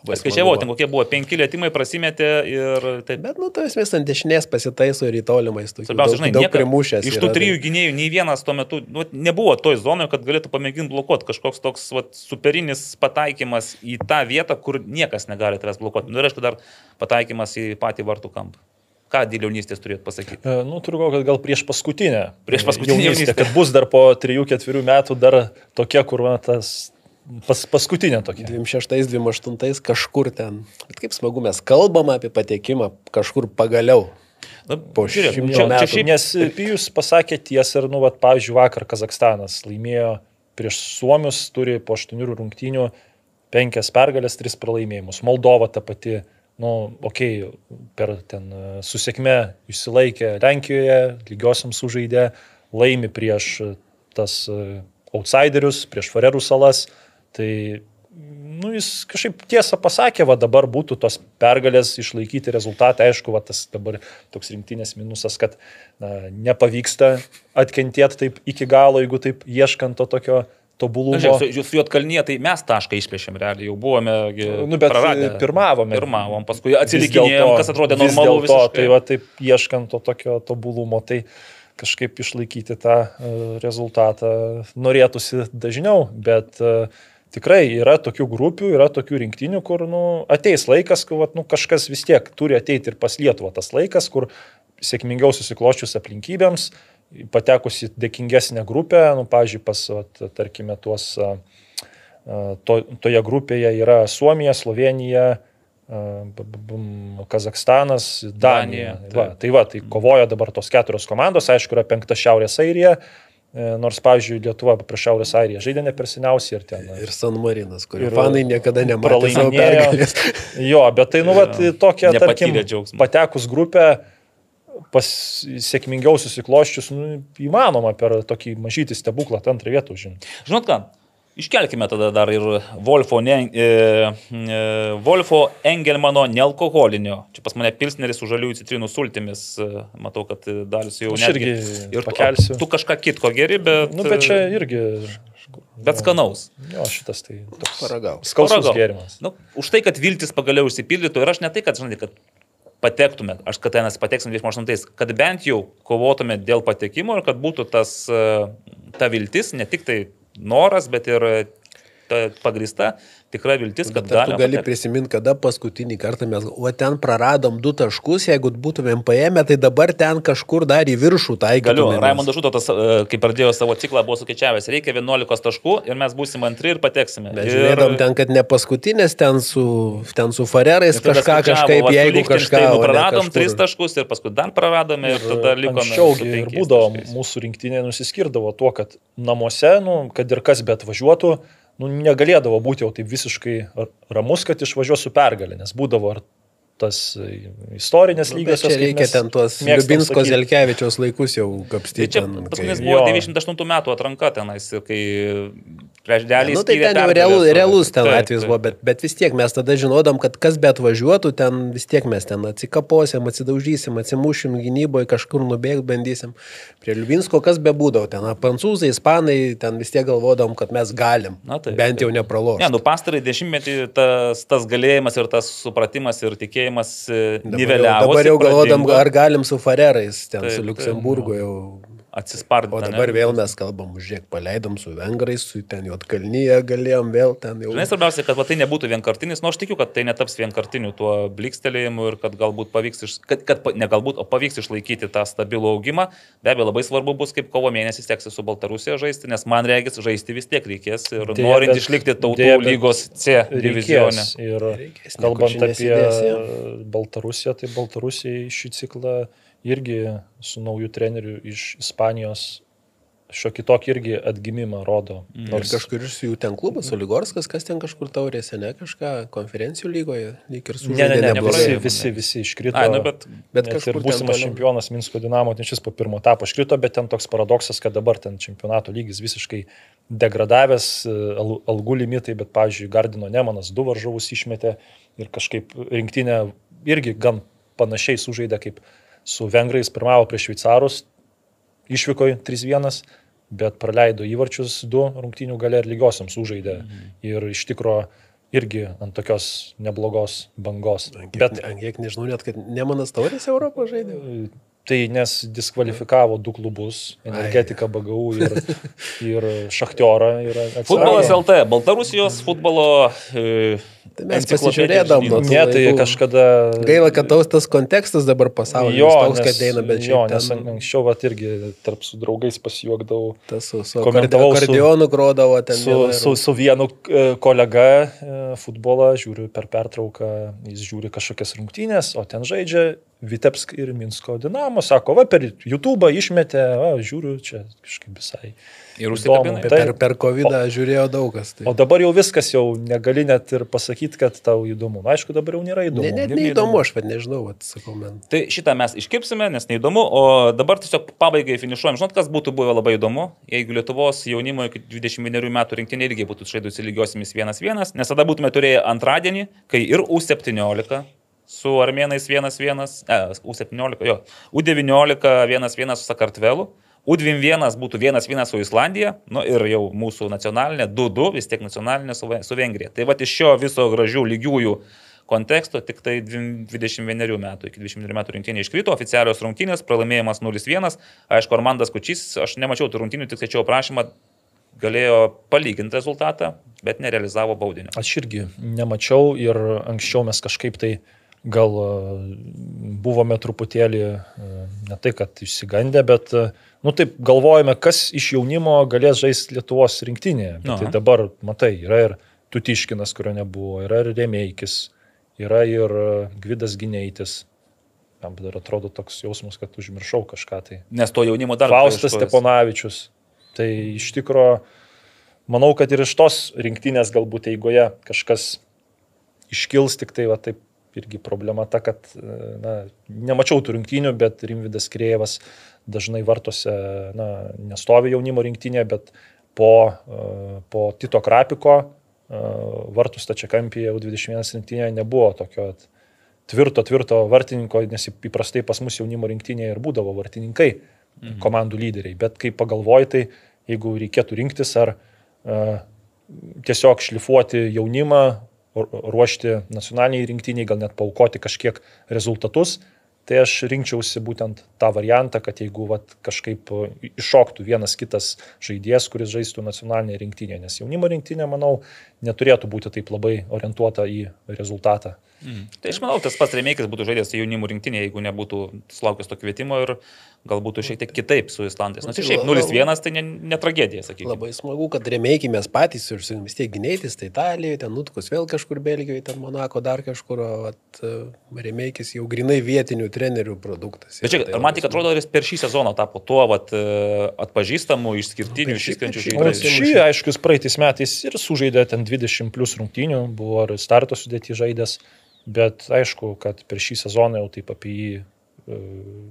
Skaičiavau, ten kokie buvo penki lėtimai, prasimėtė ir taip. Bet, nu, tas vis ant dešinės pasitaiso ir į tolimais. Svarbiausia, žinai, daug primušęs. Iš tų trijų gynėjų nei vienas tuo metu nu, nebuvo toj zonoje, kad galėtų pamėginti blokuoti. Kažkoks toks vat, superinis pataikymas į tą vietą, kur niekas negali tavęs blokuoti. Nu, ir aišku, dar pataikymas į patį vartų kampą. Ką dėl jaunystės turėt pasakyti? E, nu, turiu galvoje, kad gal prieš paskutinę. Prieš paskutinę jaunystę. jaunystę. Kad bus dar po 3-4 metų dar tokia, kur va, tas Pas, paskutinė tokia. 26-28 kažkur ten. Bet kaip smagu, mes kalbam apie patekimą kažkur pagaliau. Na, po žiūrėk, čia, čia šiaip... Nes Pijus pasakė tiesą ir, nu, vat, pavyzdžiui, vakar Kazakstanas laimėjo prieš Suomius, turi po 8 rungtynių 5 pergalės, 3 pralaimėjimus. Moldova ta pati nu, okei, okay, per ten susiekme išsilaikė Lenkijoje, lygiosiam sužaidė, laimi prieš tas outsiderius, prieš Farerų salas, tai nu, jis kažkaip tiesą pasakė, va dabar būtų tos pergalės išlaikyti rezultatą, aišku, va tas dabar toks rinktinės minusas, kad na, nepavyksta atkentėti taip iki galo, jeigu taip ieškant to tokio tobulumo. Na, žiūrėk, su, su Jotkalnyje tai mes tašką išplėšėm realiai, jau buvome nu, bet praradę. pirmavome. Pirmavom, paskui atsilikinėjom, kas atrodė normalu. To, tai va taip ieškant to tokio tobulumo, tai kažkaip išlaikyti tą uh, rezultatą norėtųsi dažniau, bet uh, tikrai yra tokių grupių, yra tokių rinktinių, kur nu, ateis laikas, kur vat, nu, kažkas vis tiek turi ateiti ir pas Lietuvą tas laikas, kur sėkmingiau susikloščius aplinkybėms, patekus į dėkingesnę grupę, nu, pažiūrėjau, pas, vat, tarkime, tuos, to, toje grupėje yra Suomija, Slovenija, Kazakstanas, Danija. Danija va, tai va, tai kovoja dabar tos keturios komandos, aišku, yra penkta Šiaurės Airija, nors, pavyzdžiui, Lietuva prie Šiaurės Airiją žaidė ne per seniausiai ir ten. Ir San Marinas, kur ir fanai niekada nematė. jo, bet tai, nu, vat, tokia, tarkim, patekus grupę, pas sėkmingiau susikloščius, nu, įmanoma per tokį mažytį stebuklą antrą vietą užimti. Žinot ką, Iškelkime tada dar ir Wolfo, ne, e, e, Wolfo Engelmano nealkoholinio. Čia pas mane pilsneris su žaliųjų citrinų sultimis. E, matau, kad dalis jau Aš irgi ir pakelsiu. Tu, tu kažką kitko geri, bet... Nu, bet čia irgi. Bet skanaus. Jo, šitas tai toks paragaus. Skalsus gėrimas. Nu, už tai, kad viltis pagaliau užsipildytų ir aš ne tai, kad, žinai, kad patektume, aš kad ten pateksim 28, kad bent jau kovotume dėl patekimo ir kad būtų tas, ta viltis, ne tik tai noras, bet ir pagrįsta tikra viltis, kad gali. Tu gali prisiminti, kada paskutinį kartą mes, o ten praradom du taškus, jeigu būtumėm paėmę, tai dabar ten kažkur dar į viršų taikyti. Galiu, Raimondas Žutotas, e, kai pradėjo savo ciklą, buvo sukeičiavęs, reikia 11 taškų ir mes būsim antri ir pateksime. Mes ir... žiūrėdom ten, kad ne paskutinės ten su, ten su Farerais kažką kažkaip, va, jeigu kažką. Tai praradom 3 taškus ir paskui dar praradome ir, ir tada likome. Anksčiau ir būdavo, mūsų rinktinė nusiskirdavo tuo, kad namuose, nu, kad ir kas bet važiuotų, nu, negalėdavo būti jau taip visiškai ramus, kad išvažiuosiu pergalę, nes būdavo ar tas istorinės nu, lygios. Čia reikia ten tuos Liubinsko Zelkevičiaus laikus jau kapstyti. Tai čia paskutinis buvo 98 metų atranka tenais, kai prieš dėlį. Nu, tai ten jau realu, realus ten taip, atvejis taip. buvo, bet, bet vis tiek mes tada žinodam, kad kas bet važiuotų, ten vis tiek mes ten atsikaposim, atsidaužysim, atsimušim gynyboje, kažkur nubėgti bandysim. Prie Liubinsko kas be būdavo, ten prancūzai, ispanai, ten vis tiek galvodom, kad mes galim. Na, taip, bent jau nepralošti. Ne, nu pastarai dešimtmetį tas, tas galėjimas ir tas supratimas ir tikėjimas niveliavo. Dabar jau galvodam, ar galim su Farerais, ten taip, su Luksemburgu jau atsispardinti. O dabar ne? vėl mes kalbam, žiūrėk, paleidom su vengrais, su ten Jotkalnyje galėjom vėl ten jau. Žinai, svarbiausia, kad va, tai nebūtų vienkartinis, nors nu, aš tikiu, kad tai netaps vienkartiniu tuo blikstelėjimu ir kad galbūt pavyks, iš, kad, kad ne galbūt, o pavyks išlaikyti tą stabilų augimą. Be abejo, labai svarbu bus, kaip kovo mėnesį seksis su Baltarusija žaisti, nes man regis žaisti vis tiek reikės ir dėja, norint išlikti tautų dėja, lygos C divizione. Ir reikės, kalbant apie Baltarusiją, tai Baltarusija šį ciklą irgi su nauju treneriu iš Ispanijos šiokį tokį irgi atgimimą rodo. Mm. Nors kažkur iš jų ten klubas, Oligorskas, kas ten kažkur taurėse, ne kažką konferencijų lygoje, lyg ir su Ne, ne, ne, ne visi, visi, visi iškrito. Ai, nu, bet bet ir būsimas čempionas Minsko Dinamo, ten šis po pirmo etapo iškrito, bet ten toks paradoksas, kad dabar ten čempionato lygis visiškai degradavęs, algų limitai, bet, pavyzdžiui, Gardino Nemanas du varžovus išmetė ir kažkaip rinktinė irgi gan panašiai sužaidė kaip su vengrais pirmavo prieš šveicarus, išvyko 3-1, bet praleido įvarčius du rungtynių gale ir lygiosiams sužaidė. Mhm. Ir iš tikrųjų irgi ant tokios neblogos bangos. Kiek, bet kiek nežinau net, kad Nemanas taurės Europą žaidė. Tai nes diskvalifikavo du klubus - energetiką BGU ir, ir Šachtiorą. Futbolas LT, Baltarusijos futbolo e, Tai mes pasižiūrėdam, nu, ne, tai kažkada. Gaila, kad taus tas kontekstas dabar pasaulyje. Jo, toks, nes, kad eina, bet jo, nes ten... anksčiau vat irgi tarp su draugais pasijuokdavau. Tas su, su akordeonu grodavo ten. Su, ir... su, su vienu e, kolega e, futbolą žiūriu per pertrauką, jis žiūri kažkokias rungtynės, o ten žaidžia Vitebsk ir Minsko Dinamo, sako, va, per YouTube išmetė, va, žiūriu, čia kažkaip visai. Ir užsikabinai. tai- Per, per COVID žiūrėjo daug kas. Tai. O dabar jau viskas, jau negali net ir pasakyti, kad tau įdomu. Na, aišku, dabar jau nėra įdomu. Ne, net neįdomu, aš pat nežinau, vat, sakau, man. Tai šitą mes iškirpsime, nes neįdomu, o dabar tiesiog pabaigai finišuojam. Žinot, kas būtų buvę labai įdomu, jeigu Lietuvos jaunimo iki 21 metų rinktinė irgi būtų žaidusi lygiosiamis 1-1, nes tada būtume turėję antradienį, kai ir U17 su armėnais 1-1, e, U17, jo, U19 1-1 su Sakartvelu. U21 būtų 1-1 su Islandija, nu ir jau mūsų nacionalinė 2-2, vis tiek nacionalinė su, su Vengrija. Tai va iš šio viso gražių lygiųjų konteksto tik tai 21 metų, iki 21 metų rinktinė iškrito, oficialios rungtynės, pralaimėjimas 0-1. Aišku, Armandas Kučys, aš nemačiau tų rungtynių, tik skaičiau prašymą, galėjo palyginti rezultatą, bet nerealizavo baudinio. Aš irgi nemačiau ir anksčiau mes kažkaip tai gal e, buvome truputėlį, e, ne tai kad išsigandę, bet, e, nu taip, galvojame, kas iš jaunimo galės žaisti Lietuvos rinktinėje. Aha. Tai dabar, matai, yra ir Tutiškinas, kurio nebuvo, yra ir Remeikis, yra ir Gvidas Gineitis. Jam dar atrodo toks jausmas, kad užmiršau kažką tai. Nes to jaunimo dar Faustas. Steponavičius. Tai iš tikrųjų, manau, kad ir iš tos rinktinės galbūt eigoje kažkas iškils, tik tai va taip irgi problema ta, kad na, nemačiau tų rinktinių, bet Rimvidas Krievas dažnai vartose na, nestovi jaunimo rinktinė, bet po, e, po Tito Krapiko e, vartų stačiakampyje U21 rinktinėje nebuvo tokio tvirto, tvirto vartininko, nes įprastai pas mus jaunimo rinktinėje ir būdavo vartininkai, mhm. komandų lyderiai. Bet kai pagalvoji, tai jeigu reikėtų rinktis ar uh, tiesiog šlifuoti jaunimą, ruošti nacionaliniai rinktiniai, gal net paukoti kažkiek rezultatus, tai aš rinkčiausi būtent tą variantą, kad jeigu vat, kažkaip e, iššoktų vienas kitas žaidėjas, kuris žaistų nacionalinėje rinktinėje, nes jaunimo rinktinė, manau, neturėtų būti taip labai orientuota į rezultatą. Mm. Tai aš manau, tas pats Remeikis būtų žaidęs jaunimų rinktinėje, jeigu nebūtų sulaukęs to kvietimo ir gal būtų šiek tiek kitaip su Islandais. Nors ir šiaip 0-1 tai ne, ne tragedija, sakykime. Labai smagu, kad remėjai mes patys ir su vis tiek gynėtis, tai Italijoje, ten Nutkus vėl kažkur Belgijoje, ten Monako dar kažkur, o remėjais jau grinai vietinių trenerių produktas. Bet čia, tai ar man tik atrodo, ar jis per šį sezoną tapo tuo vat, e, atpažįstamu, išskirtiniu, per šį- O žaidėju. šį, aišku, praeitais metais ir sužaidė ten 20 plus rungtynių, buvo ir starto sudėti žaidęs, bet aišku, kad per šį sezoną jau taip apie jį, e,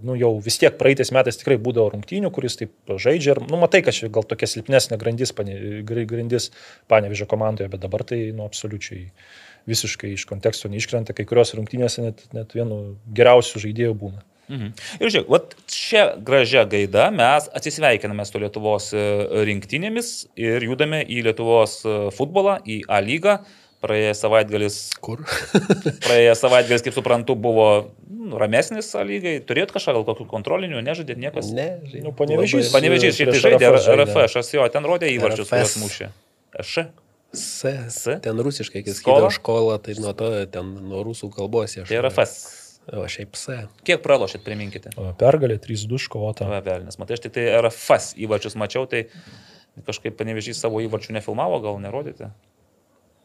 nu jau vis tiek praeitais metais tikrai būdavo rungtynių, kuris taip žaidžia ir, nu matai, kad čia gal tokia silpnesnė grandis, pane- gr- grandis panevežė komandoje, bet dabar tai, nu, absoliučiai visiškai iš konteksto neiškrenta, kai kurios rungtynėse net, net vienu geriausių žaidėjų būna. Mhm. Ir žiūrėk, vat šią gražią gaidą mes atsisveikiname su Lietuvos e, rinktinėmis ir judame į Lietuvos e, futbolą, į A lygą. Praėjęs savaitgalis, Kur? praėjęs savaitgalis, kaip suprantu, buvo nu, ramesnis A lygai. Turėjot kažką, gal kokių kontrolinių, nežaidėt niekas? Ne, Nu, Panevėžys. Labai- Panevežys šiek tiek Prieš žaidė. RFS, aš jo, ten rodė įvarčius, kuriuos RFS. mušė. Š. S. S? Ten rusiškai, kai skaitau školą, tai nuo to, ten nuo rusų kalbos aš. Tai RFS. O šiaip S. Kiek pralošėt, priminkite? Pergalė 3-2 iškovota. Velnis, matai, aš tik tai RFS įvarčius mačiau, tai kažkaip panevežys savo įvarčių nefilmavo, gal nerodėte?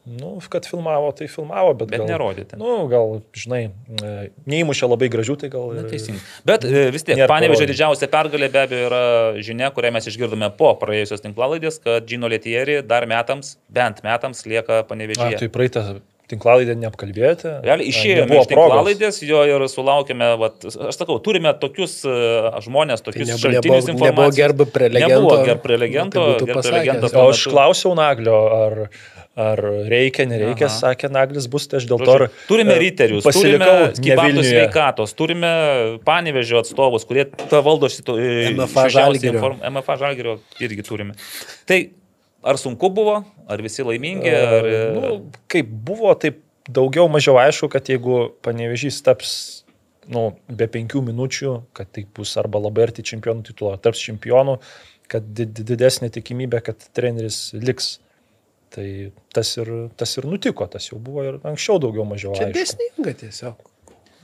Nu, kad filmavo, tai filmavo, bet, Bet gal, nerodėte. Nu, gal, žinai, e, neįmušė labai gražių, tai gal... Na, ir- teisingai. Bet e, vis tiek, panevežė didžiausia pergalė be abejo yra žinia, kurią mes išgirdome po praėjusios tinklalaidės, kad Džino Letieri dar metams, bent metams lieka A, panevežėje. tai praeitą tinklalaidę neapkalbėjote. Realiai išėjome iš tinklalaidės, jo ir sulaukėme, vat, aš sakau, turime tokius žmonės, Tai tokius nebuvo, šaltinius nebuvo, nebuvo informacijos. gerb prelegento. Nebuvo gerb prelegento, tai būtų gerb pasakęs. prelegentas O aš klausiau Naglio, ar, ar reikia, nereikia, Aha. Sakė Naglis bus, tai aš dėl to. Žodžiu, turime e, riterius, pasilikau turime gyventojų sveikatos, turime panevežio atstovus, kurie tą valdo šito e, MFA Žalgirio. inform- MFA Žalgirio irgi turime. Tai ar sunku buvo, ar visi laimingi, ar... E, Nu, kaip buvo, taip daugiau mažiau aišku, kad jeigu panevežys taps nu, be penkių minučių, kad tai bus arba labai arti čempionų titulo, ar taps čempionu, kad di- di- didesnė tikimybė, kad treneris liks. Tai tas ir, tas ir nutiko, tas jau buvo ir anksčiau daugiau mažiau. Čia dėsninga tiesiog.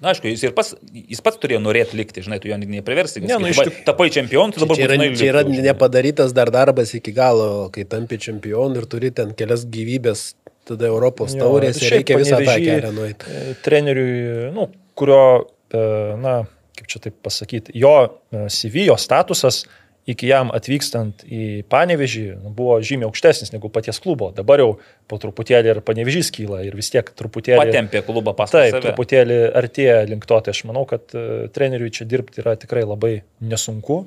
Na, aišku, jis, ir pats, jis pats turėjo norėti likti, žinai, tu jo nepriversi. Ne, nu, iš dabar tik- tapai čempionu, tu dabar Čia yra, čia yra nepadarytas dar darbas iki galo, kai tampi čempionu ir turi ten kelias gyvybės, tada Europos Jo, taurės ir reikia visą tą kelią nueiti. e, Treneriui, nu, kurio na, kaip čia taip pasakyti, jo CV, jo statusas iki jam atvykstant į Panevežį nu, buvo žymiai aukštesnis negu paties klubo. Dabar jau po truputėlį ir Panevežys kyla ir vis tiek truputėlį... Patempė klubą paskui. Taip, save. truputėlį artėja link to, tai aš manau, kad uh, treneriui čia dirbti yra tikrai labai nesunku,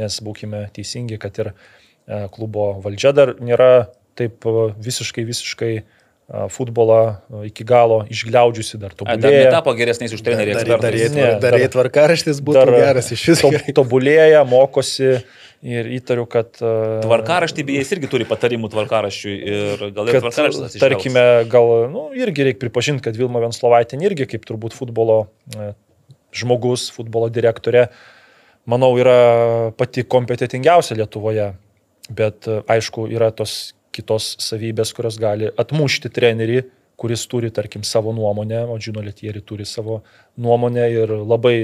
nes būkime teisingi, kad ir uh, klubo valdžia dar nėra taip uh, visiškai, visiškai uh, futbolą iki galo išgliaudžiusi, dar tobulėja. Dar netapo geresniais už trenerį. Dar, dar, dar, dar, dar tvarkaraštis būtų dar, geras iš viso. Tobulėja, mokosi ir įtariu, kad... Tvarkaraštį, beje, jis irgi turi patarimų tvarkaraščiui ir gal ir tvarkaraštis. Tarkime, gal, nu, irgi reikia pripažinti, kad Vilma Venslovaitė irgi kaip turbūt futbolo žmogus, futbolo direktorė, manau, yra pati kompetitingiausia Lietuvoje. Bet aišku, yra tos kitos savybės, kurios gali atmušti trenerį, kuris turi, tarkim, savo nuomonę, o Džino Letieri turi savo nuomonę ir labai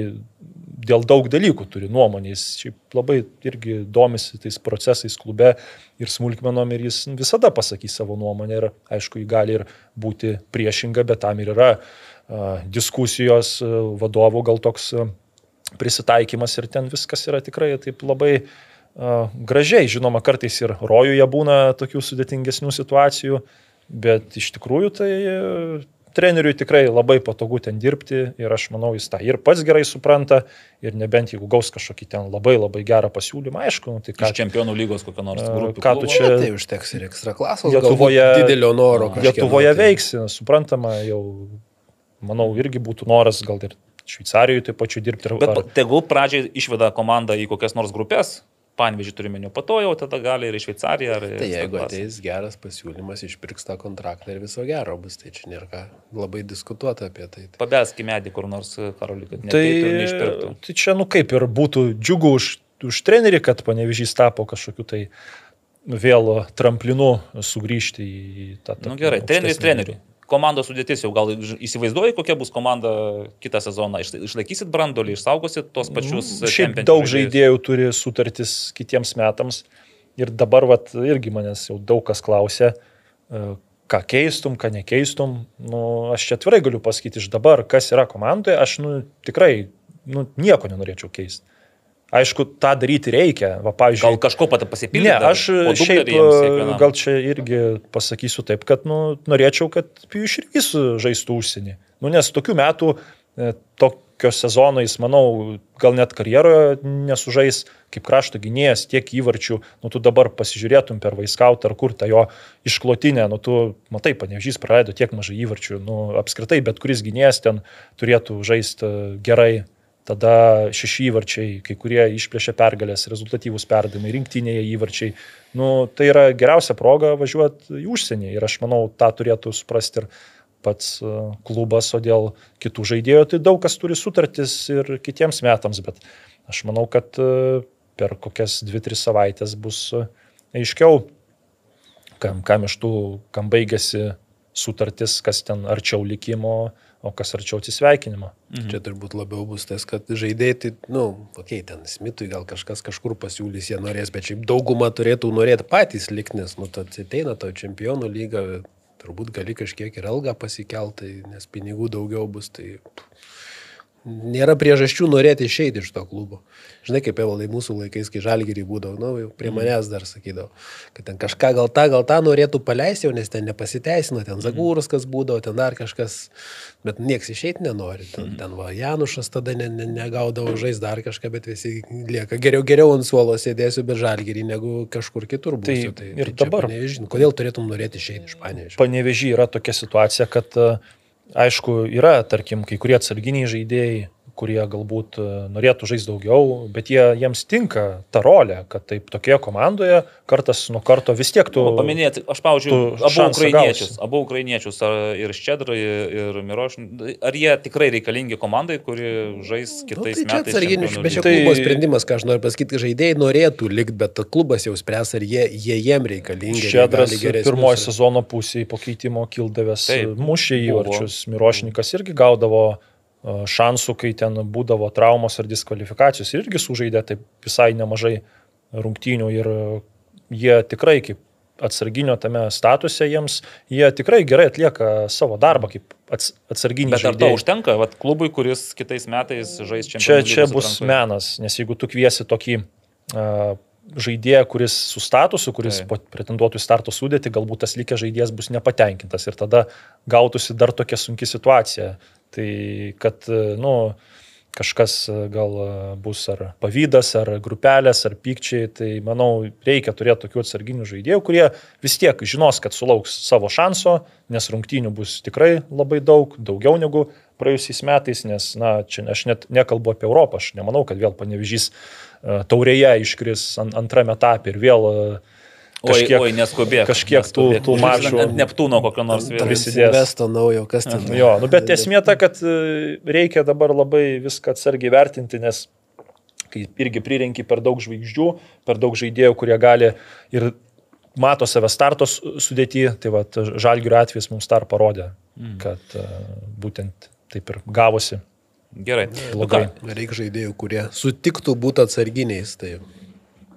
dėl daug dalykų turi nuomonę. Jis šiaip labai irgi domisi tais procesais klube ir smulkmenom ir jis visada pasakys savo nuomonę ir aišku, jį gali ir būti priešinga, bet tam ir yra uh, diskusijos uh, vadovų gal toks uh, prisitaikymas ir ten viskas yra tikrai taip labai uh, gražiai, žinoma, kartais ir rojuje būna tokių sudėtingesnių situacijų, bet iš tikrųjų tai e, treneriui tikrai labai patogu ten dirbti ir aš manau, jis tą ir pats gerai supranta ir nebent jeigu gaus kažkokį ten labai labai gerą pasiūlymą, aišku, nu, tai ką... Iš čempionų lygos kokio nors grupės. Ką tu čia... Tai užteks ir ekstra klasos. Lietuvoje, didelio noro. Lietuvoje tai... veiksi, suprantama, jau, manau, irgi būtų noras gal ir Šveicarijoje taip pačiu dirbti. Bet ar... tegul pradžiai išveda komandą į kokias nors grupės, Panvežį turime, po to jau tada gali ir į Šveicariją. Ar tai jeigu ateis geras pasiūlymas, išpirks tą kontraktą ir viso gero bus, tai čia nėra ką labai diskutuoti apie tai. Pabelski medį kur nors, Karoli, kad tai, neišpirktų. Tai čia, nu kaip ir būtų džiugu už, už trenerį, kad panevežys tapo kažkokiu tai vėl tramplinu sugrįžti į tą. Na nu, gerai, treneris treneriui komandos sudėtis jau gal įsivaizduoji, kokia bus komanda kitą sezoną. Išlaikysit brandolį, išsaugosit tos pačius. Mm, šiaip daug žaidėjų turi sutartis kitiems metams. Ir dabar vat, irgi manęs jau daug kas klausė, e, ką keistum, ką nekeistum. Nu, aš čia atvirai galiu pasakyti iš dabar, kas yra komandoje, aš nu, tikrai nu, nieko nenorėčiau keisti. Aišku, tą daryti reikia. Va, gal kažko pat pasipildyti? Ne, aš šiaip e, gal čia irgi pasakysiu taip, kad nu, norėčiau, kad Pijus ir jis žaistų užsienį. Nu, nes tokių metų, e, tokio sezono jis, manau, gal net karjeroje nesužais kaip krašto gynėjas tiek įvarčių. Nu, tu dabar pasižiūrėtum per Vaiskautą ar kur tą jo išklotinę, nu, tu matai, panežys praleido tiek mažai įvarčių. Nu, apskritai, bet kuris gynėjas ten turėtų žaisti gerai tada šeši įvarčiai, kai kurie išplėšia pergalės, rezultatyvūs perdavimai, rinktinėje įvarčiai. Nu, tai yra geriausia proga važiuoti į užsienį ir aš manau, tą turėtų suprasti ir pats e, klubas, o dėl kitų žaidėjų, tai daug kas turi sutartis ir kitiems metams, bet aš manau, kad e, per kokias 2-3 savaitės bus e, aiškiau, kam, kam iš tų, kam baigėsi sutartis, kas ten arčiau likimo, o kas arčiau atsisveikinimo. Mhm. Čia turbūt labiau bus tas, kad žaidėjai, tai, na, nu, okei, okay, ten Smitui gal kažkas kažkur pasiūlys, jie norės, bet šiaip dauguma turėtų norėti patys likti, nes, nu, tad ateina to čempionų lyga, turbūt gali kažkiek ir algą pasikelti, nes pinigų daugiau bus, tai nėra priežasčių norėti išeiti iš to klubo. Žinai, kaip evaldai mūsų laikais, kai žalgyrį būdavo, nu, prie mhm. manęs dar sakydavo, kad ten kažką gal tą, gal tą norėtų paleisti, nes ten nepasiteisino, ten mhm. Zagūrus kas būdavo, ten dar kažkas, bet nieks išeiti nenori. Ten, mhm. ten va, Janušas tada ne, ne, negaudavo žais dar kažką, bet visi lieka. Geriau, geriau ant suolo sėdėsiu be žalgyrį, negu kažkur kitur būsiu. Tai, tai ir tai dabar. Nežinau, kodėl turėtum norėti išeiti iš panėžio. Panevežį yra tokia situacija, kad aišku, yra, tarkim, kai kurie atsarginiai žaidėjai, kurie galbūt e, norėtų žaisti daugiau, bet jie, jiems tinka ta rolė, kad taip tokioje komandoje kartas nuo karto vis tiek tu... Nu, paminėti, aš pavyzdžiui, abu ukrainiečius, gausi. abu ukrainiečius, ir Ščedrai, ir Miroš, ar jie tikrai reikalingi komandai, kuri žais nu, kitais nu, tai metais? Atsarginis, bet čia tai... klubo sprendimas, ką aš noriu pasakyti, kad žaidėjai norėtų likti, bet klubas jau spręs, ar jie, jie jiem reikalingi. Ščedras pirmojo sezono pusėje po keitimo kildavęs mušė įvarčius, Mirošnikas irgi gaudavo šansų, kai ten būdavo traumos ar diskvalifikacijos ir irgi sužaidė taip visai nemažai rungtynių ir jie tikrai kaip atsarginio tame statuse jiems, jie tikrai gerai atlieka savo darbą kaip ats, atsarginiai. Bet ar to žaidėjai. užtenka, vat, klubui, kuris kitais metais žais čia Čia, čia bus menas, nes jeigu tu kviesi tokį uh, žaidėją, kuris su statusu, kuris Taip. po- pretenduotų į starto sudėti, galbūt tas likęs žaidėjas bus nepatenkintas ir tada gautųsi dar tokia sunki situacija. Tai kad, e, nu, kažkas e, gal e, bus ar pavydas, ar grupelės, ar pykčiai, tai manau, reikia turėti tokių atsarginių žaidėjų, kurie vis tiek žinos, kad sulauks savo šanso, nes rungtynių bus tikrai labai daug, daugiau negu praėjusiais metais, nes, na, čia aš net nekalbu apie Europą, aš nemanau, kad vėl panevežys taurėje iškris ant, antrame etape ir vėl e, Kažkiek, oi, oi, neskubėk. kažkiek tų, neskubėk. tų mačų. Ant Neptūno kokio nors vėl. prisidės. Vesto naujo, kas ten. Jo, nu, bet esmė ta, kad e, reikia dabar labai viską atsargiai vertinti, nes kai irgi prirenki per daug žvaigždžių, per daug žaidėjų, kurie gali ir mato save startos sudėti, tai va, žalgių atvejs mums dar parodė, Mm. kad būtent taip ir gavosi. Gerai. Nu Blogai. ką, Reikia žaidėjų, kurie sutiktų būti atsarginiais. Tai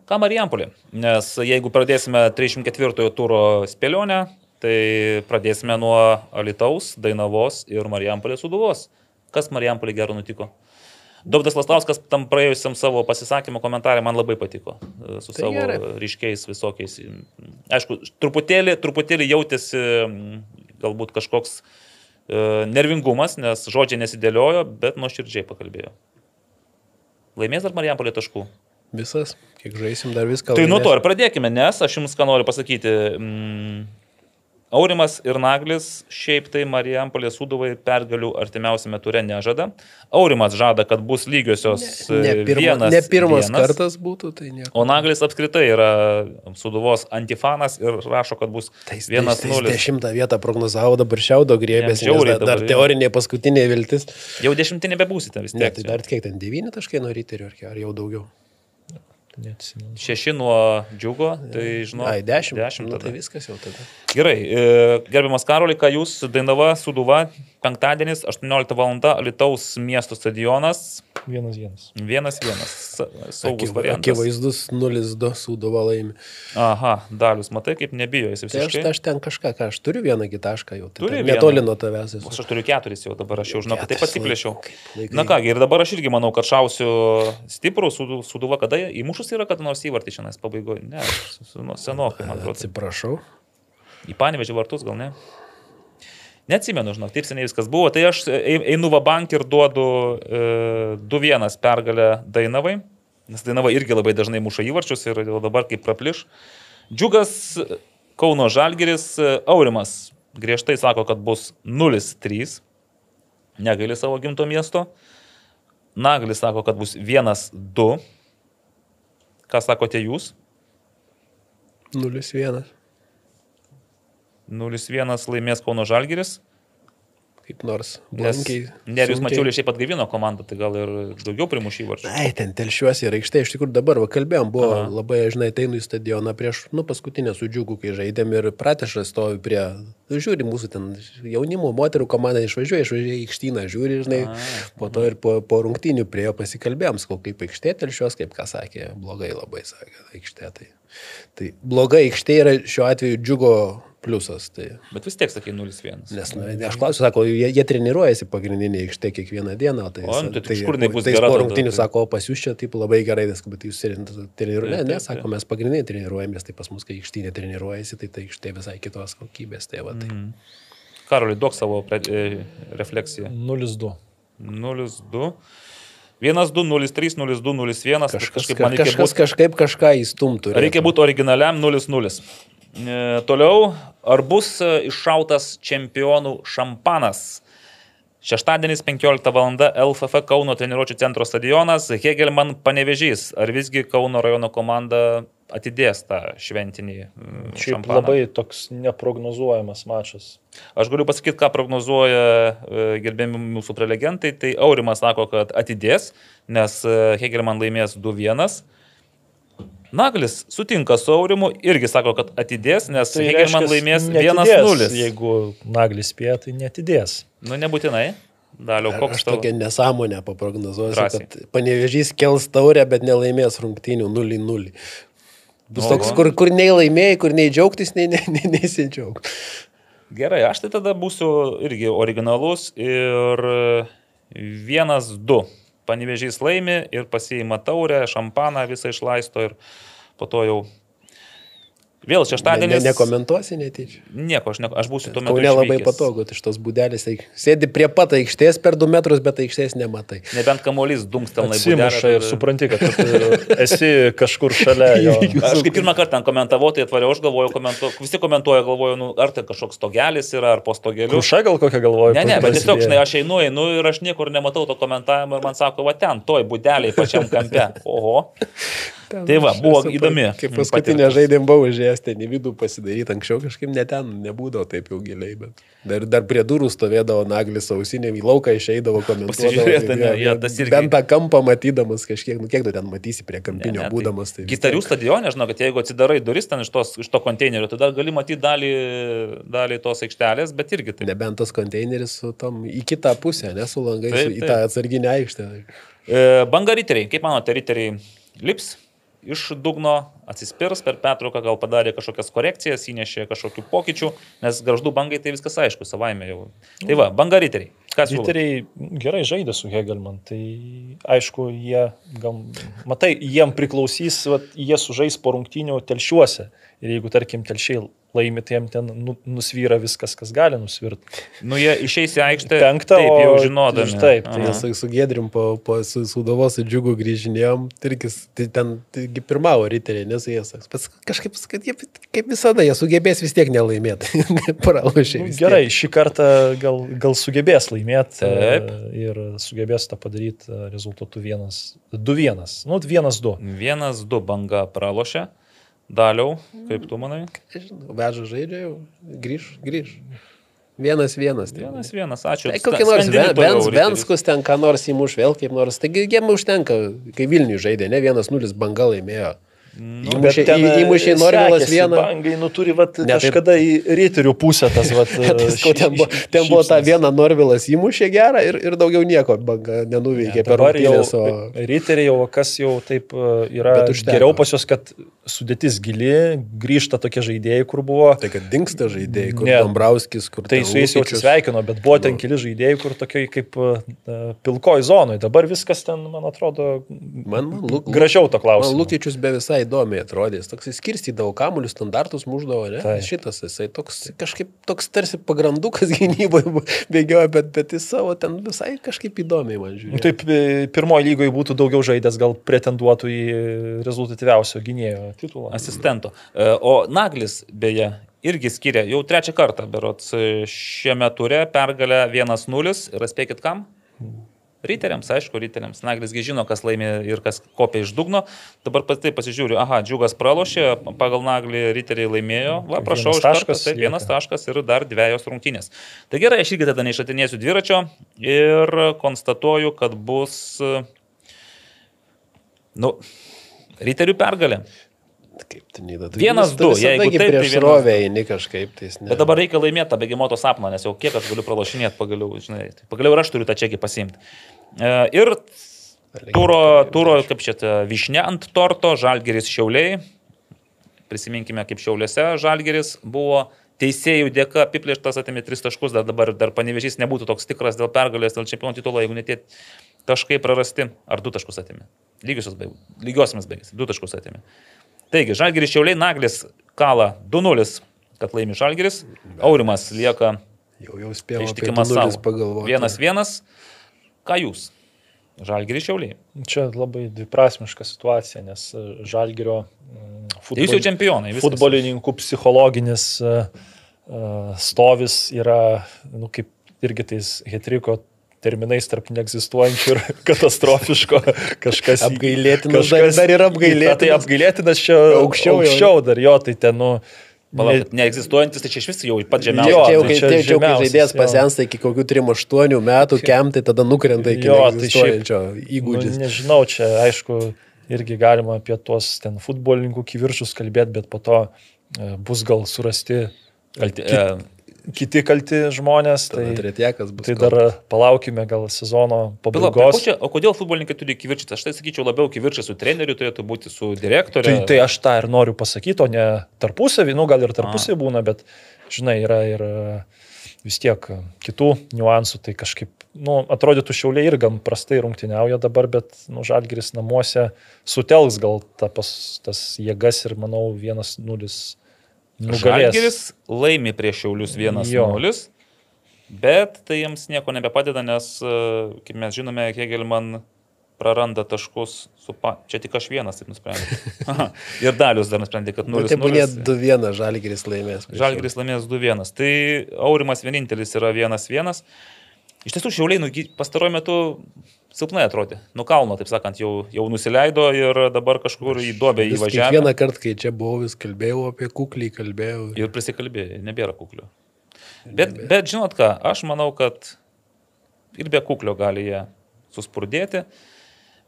Ką Marijampolė? Nes jeigu pradėsime 34 turo spėlionę, tai pradėsime nuo Alitaus, Dainavos ir Marijampolės suduvos. Kas Marijampolė gero nutiko? Dobdas Lastauskas tam praėjusiam savo pasisakymo komentarė man labai patiko. e, Su Tai savo gerai. ryškiais visokiais. Aišku, truputėlį, truputėlį jautėsi galbūt kažkoks e, nervingumas, nes žodžiai nesidėliojo, bet nuoširdžiai pakalbėjo. Laimės ar Marijampolė taškų? visas, kiek žaisim, dar viską. Tai nuo to ir pradėkime, nes aš jums ką noriu pasakyti. Mm, Aurimas ir Naglis šiaip tai Marijampolės suduvai pergalių artimiausiame ture nežada. Aurimas žada, kad bus lygiosios Ne, e, pirma, vienas, ne pirmas vienas, kartas būtų, tai nieko. O Naglis apskritai yra suduvos antifanas ir rašo, kad bus Tai jis- vienas tai jis nulis. Dešimtą vietą prognozavo, dabar šiaudo. Jam žiauriai Dar, dar teorinė paskutinė viltis. Jau dešimtinė bebūsite vis Ne, tiek. tai čia. dar kiek ten, 9 taškai nuo kiek- ar jau daugiau. Neatsimenu. Šeši nuo džiugo, tai žinau. Ai, 10. Dešimt. Nu, tai viskas jau tada. Gerai, e, gerbiamas Karoli, ką jūs, Dainava, Suduva, penktadienis, 18 val. Lietuvos miesto stadionas, Vienas vienas. vienas vienas, sa- saugus Akiva- variantas. Akivaizdus 0-2 sūduva laimi. Aha, Dalius, matai, kaip nebijo jis Tai aš, visiškai. aš ten kažką, ką aš turiu vieną kitašką jau. Tai Turi ten vieną? netoli nuo tavęs esu. Aš turiu keturis jau dabar, aš jau žinau, kad taip laikai. Na kągi, ir dabar aš irgi manau, kad šausiu stiprų Sudu- Suduva, kada įmušus yra, kad nors įvartį šiandien pabaigoje. Ne, nu, senokai, man atrodo. Atsiprašau. Į panevežį vartus gal ne? Neatsimenu, žinok, taip seniai viskas buvo. Tai aš ei- einu va bank ir duodu e, 2-1 pergalę Dainavai, nes Dainava irgi labai dažnai muša įvarčius ir dabar kaip prapliš. Džiugas Kauno Žalgeris e, Aurimas griežtai sako, kad bus 0-3, negaili savo gimto miesto. Naglis sako, kad bus 1-2. Ką sakote jūs? 0-1. 0-1 laimės Kauno Žalgeris. Kaip nors. Nes blankiai, Nerius sunkiai. Mačiulis šiaip atgaivino komandą, tai gal ir daugiau primušy varčių. Ai, ten telšiuosi ir aikštė, iš tikrųjų dabar, va, kalbėjom, buvo Aha. Aha. labai, žinai, ateinu į stadioną prieš, nu, paskutinę su džiugu, kai žaidėm ir pratešas stovi prie, žiūri, mūsų ten jaunimo, moterų komanda išvažiuoja, išvažiuoja į aikštyną, žiūri, žinai, A, po to ir po, po rungtynių prie jo pasikalbėjom, sakau, kaip aikštė telšiuos, kaip ką sakė, blogai labai sakė, aikštė. Tai, tai bloga aikštė yra šiuo atveju džiugo pliusas. Tai, Bet vis tiek sakai 0-1. Nes, nu, aš klausiu, sako, jie, jie treniruojasi pagrindinė aikštė kiekvieną dieną. Tai, O, nu, tai tai, iš kur jinai bus tai gera po tada, rungtynių tai- sako, pas jūs čia taip labai gerai, nes bet jūs treniruojate. Ne, ne, sako, mes pagrindinė treniruojamės, tai pas mus, kai aikštynė treniruojasi, tai ta aikštė visai kitos kokybės. Tai, va, tai. Mhm. Karoli, duok savo pre, e, refleksiją. 0-2. 0-2. 1-2, 0-3, 0-2, 0-1. Kažkas, kažkas būt, kažkaip kažką įstumtų. reikia būti originaliam 0-0. E, toliau, ar bus e, iššautas čempionų šampanas? Šeštadienis 15 val. LFF Kauno treniruočio centro stadionas, Hegelman panevežys. Ar visgi Kauno rajono komanda atidės tą šventinį Šiaip šampaną? labai toks neprognozuojamas mačas. Aš galiu pasakyti, ką prognozuoja e, gerbėmi mūsų prelegentai. Tai Aurimas sako, kad atidės, nes Hegelman laimės 2-1. Naglis sutinka su Aurimu, irgi sako, kad atidės, nes tai Hegelman laimės neatidės. 1-0. Jeigu naglis spėja, tai netidės. Nu, nebūtinai. Daliau, Aš koks tavo? tokią nesąmonę paprognozuosiu, Drąsiai. kad panevežys kels taurę, bet nelaimės rungtynių 0-0. Bus Oho. toks, kur, kur nei laimėjai, kur nei džiaugtis, nei, nei, nei nesidžiaug. Gerai, aš tai tada būsiu irgi originalus ir vienas, du. Panevežys laimi ir pasiima taurę, šampaną visą išlaisto ir po to jau vėl Ne, ne, šeštadienis. nekomentuosi netyčia. Nieko, aš, ne, aš būsiu tuo metu. Kaune labai patogu, tai iš tos būdelės. tai Sėdi prie pat aikštės per 2 metrus, bet aikštės nematai. Nebent kamuolys dumstelna į Atsimuša ir supranti, kad esi kažkur šalia jo. Aš kaip pirmą kartą ten komentavau, tai atvariau, aš galvoju, komentu, visi komentuoja, galvoju, nu, ar tai kažkoks stogelis yra, ar po stogeliu. Kruša gal kokią galvoju. Ne, ne, bet tiesiog, žinai, aš einu, einu ir aš niekur nematau to komentavimo ir man sako, va ten, toj būdeliai pačiam kampe. Oho. Tai va, buvo įdomi Kaip paskutinė patirtis. žaidėm buvau užėjęs ten į vidų pasidaryti, anksčiau kažkaip net ten nebūdavo taip jau giliai, bet dar, dar prie durų stovėdavo naglis ausinėm, į lauką išeidavo. Pasižiūrėt, ne, jo, tas irgi- Bent tą kampą matydamas kažkiek, nu kiek tu ten matysi prie kampinio Ne, ne, tai būdamas. Tai Gitarių stadione, žinau, kad jeigu atsidarai duris ten iš, tos, iš to konteinerio, dar gali matyti dalį, dalį tos aikštelės, bet irgi tai. Nebent tas konteineris su tom į kitą pusę, ne su langais, Taip, taip, į taip. tą atsarginę aikštę. E, Banga riteriai, kaip manote, riteriai lips iš dugno, atsispirs per pertrauką, gal padarė kažkokias korekcijas, įnešė kažkokių pokyčių, nes garždų bangai tai viskas aišku, savaime jau. Tai va, banga riteriai. Kas? Riteriai gerai žaidė su Hegelman, tai aišku, jie, gal, matai, jiem priklausys, vat, jie sužais po rungtynių telšiuose. Ir jeigu, tarkim, telšiai laimi, tai jiem ten nu, nusvyra viskas, kas gali nusvirti. Nu, jie išeis į aikštę. Penktą, taip, jau žinodami. taip, tai. Mes su, Gedrim po, po su, su Dovos su džiugu grįžinėjom, tai irgi s- tai ten taigi pirmavo riteriai, nes jie saks. Bet kažkaip, kad jie, kaip visada, jie sugebės vis tiek nelaimėti. Pralašė. Nu, gerai, šį kartą gal, gal sugebės laimėti Taip. ir sugebės tą padaryti e, rezultatu 2-1. Nu, 1-2. Vienas, du banga pralošė. Daliau, kaip tu manai? Nežinau, Veža žaidžia jau, grįž, grįž. Vienas vienas. tai- Vienas, vienas, ačiū. Tai kokį nors. Venskus ten ką nors įmuš vėl kaip nors. Taigi jiem užtenka, kai Vilnių žaidė, ne vienas nulis banga laimėjo. Nu, Įmušė, į, įmušė Norvilas vieną. Bangai, nu turi vat, Ne, kažkada į ryterių pusę tas vat. Tas, ko ten buvo, ten buvo ta viena Norvilas įmušė gerą ir, ir daugiau nieko banga nenuveikė per Dabar jau rungtynės. O... riteriai jau kas jau taip e, yra geriau pas juos, kad sudėtis gili, grįžta tokie žaidėjai, kur buvo. Tai kad dinksta žaidėjai, kur Ne. Dombrauskis, kur Tai ten su jais jau atsisveikino, bet buvo ten Nu. keli žaidėjai, kur tokiai kaip uh, pilkoj zonai. Dabar viskas ten, man atrodo, Man, man, Luk, gražiau to Man klausimu. Lukičius be visai įdomiai atrodė. Jis toks skirstydavo kamuolius, standartus muždavo, ne? Taip. Šitas jisai toks kažkaip toks tarsi pagrandukas gynyboje bėgioja, bet, bet jis savo ten visai kažkaip įdomiai man Nu, žiūri. Taip, e, pirmoji lygoje būtų daugiau žaidęs, gal pretenduotų į rezultatyviausio gynėjo titulą. asistento. E, O Naglis, beje, irgi skiria jau trečią kartą, berots šiame ture pergalę 1-0 ir atspėkit kam? Riteriams, aišku, riteriams. Naglisgi žino, kas laimė ir kas kopia iš dugno. Dabar pats taip pasižiūriu, aha, džiugas pralošė, pagal Naglį riteriai laimėjo. Va, prašau, Vienas taškas taip, vienas taškas ir dar dviejos rungtynės. Tai gerai, aš irgi tada neišatinėsiu dviračio ir konstatuoju, kad bus, e, nu, riterių pergalė. Kaip ten įdomu. Vienas, du, jeigu taip, tai prieš vienas, rovę eini kažkaip. Tai ne. Bet dabar reikia laimėti tą bėgimoto sapną, nes jau kiek aš galiu pralašinėti pagaliau, žinai. Tai pagaliau ir aš turiu tą čekį pasimti. E, Ir turo, turo kaip čia, višne ant torto, žalgeris šiauliai. Prisiminkime, kaip šiauliuose žalgeris buvo teisėjų dėka apiplėštas, atėmė tris taškus, dar dabar dar panevežys nebūtų toks tikras dėl pergalės, dėl čempionų titulo, jeigu netie taškai prarasti, ar du taškus atėmė. Lygiosios baigė, lygiosiamis baigėsi, du taškus atėmė. Taigi, žalgeris šiauliai, naglis kala 2-0, kad laimi žalgeris, Aurimas lieka Jau, jau spėjau ištikimas savo. pagalvoti. Vienas vienas. Ką jūs? Žalgeris šiauliai. Čia labai dviprasmiška situacija, nes e, žalgerio mm, Tai jūs jau čempionai. viskas. futbolininkų psichologinis e, e, stovis yra, nu, kaip irgi tais hetriko terminais tarp neegzistuojančių ir katastrofiško kažkas. Apgailėtinas dar- dar ir apgailėtinas. Tai apgailėtinas čia Aukščiau aukščiau, dar jo, tai ten, nu, Palaukit, neegzistuojantis, tai čia iš vis jau pat Čia, žemiausias. Jo, čia jau tai kai, čia čia, čia jau kai žaidėjas pasensta iki kokių 3-8 metų, kem, tai tada nukrenta iki Jo, tai Nu, įgūdžių. nežinau, čia aišku, irgi galima apie tuos ten futbolininkų kiviršus kalbėti, bet po to e, bus gal surasti Kalti, e, kiti kalti žmonės. Tai, tai dar palaukime gal sezono pabaigos. Bila, tai o kodėl futbolininkai turi kivirčytis? Aš tai sakyčiau labiau kivirčytis su treneriu, turėtų būti su direktoriumi. Tai, tai aš tą ir noriu pasakyti, o ne tarpusavį, nu gal ir tarpusavį būna, bet žinai, yra ir e, vis tiek kitų niuansų, tai kažkaip nu, atrodytų šiaulė ir gan prastai rungtyniauja dabar, bet nu, Žalgiris namuose sutelks gal ta pas, tas jėgas ir manau 1-0 Nu, Žalgeris laimi prieš Šiaulius 1-0, bet tai jiems nieko nebepadeda, nes, e, kaip mes žinome, Hegelman praranda taškus su... Pa... Čia tik aš vienas taip nusprendžiau. Ir dalius dar nusprendė, kad 0-0. Taip, būnė 2-1, Žalgeris laimės. Žalgeris laimės 2-1. Tai Aurimas vienintelis yra 1-1. Iš tiesų, Šiauliai nu, pastaruoju metu silpnai atrodė. Nu kalno, taip sakant, jau, jau nusileido ir dabar kažkur į duobę įvažiavo. Kiekvieną kartą, kai čia buvau, vis kalbėjau apie kuklį, kalbėjau. Ir prisikalbėjo, nebėra kuklio. Bet, bet žinot ką, aš manau, kad ir be kuklio gali jie suspurdėti.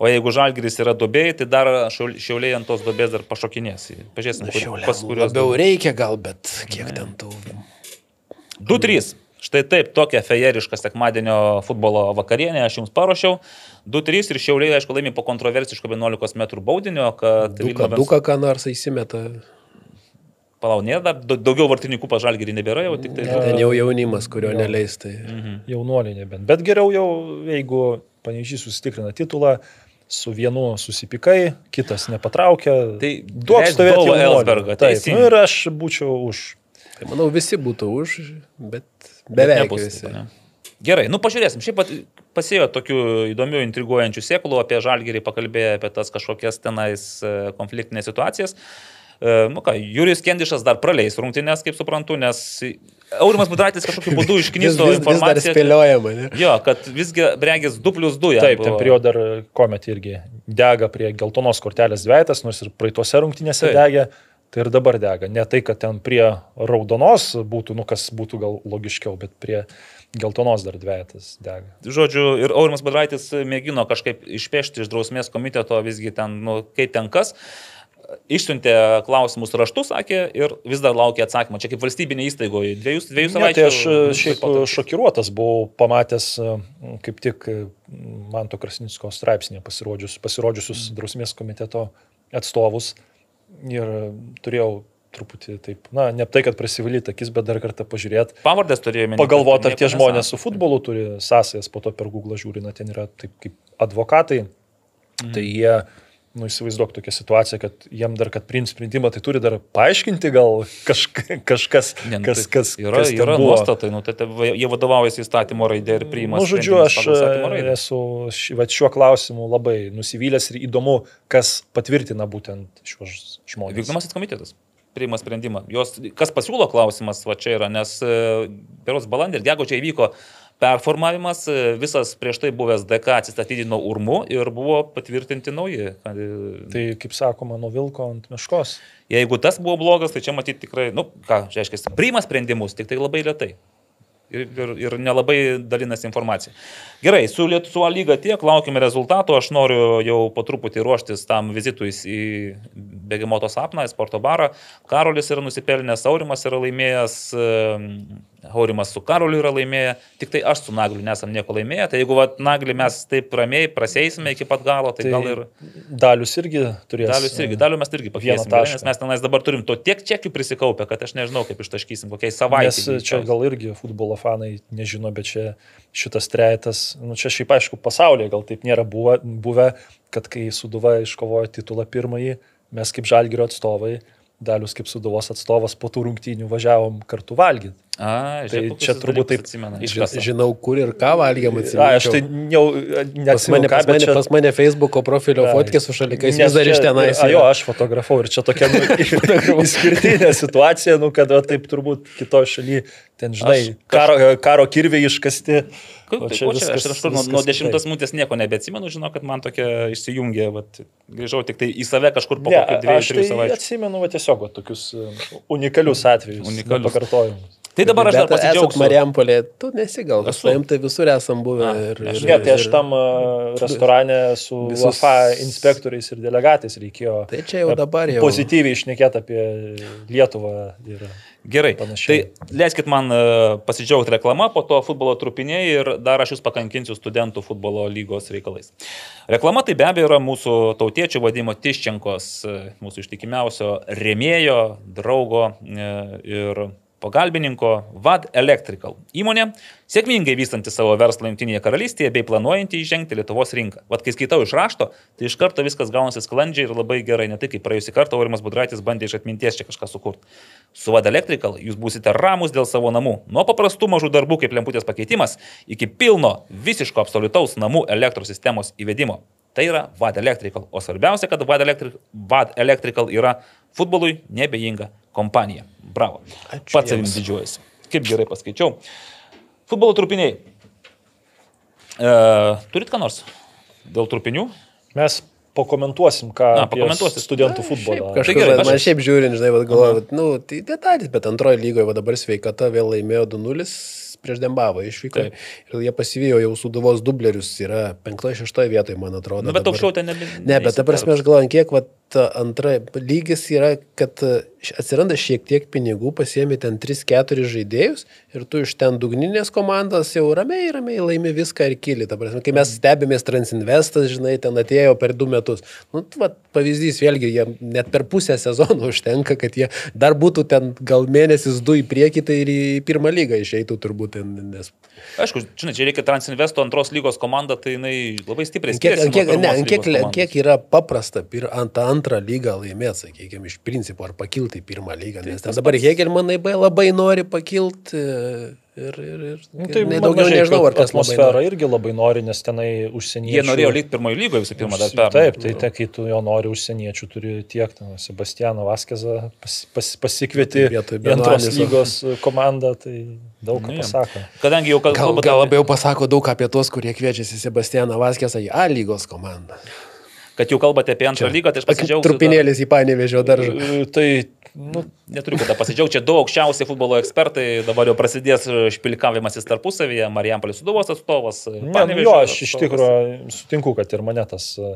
O jeigu žalgeris yra duobėjai, tai dar Šiaul- šiauliai ant tos duobės dar pašokinės. Pažiūrėsim, kur, pas kuriuos. labiau reikia gal, bet kiek ten tų... 2-3. Štai taip, tokia fejeriška sekmadienio futbolo vakarienė aš jums paruošiau. 2-3 ir šiauliai, aišku, laimi po kontroversiško 11 m baudinio, kad Duka, Vilniaus- duka ką nors įsimeta. Palau, nėra daugiau vartininkų pažalgerį nebėra, jau tik tai... Ten jau jaunimas, kurio Jo. neleis. Tai... Mhm. Jaunuoliai nebent. Bet geriau jau, jeigu panežys susitikrina titulą, su vienu susipikai, kitas nepatraukia. Tai duok stovėti. Elsbergą, Taip, nu ir aš būčiau už. tai manau, visi būtų už, Bet beveik nebus visi. taip, ne? Gerai, nu pažiūrėsim. Šiaip pat pasėjo tokių įdomių, intriguojančių sėklų apie žalgerį, pakalbėjo apie tas kažkokias tenais e, konfliktinės situacijas. E, Nu ką, Jurijus Kendišas dar praleis rungtynės, kaip suprantu, nes Aurimas Budraitis kažkokiu būdu Vis, išknysto vis, dar informaciją. spėliojama, ne? Jo, kad visgi regis 2 plus 2. Taip, ten prie jo dar komet irgi dega prie geltonos kortelės dviejas, nors ir praeitose rungtynėse Taip. degė. Tai ir dabar dega. Ne tai, kad ten prie raudonos būtų, nu kas būtų gal logiškiau, bet prie geltonos dar dviejas dega. Žodžiu, ir Aurimas Badraitis mėgino kažkaip išpešti iš drausmės komiteto visgi ten, nu, kaip ten kas. Išsiuntė klausimus raštu, sakė, ir vis dar laukia atsakymą. Čia kaip valstybinė įstaigoje. Dviejus, dviejų Ne, savaičių. tai aš e, šiaip šokiruotas buvau pamatęs e, kaip tik e, Manto Krasnicko straipsnėje pasirodžius, pasirodžiusius Mm. drausmės komiteto atstovus ir turėjau truputį taip, na, ne tai, kad prisivalyti akis, bet dar kartą pažiūrėti, Pavardės turėjome. pagalvoti, ar tie žmonės su futbolu turi sąsajas, po to per Google žiūri, na, ten yra taip kaip advokatai, Mhm. tai jie, nu, įsivaizduok tokią situaciją, kad jiem dar, kad priims sprendimą, tai turi dar paaiškinti gal kažk, kažkas, Ne, nu, kas, tai kas, yra, kas yra buvo. nuostatai, nu, tai, tai va- jie vadovaujasi įstatymo raidė ir priima. Na, nu, žodžiu, aš e, esu ši- vat šiuo klausimu labai nusivylęs ir įdomu, kas patvirtina būtent šiuos žmonės. Vykdomasis komitetas priima sprendimą. Jos, kas pasiūlo klausimas, va čia yra, nes peros balandį ir gegužė įvyko performavimas, e, visas prieš tai buvęs DK atsistatydino urmu ir buvo patvirtinti nauji. e, Tai, kaip sakoma, nuo vilko ant meškos. Jeigu tas buvo blogas, tai čia matyti tikrai, nu, ką, reiškia, priima sprendimus, tik tai labai lietai. Ir, ir, ir nelabai dalinasi informacija. Gerai, su Lietuvo lyga tiek, laukime rezultatų. Aš noriu jau po truputį ruoštis tam vizitui į Begemoto sapną, į sporto barą. Karolis yra nusipelnęs, Aurimas yra laimėjęs, em, Aurimas su Karoliu yra laimėję, tik tai aš su Nagliu nesam nieko laimėję. Tai jeigu vat, Naglį mes taip ramiai praseisime iki pat galo, tai, tai gal ir... Dalius irgi turės. Dalius irgi, daliu mes irgi pakviesime, nes mes tenais dabar turim to tiek čekių prisikaupę, kad aš nežinau, kaip ištaškysim, kokiai Nes savaitei. čia gal irgi futbolo fanai nežino, bet čia šitas trejetas, nu čia šiaip aišku, pasaulyje gal taip nėra buvę, buvę kad kai Suduva iškovojo titulą pirmąjį, mes kaip Žalgirio atstovai, Dalius kaip Suduvos atstovas po tų rungtynių važiavom kartu valgyti. A, Tai čia turbūt taip atsimena. Žinau, kur ir ką valgėm A, aš tai jau Pas mane, ką, pas, mane, čia... pas mane Facebook'o profilio fotkė su šalikais vis dar iš tenais. A, jo, aš fotografau ir čia tokia nu, išskirtinė situacija, nu, kad va, taip turbūt kitoje šalyje, ten, žinai, Aš karo, karo kirviai iškasti. Kaip, tai, ko čia, aš kažkur nuo, nuo dešimtos minutės nieko nebeatsimenu, žinau, kad man tokia išsijungė, vat, grįžau tik tai į save kažkur po Ne, kokių dviejų, aš trijų tai savaičių. atsimenu va, tiesiog va, tokius uh, unikalius atvejus. Unikalius. Pakartojimus. Tai dabar aš dar pasidžiaugsiu. Mariampolė, tu nesi gal, Esu. su jam tai visur esam buvę. A, ir, aš ir, Ne, tai aš tam uh, restorane su visus- UFA inspektoriais ir delegatais reikėjo Tai čia jau dabar jau. pozityviai išnekėti apie Lietuvą. Ir... Gerai. Panašiai. Tai leiskit man e, pasidžiaugti reklamą, po to futbolo trupiniai ir dar aš jūs pakankinsiu studentų futbolo lygos reikalais. Reklama tai be abejo yra mūsų tautiečių vadimo Tiščenkos, e, mūsų ištikimiausio remėjo, draugo e, ir pagalbininko VAD Electrical įmonė, sėkmingai vystanti savo verslą Junktinėje karalystėje bei planuojanti įžengti Lietuvos rinką. Vat kai skaitau iš rašto, tai iš karto viskas gaunasi sklandžiai ir labai gerai, ne taip kaip praėjusį kartą Aurimas Budraitis bandė iš atminties čia kažką sukurti. Su VAD Electrical jūs būsite ramus dėl savo namų. Nuo paprastų mažų darbų kaip lemputės pakeitimas iki pilno visiško absoliutaus namų elektros sistemos įvedimo. Tai yra VAD Electrical. O svarbiausia, kad VAD Electrical, VAD Electrical yra futbolui nebejinga kompanija. Bravo. Ačiū Pats savim didžiuojasi. Kaip gerai paskaičiau. Futbolo trupiniai. E, turit ką nors dėl trupinių? Mes pakomentuosim, ką Na, apie pakomentuosit. studentų futbolą. Kažkur, gerai, man aš- šiaip žiūrint, žinai, galvoju, vat, nu, tai detalės, bet antroji lygoje, dabar sveikata vėl laimėjo 2-0 prieš Dembavą išvyko. Taip. Ir jie pasivijo jau suduvos dublerius, yra 5-6 vietoje, man atrodo. Nu, bet dabar. aukščiau ten nebe. Ne, bet ta prasme aš galvoju, kiek va, ta antra lygis yra, kad e, atsiranda šiek tiek pinigų, pasiemi ten 3-4 žaidėjus ir tu iš ten dugninės komandos jau ramiai, ramiai laimi viską ir kyli. Ta prasme, kai mes stebimės Transinvestas, žinai, ten atėjo per du metus. Nu, va, pavyzdys, vėlgi, jie net per pusę sezono užtenka, kad jie dar būtų ten gal mėnesis du į priekį, tai ir į pirmą lygą išeitų turbūt. ten, Nes... Aišku, žinai, čia reikia Transinvesto antros lygos komanda, tai jinai labai stipriai Ant Kiek, skiriasi. ant kiek, nuo ne, ant kiek, kiek yra paprasta ant tą antrą lygą laimėti, sakykime, iš principo, ar pakilti į pirmą lygą. Nes ten dabar Hegelmanai B labai nori pakilti ir, ir, ir Nu, tai ne, daugiau mažai, nežinau, ar kas atmosfera irgi labai nori, nes tenai užsieniečių. Jie norėjo likti pirmojo lygoje visų pirma, dar Užsi- per. Taip, tai te, kai tu jo nori užsieniečių, turi tiek, ten, Sebastianą Vaskezą pas, pas, pasikvieti Vietoj į antros lygos komandą, tai daug ką Nu, pasako. Kadangi jau kal- Gal, gal apie- labiau pasako daug apie tuos, kurie kviečiasi Sebastianą Vaskesą į A lygos komandą. Kad jau kalbate apie antrą lygą, tai aš pasidžiaugsiu. dar- Trupinėlis į panevežio daržą. E, Tai, nu, Neturiu kada pasidžiaugti, čia du aukščiausi futbolo ekspertai, dabar jau prasidės špilikavimasis tarpusavyje, Marijampolės suduvos atstovas. ne, jo, aš iš tikrųjų sutinku, kad ir mane tas, e,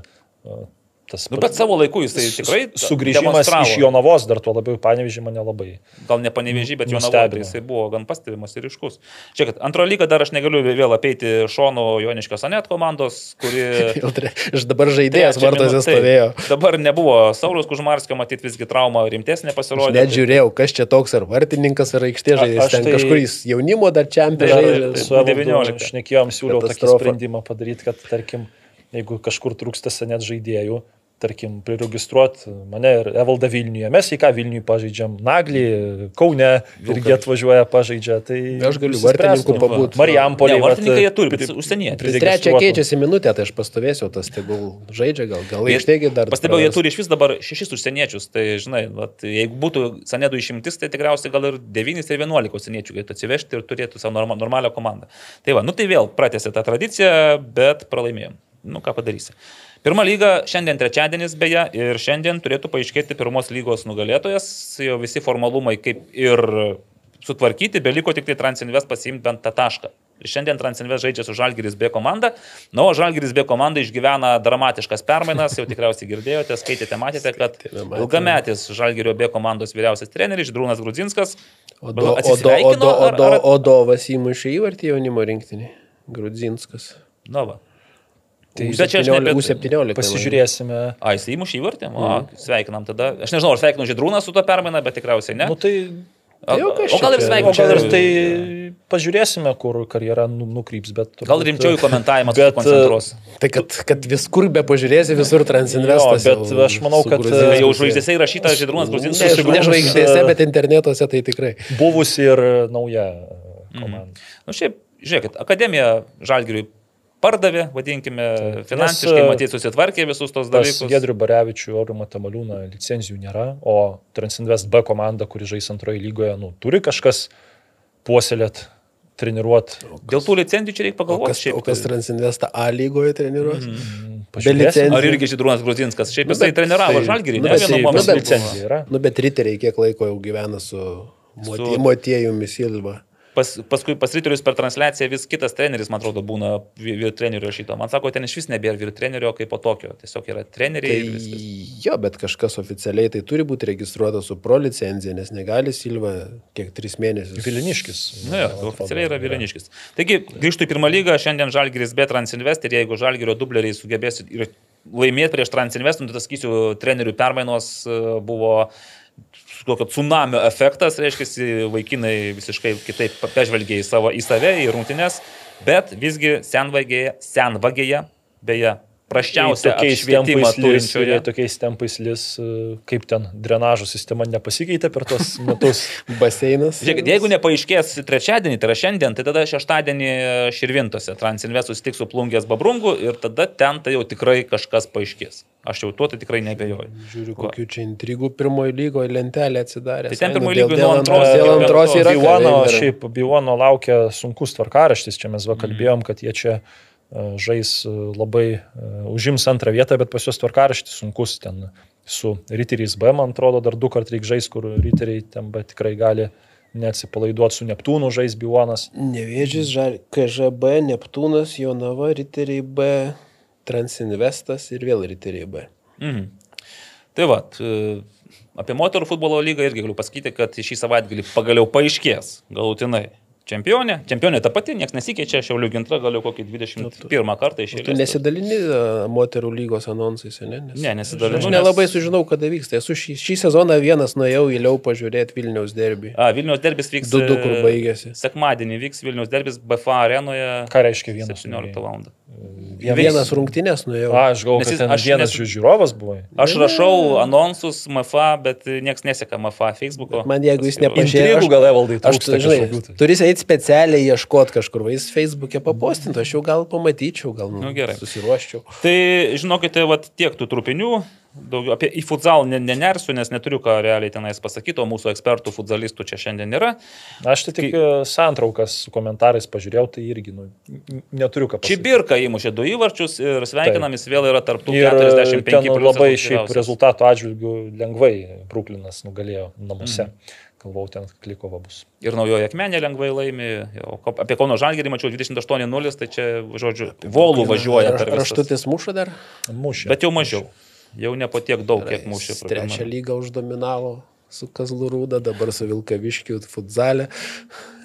tas Nu, bet savo laiku jis tai tikrai sugrįžimas iš Jonavos, dar tuo labiau panevežį mane labai. Gal ne panevežį, bet jo Nustebino. navai, jisai buvo gan pastebimas ir iškus. Čia, kad antrojo lygą dar aš negaliu vėl apeiti Šono Joniškio Sanet komandos, kuri... Aš dabar žaidėjas trečią vartose minutę- stovėjo. Taip. Dabar nebuvo Saulis Kužmarskio, matyt visgi trauma rimtesnė Aš pasirodė. net žiūrėjau, kas čia toks, ar vartininkas, ar aikštė žaidėjas. aš Ten tai- kažkur jis jaunimo dar Tai- tai- su Evaldu 19. šnekėjom, siūliau tokį sprendimą padaryti, kad, tarkim, jeigu kažkur trūksta senet žaidėjų, tarkim, priregistruoti mane ir Evaldą Vilniuje. Mes į ką Vilniuje pažaidžiam? Naglį, Kaune irgi atvažiuoja pažaidžia. Tai Aš galiu išsispręstų. vartininku pabūt. Marijampolė. Vartininkai jie turi, bet užsieniečiai. Trečią keičiasi minutę, tai aš pastovėsiu, tas tegul žaidžia, gal, gal aikštėgi dar. Pastebėjau, jie turi iš vis dabar šešis užsieniečius. Tai, žinai, vat, jeigu būtų Sanedų išimtis, tai tikriausiai gal ir 9 ir 11 užsieniečių galėtų atsivežti ir turėtų savo norma, normalią komandą. Tai va, nu tai vėl pratęsė tą tradiciją, bet pralaimėjom. Nu ką padarysi. Pirma lyga šiandien trečiadienis beje ir šiandien turėtų paaiškėti pirmos lygos nugalėtojas. Jau visi formalumai kaip ir sutvarkyti, beliko tik tai Transinvest pasiimti bent tą tašką. Šiandien Transinvest žaidžia su Žalgiris B komanda, na, o Žalgiris B komanda išgyvena dramatiškas permainas, jau tikriausiai girdėjote, skaitėte, matėte, kad ilgametis Žalgirio B komandos vyriausias treneris Židrūnas Grudzinskas Odo, odo, odo, odo, Odovas įmušė įvartį jaunimo rinktinį. Grudzinskas. Na, va. Tai Bet čia aš ne apie- U17. Pasižiūrėsime. A, jis įmušė įvartį? O, sveikinam tada. Aš nežinau, ar sveikinu Židrūną su to permaina, bet tikriausiai ne. Nu, tai, A- jau kas o gal ir sveikinu. gal ir tai pažiūrėsime, kur karjera nu- nukryps. Bet, Gal turbūt- rimčiau į komentavimą Bet, susikoncentruos. Tai kad, kad viskur be pažiūrėsi, visur Transinvestas. Bet jau aš manau, kad, Tai jau žvaigždėse įrašyta Židrūnas Ne, Grudzinskas. ne žvaigždėse, e, bet internetuose tai tikrai. buvusi ir nauja komanda. Na, šiaip, žiūrėkit, akademija Žalgiriui pardavė, vadinkime, finansiškai, Nes, e, matyt, susitvarkė visus tos dalykus. Gedrių Barevičių, Aurimą Tamaliūną licenzijų nėra, o Transinvest B komanda, kuri žais antroje lygoje, nu, turi kažkas puoselėt, treniruot. Dėl tų licencijų čia reikia O pagalvoti. kas, šiaip o kas tai- Transinvestą A lygoje treniruos? Mhm. Pažiūrėsim. licencijų. Ar irgi Židrūnas Grudzinskas? Šiaip Nu, jisai bet treniravo tai- Žalgirį, nu, ne bet vienu tai- momentu. nu. Nu, bet riteriai kiek laiko jau gyvena su Su- Motiejumi Silva. Pas, paskui pas riterius per transliaciją vis kitas treneris, man atrodo, būna vyr trenerio šito. Man sako, ten iš vis nebėra vyr trenerio kaip po tokio, tiesiog yra treneriai. Tai, jo, bet kažkas oficialiai tai turi būti registruotas su pro licencija, nes negali Silva kiek tris mėnesius. Viliniškis. Na, jo, tai oficialiai yra Viliniškis. Taigi, grįžtų į pirmą lygą, šiandien Žalgiris be Transinvest ir jeigu Žalgirio dubleriai sugebės ir laimėti prieš Transinvest, nu, tai sakysiu, trenerių permainos e, buvo kokio tsunamio efektas, reiškia, vaikinai visiškai kitaip peržvelgia į savo, į save, į rungtynes, bet visgi senvagėje, senvagėje, beje, praščiausia apšvietimą turinčioje. Tokiais tempais lis, e, kaip ten drenažo sistema nepasikeitė per tos metus. Baseinas. Žiūrėkit, jeigu nepaaiškės trečiadienį, tai yra šiandien, tai tada šeštadienį Širvintose Transinvest susitiks su Plungės Babrungu ir tada ten tai jau tikrai kažkas paaiškės. Aš jau tuo tai tikrai nebejoju. Žiūriu, kokiu čia intrigų pirmojo lygoje lentelė atsidarė. Tai ten pirmojo lygoje nuo antros, dėl antros yra. Bivono, šiaip Bivono laukia sunkus tvarkaraštis, čia mes va kalbėjom, kad jie čia E, žais e, labai, e, užims antrą vietą, bet pas juos tvarkaraštis sunkus ten su Riteriais B, man atrodo, dar du kart reikia žais, kur Riteriai ten tikrai gali neatsipalaiduoti su Neptūnu žais Bivonas. Nevėžys, KŽB, Neptūnas, Jonava, Riteriai B, Transinvestas ir vėl Riteriai B. Mhm. Tai va, apie moterų futbolo lygą irgi galiu pasakyti, kad šį savaitgalį pagaliau paaiškės galutinai čempionė. Čempionė ta pati, niekas nesikeičia, Šiaulių gintra galiu kokį 21 kartą išėję. Tu nesidalini moterų lygos anonsais, ne? Nes, ne, nesidalinu. Aš nelabai sužinau, kada vyksta. Esu šį, šį sezoną vienas nuėjau įliau pažiūrėti Vilniaus derbį. A, Vilniaus derbis vyks. Du, du, kur baigėsi. Sekmadienį vyks Vilniaus derbis BFA arenoje. Ką reiškia vienas? 17 val. Vienas, vienas rungtynės nuėjau. A, aš galvoju, kad aš vienas nes... žiūrovas buvau. Aš rašau anonsus MFA, bet niekas neseka MFA Facebook'o. Man jeigu jis nepažiūrėjo. Jeigu gal evaldai, aš tu, eiti specialiai ieškoti kažkur, va jis Facebook'e papostintų, aš jau gal pamatyčiau, gal nu, gerai. susiruoščiau. Tai žinokite, va tiek tų trupinių daugiau apie į futsal nenersiu, nes neturiu ką realiai tenais pasakyti, o mūsų ekspertų futsalistų čia šiandien nėra. Aš tai tik Kai... E, santraukas su komentarais pažiūrėjau, tai irgi nu, neturiu ką pasakyti. Čibirka įmušė du įvarčius ir sveikinamis vėl yra tarptų 45 e, ten labai šiaip rezultatų atžvilgių lengvai Bruklinas nugalėjo namuose. Mm. Galvau, ten klikova bus. Ir naujoje akmenė lengvai laimi. O apie Kauno Žalgirį mačiau 28-0, tai čia, žodžiu, volų važiuoja. Ar aštutis muša dar? Mušė. Bet jau mažiau. Jau ne po tiek daug, kiek mūšė. Trečią lygą uždominavo su Kazlų Rūda, dabar su Vilkaviškiu futzalė.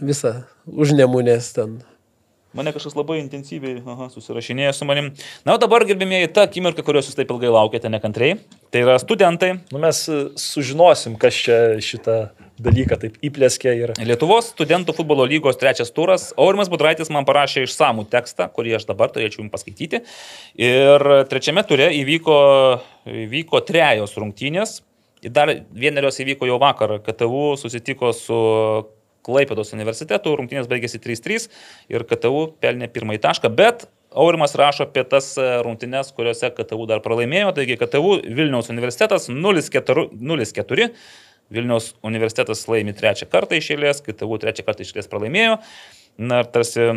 Visą užnemunės ten Mane kažkas labai intensyviai aha, susirašinėjo su manim. Na, o dabar, gerbėmėjai, ta akimirka, kurios jūs taip ilgai laukėte nekantriai, tai yra studentai. Nu, mes e, sužinosim, kas čia šitą dalyką taip įplėskė. Ir... Lietuvos studentų futbolo lygos trečias turas. Aurimas Budraitis man parašė išsamų tekstą, kurį aš dabar turėčiau jums paskaityti. Ir trečiame ture įvyko, įvyko trejos rungtynės. Dar vienerios įvyko jau vakar. KTU susitiko su Klaipėdos universitetų, rungtynės baigėsi 3-3 ir KTU pelnė pirmąjį tašką, bet Aurimas rašo apie tas e, rungtynės, kuriuose KTU dar pralaimėjo, taigi KTU Vilniaus universitetas 0-4, Vilniaus universitetas laimi trečią kartą išėlės, KTU trečią kartą išėlės pralaimėjo. Na ir tarsi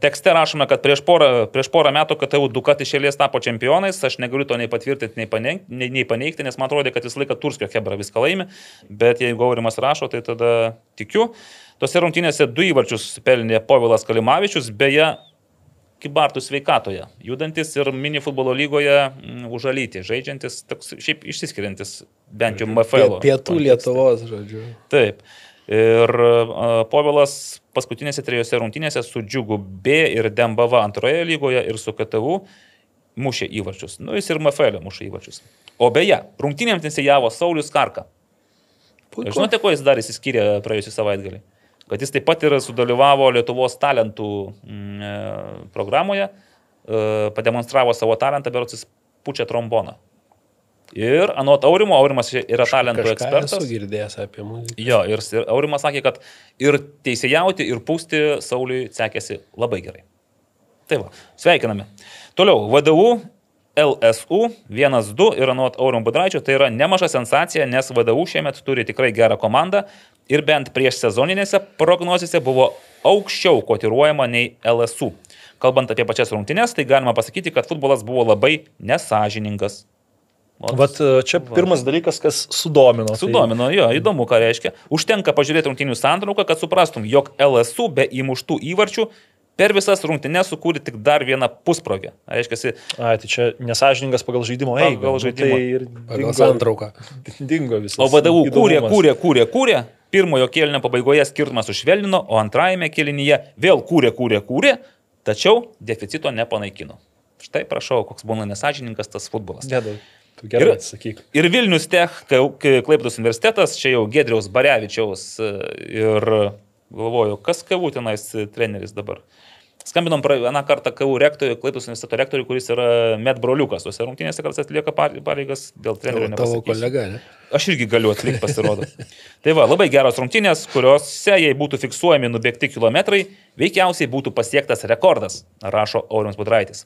Tekste rašome, kad prieš porą, prieš porą metų KTU du kart išėlės tapo čempionais, aš negaliu to nei patvirtinti, nei paneigti, nei, nei paneigti, nes man atrodo, kad visą laiką Turskio Hebra viską laimi, bet jeigu Aurimas rašo, tai tada tikiu. Tose rungtynėse du įvarčius pelnė Povilas Kalimavičius, beje, Kibartų sveikatoje, judantis ir mini futbolo lygoje m, užalyti, žaidžiantis, toks šiaip išsiskiriantis, bent jau MFL. Pietų Lietuvos, žodžiu. Taip. Ir uh, Povilas paskutinėse trijose rungtynėse su Džiugu B ir Dembava antroje lygoje ir su KTU mušė įvarčius. Nu, jis ir MFL mušė įvarčius. O beje, rungtynėms nesijavo Saulis Karka. Puiku. Žinote, kuo jis dar įsiskyrė praėjusią savaitgalį? Kad jis taip pat ir sudalyvavo Lietuvos talentų mm, e, programoje, e, pademonstravo savo talentą, berocis pučia tromboną. Ir anot Aurimo, Aurimas yra talentų ekspertas. Esu girdėjęs apie muziką. Jo, ir, ir Aurimas sakė, kad ir teisėjauti, ir pūsti Sauliui sekėsi labai gerai. Tai va, sveikiname. Toliau, VDU, LSU 1-2 ir anot Aurim Budraičio tai yra nemaža sensacija, nes VDU šiemet turi tikrai gerą komandą ir bent prieš sezoninėse prognozėse buvo aukščiau kotiruojama nei LSU. Kalbant apie pačias rungtynes, tai galima pasakyti, kad futbolas buvo labai nesažiningas O, Vat e, čia pirmas dalykas, kas sudomino. tai- Sudomino, jo, įdomu, ką reiškia. Užtenka pažiūrėti rungtinių santrauką, kad suprastum, jog LSU be įmuštų įvarčių per visas rungtynės sukūrė tik dar vieną pusprogę. Reiškia, A, tai čia nesažiningas pagal žaidimo eigą. Pagal Nu, žaidimo. Tai ir Pagal santrauką. dingo visas. O VDU kūrė, kūrė, kūrė, kūrė. Pirmojo kėlinio pabaigoje skirtumas sušvelnino, o antrajame kėlinyje vėl kūrė, kūrė, kūrė, tačiau deficito nepanaikino. Štai prašau, koks būna nesažininkas tas futbolas. Gėda. Tu gerai Ir- atsakyk. Ir Vilnius Tech, Klaipėdos universitetas, čia jau Gedriaus Barevičiaus e, ir galvoju, kas kavų tenais treneris dabar. Skambinom vieną kartą KU rektoriui, Klaipėdos universiteto rektoriui, kuris yra Met broliukas, tuose rungtynėse kartais atlieka par- pareigas dėl trenerio. Tavo, kolega, ne? Aš irgi galiu atlikti, pasirodo. tai va, labai geros rungtynės, kuriuose, jei būtų fiksuojami nubėgti kilometrai, veikiausiai būtų pasiektas rekordas, rašo Aurimas Budraitis.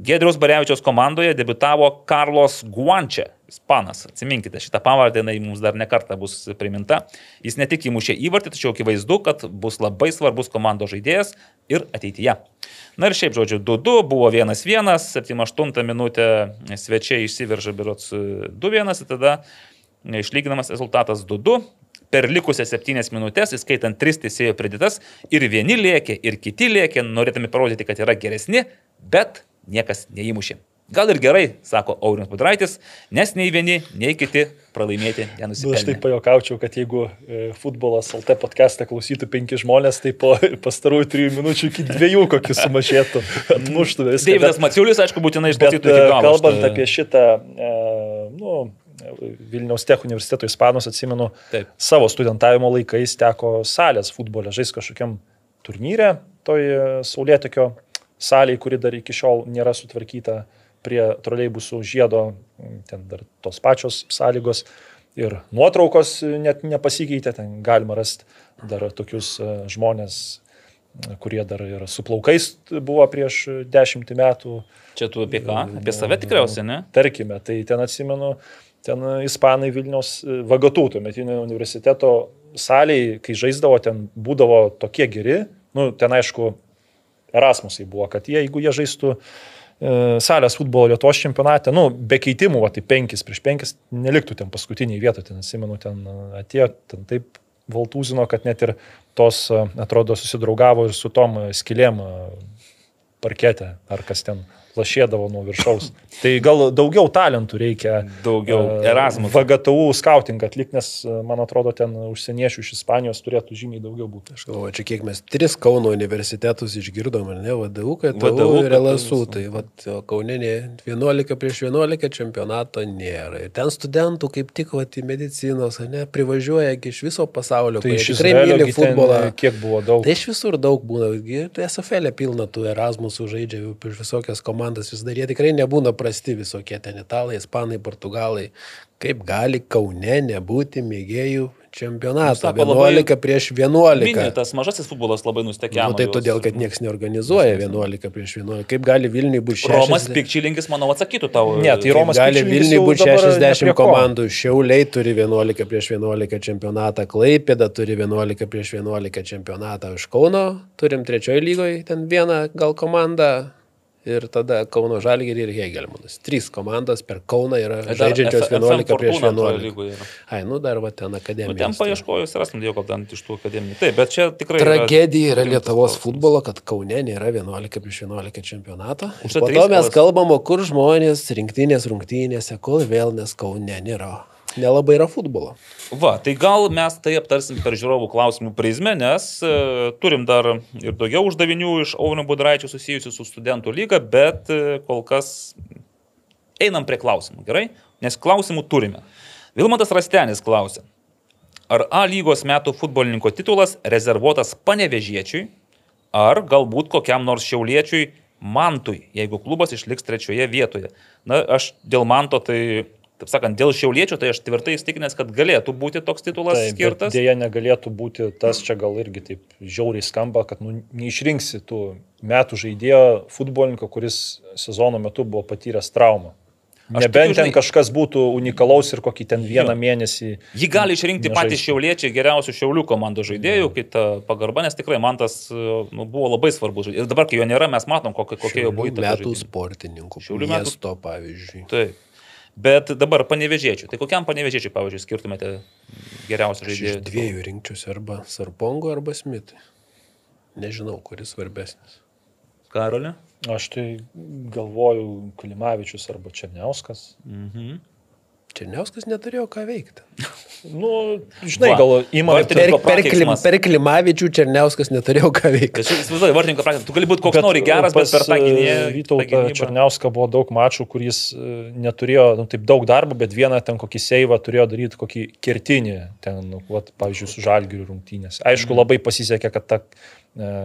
Gedriaus Barevičiaus komandoje debitavo Karlos Guančia, ispanas. Atsiminkite, šitą pavardę jinai mums dar nekartą bus priminta. Jis ne tik įmušė įvartį, tačiau akivaizdu, kad bus labai svarbus komandos žaidėjas ir ateityje. Na ir šiaip, žodžiu, 2-2 buvo 1-1, 7-8 minutę svečiai išsiveržė birots 2-1 ir tada išlyginamas rezultatas 2-2. Per likusias 7 minutės, įskaitant 3 teisėjo pridėtas, ir vieni lėkė, ir kiti lėkė, norėdami parodyti, kad yra geresni, bet niekas neįmušė. Gal ir gerai, sako Aurimas Budraitis, nes nei vieni, nei kiti pralaimėti Nu, aš taip nenusipelnė. pajokaučiau, kad jeigu e, futbolas LT podcast'ą klausytų penki žmonės, tai po pastarųjų trijų minučių iki dviejų kokį sumažėtų, atmuštų viską. Deividas Maciulis, aišku, būtinai išklausytų e, kalbant šitą- apie šitą, e, nu, Vilniaus Tech universiteto ispanus atsimenu, Taip. savo studentavimo laikais teko salės futbolė žaisti kažkokiam turnyre, toj Saulėtekio salėje, kuri dar iki šiol nėra sutvarkyta prie troleibusų žiedo, ten dar tos pačios sąlygos ir nuotraukos net nepasikeitė, ten galima rasti dar tokius e, žmonės, e, kurie dar ir su plaukais buvo prieš dešimtį metų. Čia tu apie ką? Apie save tikriausiai, ne? Tarkime, tai ten atsimenu, ten ispanai Vilnius e, Vagatų, tuometinio universiteto saliai, kai žaisdavo, ten būdavo tokie geri, nu, ten aišku, Erasmusai buvo, kad jie, jeigu jie žaistų e, salės futbolo Lietuvos čempionate, nu, be keitimų, va, tai penkis prieš penkis, neliktų ten paskutiniai vietoje, ten atsimenu, ten e, atėjo, ten taip valtūzino, kad net ir tos, e, atrodo, susidraugavo ir su tom e, skilėm e, parkete, ar kas ten lašėdavo nuo viršaus. Tai gal daugiau talentų reikia. Daugiau. e, Erasmus. VGTU scouting atlikti, nes, e, man atrodo, ten užsieniečių iš Ispanijos turėtų žymiai daugiau būti. Aš galvoju, čia kiek mes tris Kauno universitetus išgirdom, ar ne, VDU, kad VDU, ir LSU, tai vat, ne 11 prieš 11 čempionato nėra. Ir ten studentų kaip tik vat, į medicinos, ne, privažiuoja gi iš viso pasaulio, Tai iš tikrai myli ten, futbolą. e, kiek buvo daug. Tai iš visur daug būna, gi SFL pilna tų Erasmusų žaidžia jau prieš visokias komandas, vis dar jie tikrai nebūna prasti visokie ten italai, ispanai, portugalai. Kaip gali Kaune nebūti mėgėjų čempionato? Sako, labai 11 prieš 11. Mini, tas mažasis futbolas labai nustekė. Nu, tai todėl, kad niekas neorganizuoja 11 prieš 11. Kaip gali Vilniui būti 60? Romas Pikčilinkis, manau, atsakytų tau. Ne, tai Romas gali Vilniui būti dabar ne 60 prie ko. komandų, Šiauliai turi 11 prieš 11 čempionatą, Klaipėda turi 11 prieš 11 čempionatą, iš Kauno turim trečiojo lygoje ten vieną gal komandą ir tada Kauno Žalgirį ir Hegelmanas. Trys komandos per Kauną yra žaidžiančios 11 prieš 11. Ai, nu dar va ten akademija. Nu, ten paieškojus rasim, jau gal ten iš tų akademijų. Taip, bet čia tikrai... yra Tragedija yra rimtas Lietuvos klausimas. futbolo, kad Kaune nėra 11 prieš 11 čempionato. Trys to mes kalbam, kur žmonės rinktinės rungtynėse, kol vėl nes Kaune nėra. Nelabai yra futbolo. Va, tai gal mes tai aptarsim per žiūrovų klausimų prizmę, nes e, turim dar ir daugiau uždavinių iš Aurino Budraičio susijusių su studentų lyga, bet e, kol kas einam prie klausimų, gerai? Nes klausimų turime. Vilmatas Rastenis klausė, ar A lygos metų futbolininko titulas rezervuotas panevežiečiui, ar galbūt kokiam nors šiauliečiui Mantui, jeigu klubas išliks trečioje vietoje. Na, aš dėl Manto tai taip sakant, dėl šiauliečio, tai aš tvirtai įstikinęs, kad galėtų būti toks titulas Taip, skirtas. Dėja negalėtų būti tas, čia gal irgi taip žiauriai skamba, kad nu, neišrinksi tų metų žaidėjo futbolininko, kuris sezono metu buvo patyręs traumą. Aš Nebent tikiu, ten žinai- kažkas būtų unikalaus ir kokį ten vieną Jo. mėnesį. Jį gali išrinkti patys nežaistų. šiauliečiai geriausių šiaulių komandos žaidėjų, kai ta pagarba, nes tikrai man tas nu, buvo labai svarbus. Ir dabar, kai jo nėra, mes matom, kokia, kokia jo buvo įtaka. Metų žaidimui. sportininkų. Šiaulių metų- Miesto, pavyzdžiui. Taip. Bet dabar panevežėčiau. Tai kokiam panevežėčiau, pavyzdžiui, skirtumėte geriausią Aš iš žaidėją? dviejų rinkčiausi arba Sarpongo, arba Smitui. Nežinau, kuris svarbesnis. Karolė? Aš tai galvoju Klimavičius arba Černiauskas. Mhm. Černiauskas neturėjo ką veikti. Nu, žinai, Va. gal įmonė Per, per, klim, prakeiksmas. per Klimavičių Černiauskas neturėjo ką veikti. Bet čia įsivaizduoju, vartininko praktika. Tu gali būti koks nori geras, bet per tą gynėją. tą Vytautą gynybą- Černiauską buvo daug mačų, kur jis e, neturėjo nu, taip daug darbo, bet vieną ten kokį seivą turėjo daryti kokį kertinį, ten, nu, vat, pavyzdžiui, su žalgirių rungtynės. Aišku, Mhm. labai pasisekė, kad ta, e,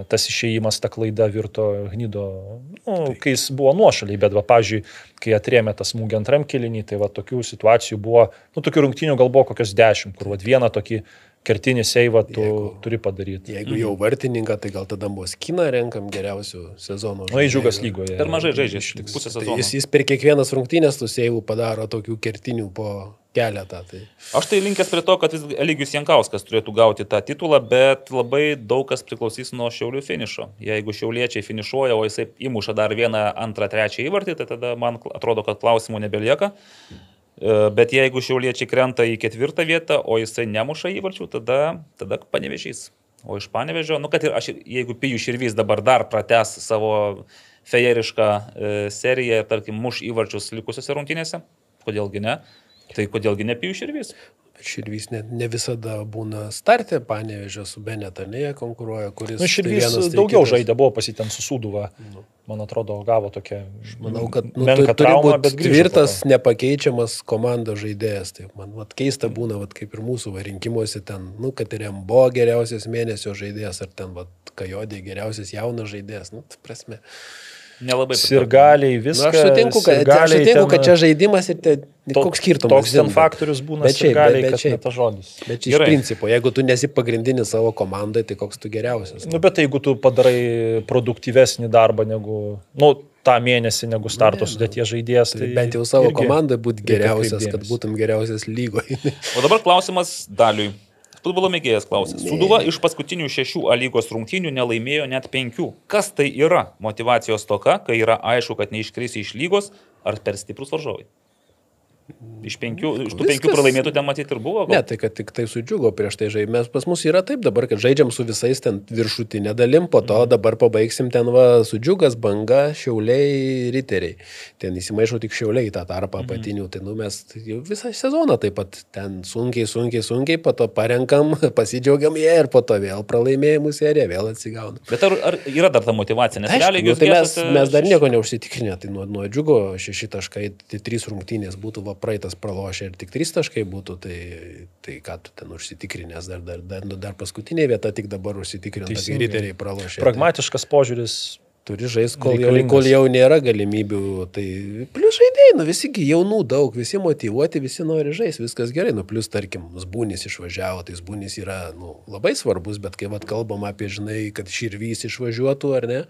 tas išėjimas, ta klaida virto gnydo, nu, kai jis buvo nuošaliai, bet, va, pavyzdžiui, kai atrėmė tą smūgį antram kilinį, tai va, tokių situacijų buvo, nu, tokių rungtynių gal buvo kokios dešimt, kur va, vieną tokį kertinį seivą tu Jeigu- turi padaryti. Jeigu jau vartininką, tai gal tada Moskiną renkam geriausių sezono. Nu, į džiugas žaidėjų. lygoje. Per mažai žaidžia Išliks. pusę Tai sezono. jis, jis per kiekvienas rungtynės tų seivų padaro tokių kertinių po keletą. Tai Aš tai linkęs prie to, kad vis Eligius Jankauskas turėtų gauti tą titulą, bet labai daug kas priklausys nuo šiaulių finišo. Jeigu šiauliečiai finišuoja, o jisai įmuša dar vieną, antrą, trečią įvartį, tai tada man atrodo, kad klausimų nebelieka. E, Bet jeigu šiauliečiai krenta į ketvirtą vietą, o jisai nemuša įvarčių, tada, tada panevežys. O iš panevežio, nu kad ir aš, jeigu Pijų Širvys dabar dar prates savo fejerišką e, seriją tarkim, muš įvarčius likusiuose rungtynėse, kodėlgi ne, tai kodėlgi ne Pijų Širvys. Širvys ne, ne visada būna startė, panevežė su Beneta, ne jie konkuruoja, kuris... Nu, tai Širvys vienas, tai daugiau kitas. žaidė, buvo pasitėm su Sūduva. Man atrodo, gavo tokią... Manau, kad nu, tu, turi traumą, būti tvirtas, to. nepakeičiamas komandos žaidėjas. Tai man vat, keista būna, vat, kaip ir mūsų va, rinkimuose ten, nu, kad ir Embo geriausias mėnesio žaidėjas, ar ten vat, Kajodė geriausias jaunas žaidėjas. Nu, prasme. Nelabai. Sirgaliai Nu, viską. aš sutinku, kad, aš sirgaliai sutinku, ten- kad čia žaidimas ir te, to- koks skirtumas. Toks ten faktorius būna Bet kad šiaip. ne tas žodis. Bet čia iš Gerai. principo, jeigu tu nesi pagrindinis savo komandai, tai koks tu geriausias. Nu, bet jeigu tu padarai produktyvesnį darbą negu, nu, tą mėnesį negu starto sudėties žaidėjas, tai Tai bent jau savo komandai būti geriausias, kad būtum geriausias lygoje. O dabar klausimas daliui. Futbolo mėgėjas klausė. Suduva iš paskutinių šešių lygos rungtynių nelaimėjo net penkių. Kas tai yra motivacijos toka, kai yra aišku, kad neiškrisi iš lygos ar per stiprus varžovai? Iš, penkių, iš tų penkių pralaimėtų ten matyti ir buvo. gal? Ne, tai kad tik tai sudžiugo prieš tai žaidžiam. Mes pas mus yra taip dabar, kad žaidžiam su visais ten viršutinė dalim, po to dabar pabaigsim ten va sudžiugas, banga, šiauliai, riteriai. Ten įsimaišo tik šiauliai tą tarpą apatinių. Tai nu mes jau visą sezoną taip pat ten sunkiai, sunkiai, sunkiai, po to parenkam, pasidžiaugiam jie ir po to vėl pralaimėjimų serija, vėl atsigauna. Bet ar, ar yra dar ta motivacija? Nes Aišku, realiai nu, jūs tai mes, mes dar nieko neužsitikrinę, tai nuo, nuo džiugo šeši taškai, tai trys rungtynės būtų va praeitas pralošę ir tik trys taškai būtų, tai, tai ką tu ten užsitikrinęs, dar, dar, dar, nu, dar paskutinė vieta tik dabar užsitikrinę, kai Teisingai. riteriai pralošė. Pragmatiškas požiūris. Turi žaisti, kol, jau- kol jau nėra galimybių. Tai plus žaidėjai, nu visi jaunų daug, visi motivuoti, visi nori žaisti, viskas gerai. Nu plus, tarkim, Zbūnis išvažiavo, tai Zbūnis yra nu, labai svarbus, bet kai vat, kalbam apie, žinai, kad Širvys išvažiuotų ar ne,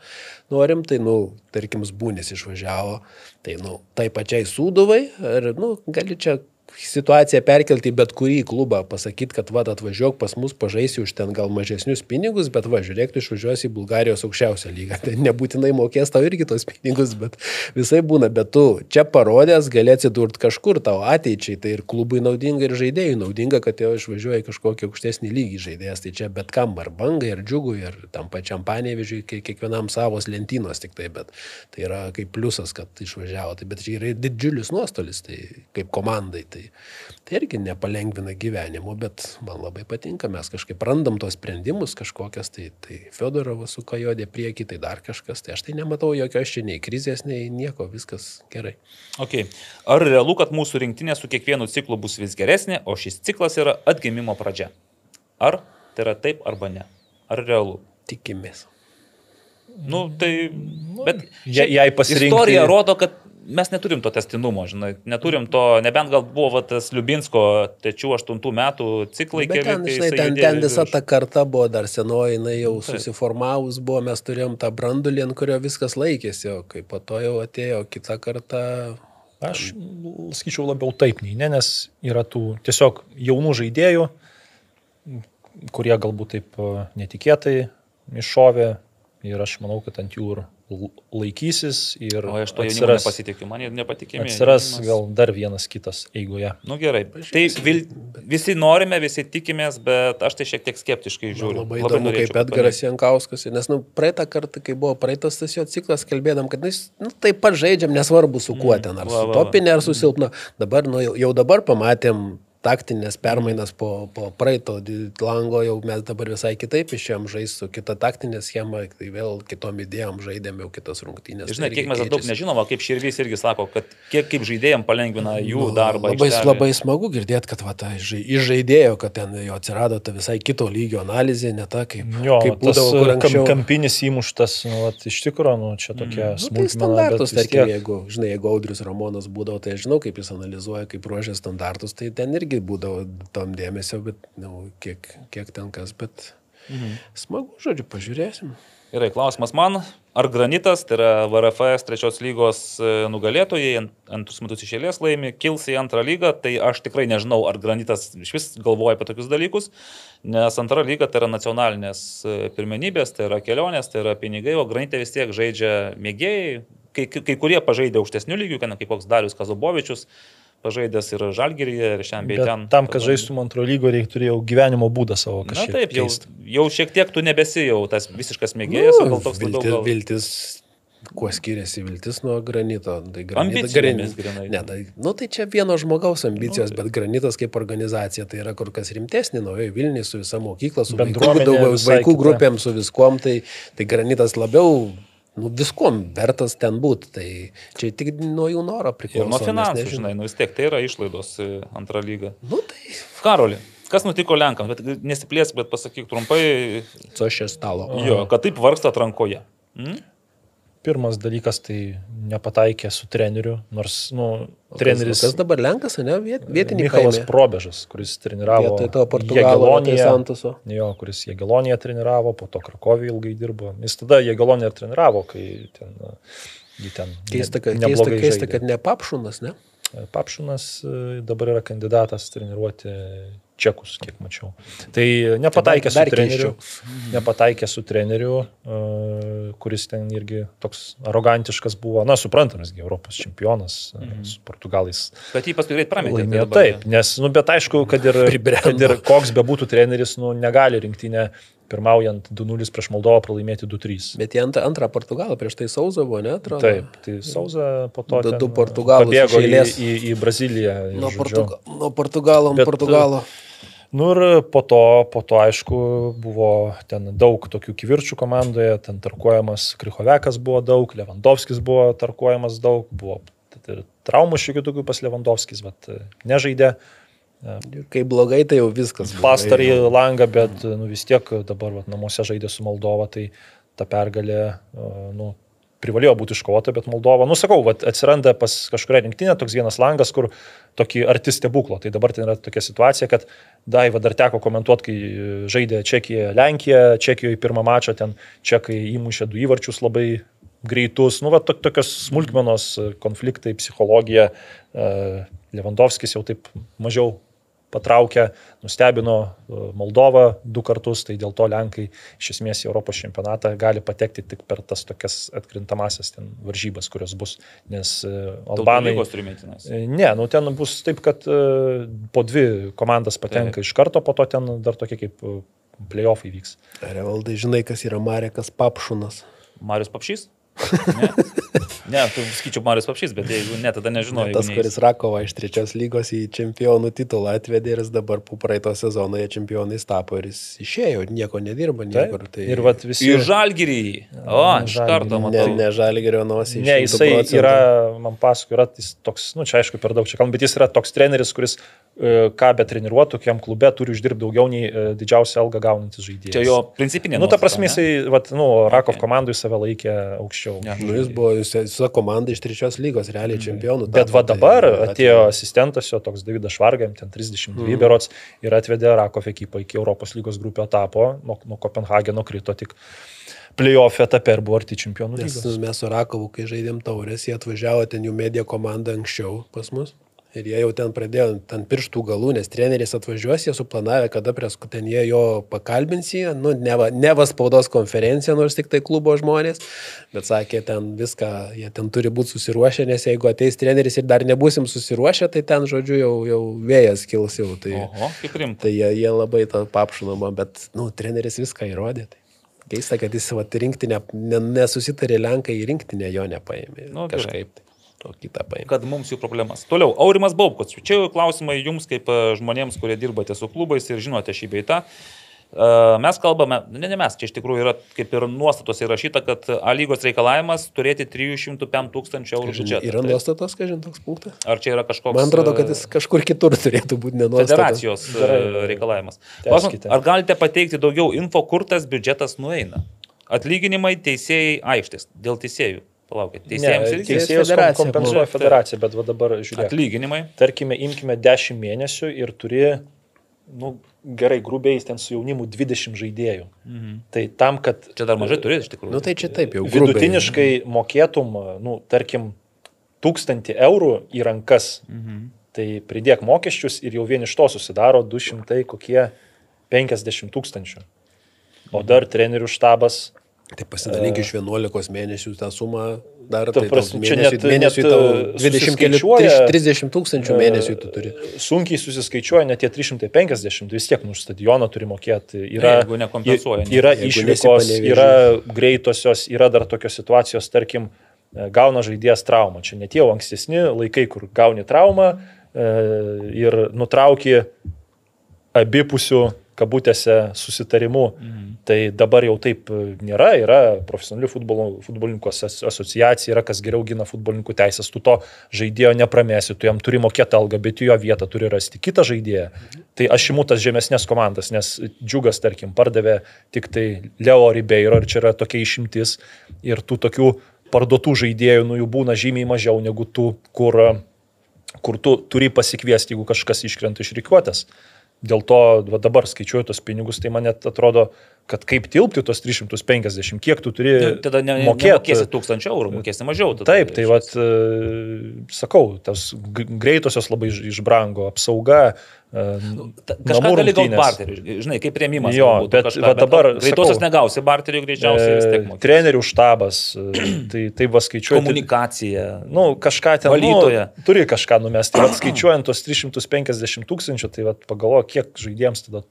norim, tai, nu, tarkim, Zbūnis išvažiavo, tai, nu, tai pačiai Sūduvai, ar, nu, gali čia situaciją perkelti į bet kurį klubą, pasakyti, kad va, atvažiuok pas mus, pažaisi už ten gal mažesnius pinigus, bet va, žiūrėk, tu išvažiuosi į Bulgarijos aukščiausią lygą. Tai nebūtinai mokės tau irgi tos pinigus, bet visai būna. Bet tu čia parodęs gali atsidurti kažkur tau ateičiai, tai ir klubui naudinga, ir žaidėjui naudinga, kad jau išvažiuoja kažkokį aukštesnį lygį žaidėjas. Tai čia bet kam, ar bangai, ar džiugui, ar tam pačiam panėvežiui, kiekvienam savos lentynos tik tai, bet tai yra kaip pliusas, kad išvažiavo. Tai, bet čia yra didžiulis nuostolis, tai kaip komandai. Tai, tai irgi nepalengvina gyvenimo, bet man labai patinka, mes kažkaip randam tos sprendimus kažkokias, tai, tai Fedorovas su Kajodė prieki, tai dar kažkas, tai aš tai nematau jokios čia nei krizės, nei nieko, viskas gerai. Okay. Ar realu, kad mūsų rinktinė su kiekvienu ciklu bus vis geresnė, o šis ciklas yra atgimimo pradžia? Ar tai yra taip arba ne? Ar realu? Tikimės. Nu, tai... Bet je- šiaip jei pasirinkti- Istorija rodo, kad mes neturim to testinumo, žinai, neturim to, nebent gal buvo va, tas Liubinsko 3-8 metų ciklai, Bet ten, kai žinai, jisai ten, ten visa ta karta buvo dar senoji, jinai jau Taip. susiformavus buvo, mes turėjom tą brandulį, ant kurio viskas laikėsi, o kai po to jau atėjo kita karta, Aš sakyčiau labiau taip nei ne, nes yra tų tiesiog jaunų žaidėjų, kurie galbūt taip e, netikėtai iššovė ir aš manau, kad ant jų ir laikysis ir O aš to atsiras, nepasitikiu, man jie nepatikimi. atsiras jaunimas. gal dar vienas kitas eigoje. Nu gerai. Tai vil, visi norime, visi tikimės, bet aš tai šiek tiek skeptiškai žiūriu. Labai, labai įdomu, kaip Edgaras Jankauskas, nes, nu, praeitą kartą, kai buvo praeitas tas jo ciklas, kalbėdam, kad, nu, jis, nu, taip pat žaidžiam, nesvarbu su kuo ten, ar va, su va, va. topinė, ar su silpna. Dabar, nu, jau, jau dabar pamatėm taktinės permainas po, po praeito lango, jau mes dabar visai kitaip išėjom žaisti su kita taktinė schema, tai vėl kitom idėjom žaidėm jau kitas rungtynės. Žinai, tai kiek mes daug nežinom, kaip Širvys irgi sako, kad kiek kaip žaidėjim palengvina jų Nu, darbą. Labai, aikštelėje. labai smagu girdėti, kad va, ta, iš žaidėjo, kad ten jo atsirado ta visai kito lygio analizė, ne ta kaip, Jo, kaip tas būdavo kur kam, anksčiau. kampinis įmuštas, nu, vat, iš tikrųjų, nu, čia tokia Nu, tai standartus, tarkim, tiek- jeigu, žinai, jeigu Audrius Ramonas būdavo, tai aš žinau, kaip jis analizuoja, kaip ruožia standartus, tai ten irgi būdavo tam dėmesio, bet, nu, kiek, kiek ten kas, bet mhm. smagu, žodžiu, pažiūrėsim. Gerai, klausimas man. Ar granitas, tai yra VRFS trečios lygos e, nugalėtojai, ant- antrus metus išėlės laimi, kils į antrą lygą, tai aš tikrai nežinau, ar granitas iš vis galvoja apie tokius dalykus, nes antra lyga tai yra nacionalinės e, pirmenybės, tai yra kelionės, tai yra pinigai, o granitė vis tiek žaidžia mėgėjai, kai, kai kurie pažaidė aukštesnių lygių, kaip koks Darius Kazubovičius, pažaidęs ir Žalgiryje, ir šiandien bei Bet ten. tam, kad žaistum antro lygo, reikia turėjau gyvenimo būdą savo Na kažkaip. taip, jau, keist. jau šiek tiek tu nebesi jau tas visiškas mėgėjas, o gal toks Nu, viltis, labiau gal... viltis, kuo skiriasi viltis nuo granito? Tai Ambicijomis grynai. Ne, tai, nu, tai čia vieno žmogaus ambicijos, bet granitas kaip organizacija tai yra kur kas rimtesnė, naujoji Vilnius su visa mokykla, su vaikų, Bendruomenė daug, visai vaikų grupėm, su viskuom, tai, tai granitas labiau nu, viskuom vertas ten būti. Tai čia tik nuo jų noro priklauso. Ir nuo finansų, žinai, nu vis tiek tai yra išlaidos į antrą lygą. Nu, tai Karoli, kas nutiko Lenkams, bet nesiplėsk, bet pasakyk trumpai, co šia stalo. jo, kad taip vargsta atrankoje. Mm? Pirmas dalykas tai nepataikė su treneriu, nors, nu, treneris Kas dabar Lenkas, ne? Viet, vietiniai Michalas paėmė. Probežas, kuris treniravo Vietoj to Santoso. Jo, kuris Jėgelonėje treniravo, po to Krakovį ilgai dirbo. Jis tada Jėgelonėje ir treniravo, kai ten, na, ten Keista, kad, keista, keista, kad ne papšūnas, ne? Papšinas e, dabar yra kandidatas treniruoti čekus, kiek mačiau. Tai nepataikė dar su treneriu, nepataikė su treneriu, e, kuris ten irgi toks arogantiškas buvo, na, suprantamas, Europos čempionas e, su portugalais. Bet jį paskui greit. Laimėjo tai dabar- taip, nes, nu, bet aišku, kad ir, kad ir koks bebūtų treneris, nu, negali rinktinė pirmaujant 2-0 prieš Moldovą pralaimėti 2-3. Bet į antrą, antrą Portugalą, prieš tai Sauzo buvo, ne? Atrodo. Taip, tai Sauza po to Du- du Portugalus pabėgo iš į, į, į Braziliją. Nuo, Portuga, nuo Portugalo, Bet, Portugalo. Nu ir po to, po to, aišku, buvo ten daug tokių kivirčių komandoje, ten tarkuojamas Krychovekas buvo daug, Lewandowskis buvo tarkuojamas daug, buvo traumų šiokių tokių pas Lewandowskis, bet nežaidė Kai blogai, tai jau viskas. pastarį langą, bet nu, vis tiek dabar vat, namuose žaidė su Moldova, tai ta pergalė nu, privalėjo būti iškovota, bet Moldova, nu sakau, vat, atsiranda pas kažkuria rinktinė toks vienas langas, kur tokį arti stebuklo. Tai dabar ten yra tokia situacija, kad Daiva dar teko komentuoti, kai žaidė Čekija, Lenkija, Čekijoje pirmą mačą ten Čekai įmušė du įvarčius labai greitus, nu, va, to, tokios smulkmenos, konfliktai, psichologija. e, Lewandowskis jau taip mažiau patraukė, nustebino e, Moldovą du kartus, tai dėl to Lenkai iš esmės į Europos čempionatą gali patekti tik per tas tokias atkrintamasias ten varžybas, kurios bus, nes e, Albanai... E, Ne, nu ten bus taip, kad po dvi komandas patenka Taip. iš karto, po to ten dar tokie kaip playoffai vyks. Revaldai, žinai, kas yra Marekas Papšūnas. Marius Papšys? Ne, ne tu skaičiu Marius Papšys, bet jeigu ne, tada nežinau. jeigu Tas, neis. kuris Rakovą iš trečios lygos į čempionų titulą atvedė ir jis dabar po praeito sezono jie čempionais tapo ir jis išėjo, nieko nedirba, niekur. Tai... Ir vat visi... Į Žalgirį. O, iš karto Ne, matau. ne žalgerio nosį. Ne, jisai yra, man pasako, yra toks, nu čia aišku per daug čia kalbam, bet jis yra toks treneris, kuris ką be treniruotų, kiam klube turi uždirbti daugiau nei e, didžiausią algą gaunantis žaidėjas. Čia jo principinė. Nu, ta prasme, ne? jisai, vat, nu, Rakov Okay. komandai save laikė aukščiau. Ne. Nu, jis buvo visa komanda iš trečios lygos, realiai čempionų. Bet tapo, va tai dabar atvedė- atėjo asistentas jo, toks Davidas Švargam, ten 32 mm. berots, ir atvedė Rakov ekipą iki Europos lygos grupio etapo, nuo, nuo Kopenhageno krito tik playoff etape ir buvo arti čempionų Nes lygos. mes su Rakovu, kai žaidėm taurės, jie atvažiavo ten jų medija komanda anksčiau pas mus. Ir jie jau ten pradėjo ant pirštų galų, nes treneris atvažiuos, jie suplanavę, kada prie ten jie jo pakalbins jį, nu, ne va, ne va spaudos konferencija, nors tik tai klubo žmonės, bet sakė, ten viską, jie ten turi būti susiruošę, nes jeigu ateis treneris ir dar nebusim susiruošę, tai ten, žodžiu, jau, jau vėjas kils jau. Tai, Oho, kaip rimta. tai jie, jie labai tą papšinamą, bet, nu, treneris viską įrodė. Tai. Keista, kad jis vat, rinktinę, ne, nesusitarė Lenkai į rinktinę, jo nepaėmė. Nu, gerai. kažkaip. Tai. O kitą paėmė. kad mums jų problemas. Toliau, Aurimas Baubkos. Čia jau klausimai jums kaip e, žmonėms, kurie dirbate su klubais ir žinote šį beitą. E, Mes kalbame, ne, ne mes, čia iš tikrųjų yra kaip ir nuostatos įrašyta, kad A lygos reikalavimas turėti 305 tūkstančių eurų biudžetą. Yra Tai nuostatos, kažin toks punktas. Ar čia yra kažkoks... Man atrodo, kad e, jis kažkur kitur turėtų būti nenuostatos. Federacijos Gerai. reikalavimas. Klausimas, Ar galite pateikti daugiau info, kur tas biudžetas nueina? Atlyginimai teisėjai aikštės. Dėl teisėjų. Palaukit. Teisėjams Ne, teisėjus Federacija kompensuoja federacija, bet va dabar žiūrėk. atlyginimai. Tarkime, imkime 10 mėnesių ir turi, nu, gerai, grubiai ten su jaunimu 20 žaidėjų. Mhm. Tai tam, kad Čia dar mažai turėti iš tikrųjų. Nu tai čia taip jau. grubiai. vidutiniškai mokėtum, nu, tarkim, 1000 eurų į rankas, mhm. tai pridėk mokesčius ir jau vien iš to susidaro 200 kokie 50 tūkstančių. O dar trenerių štabas Tai pasidalink iš 11 mėnesių tą sumą dar. Ta tai prasme, tau čia mėnesiui, net- mėnesiui net, tau e, 20 keli, susiskaičiuoja, 30 tūkstančių mėnesių tu turi. sunkiai susiskaičiuoja net tie 350, vis tiek nu už stadioną turi mokėti. Yra, Jeigu nekompensuoja, ne? yra išvykos, yra greitosios, yra dar tokios situacijos, tarkim, e, gauna žaidėjas traumą. Čia net jau ankstesni laikai, kur gauni traumą e, ir nutrauki abipusių kabutėse susitarimu. Mhm. Tai dabar jau taip nėra, yra profesionalių futbolininkų aso- asociacija, yra kas geriau gina futbolininkų teisės, tu to žaidėjo nepramesi, tu jam turi mokėti algą, bet jo vietą turi rasti kitą žaidėją. Tai aš imu tas žemesnės komandas, nes džiugas, tarkim, pardavė tik tai Leo Ribeiro ir čia yra tokia išimtis ir tų tokių parduotų žaidėjų, nu jų būna žymiai mažiau negu tų, kur kur tu turi pasikviesti, jeigu kažkas iškrenta iš reikiuotės. Dėl to va, dabar skaičiuoju tos pinigus, tai man net atrodo, kad kaip tilpti tos 350, kiek tu turi Nu, Tada ne, mokėti. mokėsi tūkstančių eurų, mokėsi mažiau. Tada, Taip, tai vat, e, sakau, tas greitosios labai iš- išbrango, apsauga. e, namų Kažką gali gauti barterių, žinai, kaip prieimimas. Jo, galbūt, bet- kažką, bet dabar, Greitosios sakau, negausi barterių greičiausiai vis tiek E, mokėsi. Trenerių štabas, e, tai taip va skaičiuoju. Komunikacija. Nu, kažką ten. Valytoja. Nu, turi kažką numesti. Tai vat skaičiuojant tos 350 tūkstančių, tai vat pagalvoju, kiek žaidėjams tada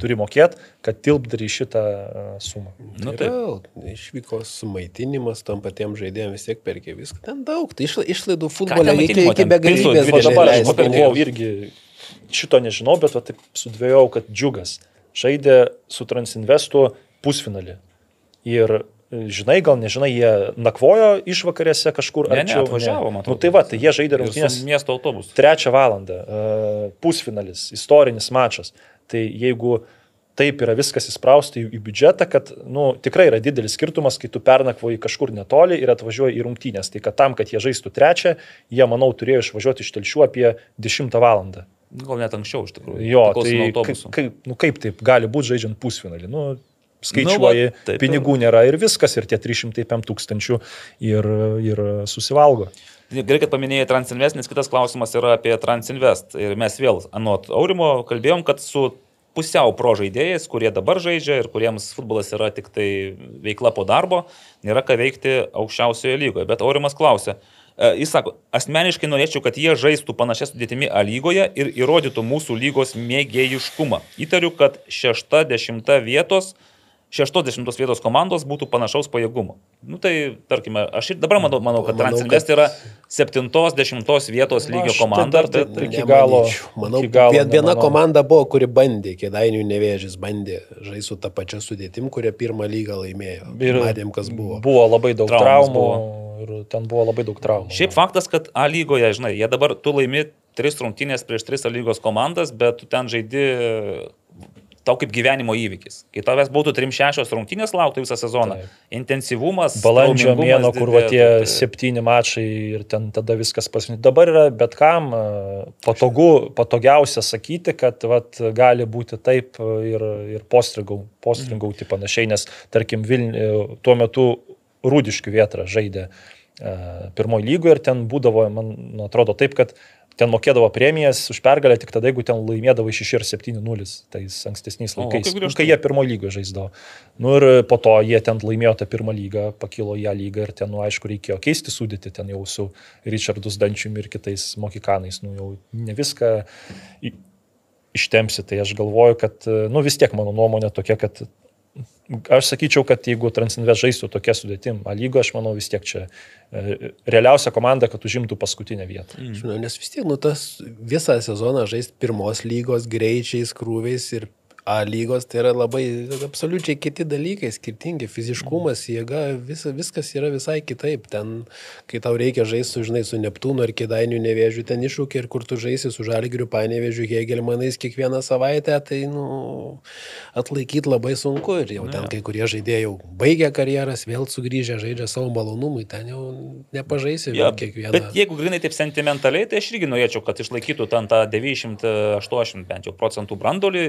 turi mokėti, kad tilpdari šitą e, sumą. Nu, Nu, taip. tai išvykos sumaitinimas tam patiems žaidėjams vis tiek perkė viską. Ten daug, tai išla, išlaidų futbole ten iki, begalybės. O dabar aš pagalvojau irgi, šito nežinau, bet va, taip sudvėjau, kad džiugas žaidė su Transinvestu pusfinalį. Ir e, žinai, gal nežinai, jie nakvojo išvakarėse kažkur Ne, ne, arčiau. atvažiavo, man Nu, atrodo. tai va, tai jie žaidė rungtynės Miesto autobusu. trečią valandą, e, pusfinalis, istorinis mačas. Tai jeigu taip yra viskas įsprausta į, į biudžetą, kad nu, tikrai yra didelis skirtumas, kai tu pernakvoji kažkur netoli ir atvažiuoji į rungtynės. Tai kad tam, kad jie žaistų trečią, jie, manau, turėjo išvažiuoti iš telšių apie 10 valandą. Gal net anksčiau iš tikrųjų. Jo, tai kaip, kaip, nu, kaip taip gali būti žaidžiant pusfinalį? Nu, skaičiuoji, Nu, va, taip, pinigų nėra ir viskas, ir tie 305 tūkstančių ir, ir susivalgo. Gerai, kad paminėjai Transinvest, nes kitas klausimas yra apie Transinvest. Ir mes vėl, anot Aurimo, kalbėjom, kad su pusiau pro žaidėjais, kurie dabar žaidžia ir kuriems futbolas yra tik tai veikla po darbo, nėra ką veikti aukščiausioje lygoje. Bet Aurimas klausia, e, jis sako, asmeniškai norėčiau, kad jie žaistų panašia sudėtimi A lygoje ir įrodytų mūsų lygos mėgėjiškumą. Įtariu, kad šešta, dešimta vietos 60 vietos komandos būtų panašaus pajėgumo. Nu tai, tarkime, aš ir dabar manau, manau kad Transinvest kad- yra 7-10 vietos lygio komanda. tai taip- iki galo- Manau, iki galo vien- viena nemanau. komanda buvo, kuri bandė, kėdainių nevėžys bandė žaisti su tą pačią sudėtim, kurie pirmą lygą laimėjo. Ir matėm, kas buvo. Buvo labai daug Traumos traumų ir ten buvo labai daug traumų. Šiaip faktas, kad A lygoje, žinai, jie dabar tu laimi tris rungtynės prieš tris A lygos komandas, bet tu ten žaidi tau kaip gyvenimo įvykis. Kai tavęs būtų 3-6 rungtynės lauktų visą sezoną, Taip. intensyvumas. Balandžio mėno, kur va tie tai- septyni mačai ir ten tada viskas pasirinkti. Dabar yra bet kam e, patogu, patogiausia sakyti, kad vat, gali būti taip e, ir, ir postringau, postringauti panašiai, nes tarkim Vilnių tuo metu Rūdiškių vietra žaidė e, pirmoji lygoje ir ten būdavo, man atrodo, taip, kad ten mokėdavo premijas už pergalę tik tada, jeigu ten laimėdavo iš 6 ir 7-0, tais ankstesniais laikais, kaip griežtai. kai jie pirmo lygio žaisdavo. Nu ir po to jie ten laimėjo tą pirmą lygą, pakilo ją lygą ir ten, nu aišku, reikėjo keisti sudėti ten jau su Richardus Dančiumi ir kitais mokikanais, nu jau ne viską į- ištempsi, tai aš galvoju, kad, nu vis tiek mano nuomonė tokia, kad Aš sakyčiau, kad jeigu Transinvest žaistų tokia sudėtim, A lygo, aš manau vis tiek čia e, realiausia komanda, kad užimtų paskutinę vietą. Žinau, nes vis tiek, nu, tas visą sezoną žaisti pirmos lygos greičiais, krūviais ir A lygos, tai yra labai absoliučiai kiti dalykai, skirtingi. Fiziškumas, jėga, visa, viskas yra visai kitaip. Ten, kai tau reikia žaisti, žinai, su Neptūnu ar Kedainiu nevėžiu, ten iššūkiai ir kur tu žaisi su Žalgiriu, Panevežiu, Hegelmanais kiekvieną savaitę, tai, nu, atlaikyti labai sunku. Ir jau ten kai kurie žaidėjai jau baigė karjeras, vėl sugrįžę, žaidžia savo malonumui, ten jau nepažaisi ja, kiekvieną. bet jeigu grinai taip sentimentaliai, tai aš irgi norėčiau, kad išlaikytų ten tą 980 bent jau procentų brandolį.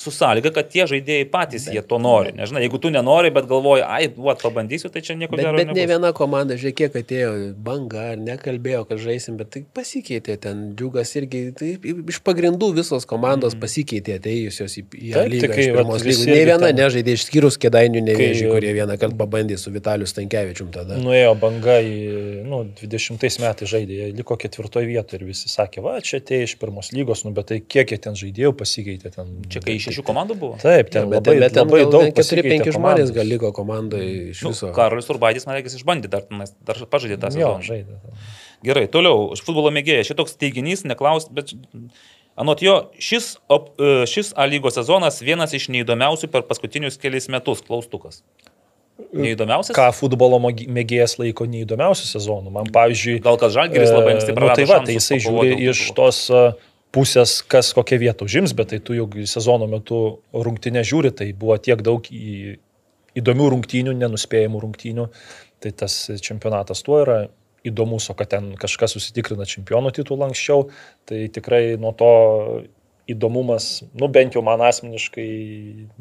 Su sąlyga, kad tie žaidėjai patys bet, jie to nori. Nežinai, jeigu tu nenori, bet galvoji, ai, duot, pabandysiu, tai čia nieko Bet, gero bet ne nebus. viena komanda, žiūrėk, kiek atėjo banga, ar nekalbėjo, kad žaisim, bet tai pasikeitė ten. Džiugas irgi, tai iš pagrindų visos komandos pasikeitė atėjusios į, į Taip, lygą. iš pirmos lygos. Ne viena ten- nežaidė, išskyrus kėdainių nevėžį, kurie vieną kartą pabandė su Vitaliu Stankievičium tada. Nuėjo banga į, nu, 20 metais žaidė, jie liko ketvirtoje vietoje ir visi sakė, va, čia atėjo iš pirmos lygos, nu, bet tai kiek jie ten žaidėjų pasikeitė ten. Čia kai šešių komandų buvo. Taip, ten bet, labai, bet ten labai daug. ten 4-5 pasikeitė žmonės gal liko komandai iš Nu, viso. Karolis Urbaitis, man reikia, išbandė dar, dar pažadė tą Jo, sezoną. Gerai, toliau, futbolo mėgėjas. Šitoks teiginys, neklaus, bet anot jo, šis, op, e, šis A lygos sezonas vienas iš neįdomiausių per paskutinius kelius metus. Klaustukas. Neįdomiausias? Ką futbolo mėgėjas laiko neįdomiausių sezonų. Man, pavyzdžiui, Gal kas Žalgiris labai anksti E, nu, tai va, tai jisai žiūri iš tos e, pusės, kas kokią vietą užims, bet tai tu jau sezono metu rungtinę žiūri, tai buvo tiek daug į, įdomių rungtynių, nenuspėjamų rungtynių, tai tas čempionatas tuo yra įdomus, o kad ten kažkas susitikrina čempionų titulą anksčiau, tai tikrai nuo to įdomumas, nu bent jau man asmeniškai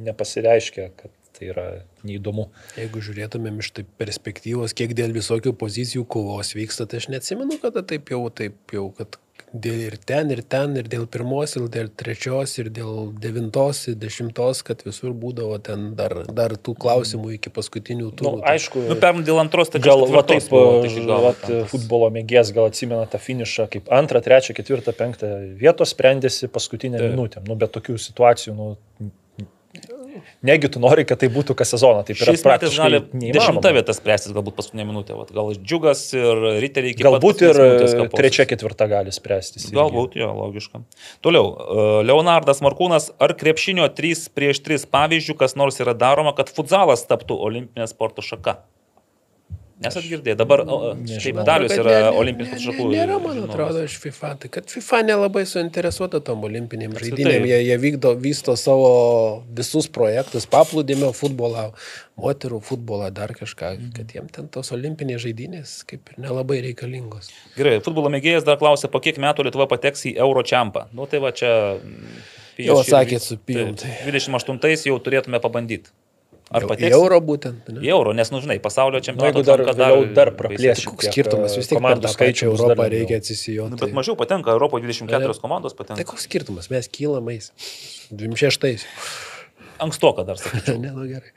nepasireiškia, kad tai yra neįdomu. Jeigu žiūrėtumėm iš taip perspektyvos, kiek dėl visokių pozicijų kovos vyksta, tai aš neatsimenu, kada taip jau, taip jau, kad dėl ir ten, ir ten, ir dėl pirmos, ir dėl trečios, ir dėl devintos, ir dešimtos, kad visur būdavo ten dar, dar tų klausimų iki paskutinių turų. nu, aišku, Nu, pernai dėl antros, tai Gal va, taip, buvo, tai iki galo va, futbolo mėgėjas gal atsimena tą finišą, kaip antrą, trečią, ketvirtą, penktą vietos sprendėsi paskutinę Taip. minutę. Nu, bet tokių situacijų, nu, negi tu nori, kad tai būtų kas sezoną. Taip yra Šiais praktiškai gali neįmanoma. dešimta vieta spręstis, galbūt paskutinė minutė. Vat, gal džiugas ir riteriai iki Galbūt ir trečia, ketvirta gali spręstis. Galbūt, jo, logiška. Toliau, e, Leonardas Markūnas, ar krepšinio 3 prieš 3 pavyzdžių kas nors yra daroma, kad futsalas taptų olimpinė sporto šaka? Nesat girdėję, dabar šiaip Nežinau. Dalius Kad yra ne- ne- olimpinės ne-. Nėra, man atrodo, iš FIFA. Tai kad FIFA nelabai suinteresuota tom olimpinėm žaidynėm. Jie, jie vykdo, vysto savo visus projektus, paplūdimio futbolą, moterų futbolą, dar kažką. Mhm. Kad jiem ten tos olimpinės žaidynės kaip ir nelabai reikalingos. Gerai, futbolo mėgėjas dar klausė, po kiek metų Lietuva pateks į Euro čempą. Nu tai va čia... mm, Jau Pijus šį- atsakėt su Pijum, tai- 28 jau turėtume pabandyti. Ar? Į euro būtent. Ne? euro, nes, nu žinai, pasaulio Nu, čempionato jeigu dar, dar baisiai. praplėsim. Tai koks skirtumas, vis tiek komandų skaičių dar Europą reikia Nu, atsisijoti. bet mažiau patenka, Europoje 24 komandos Tai patenka. koks skirtumas, mes kylamais. 26. Ankstoka dar sakyčiau. ne, nu gerai.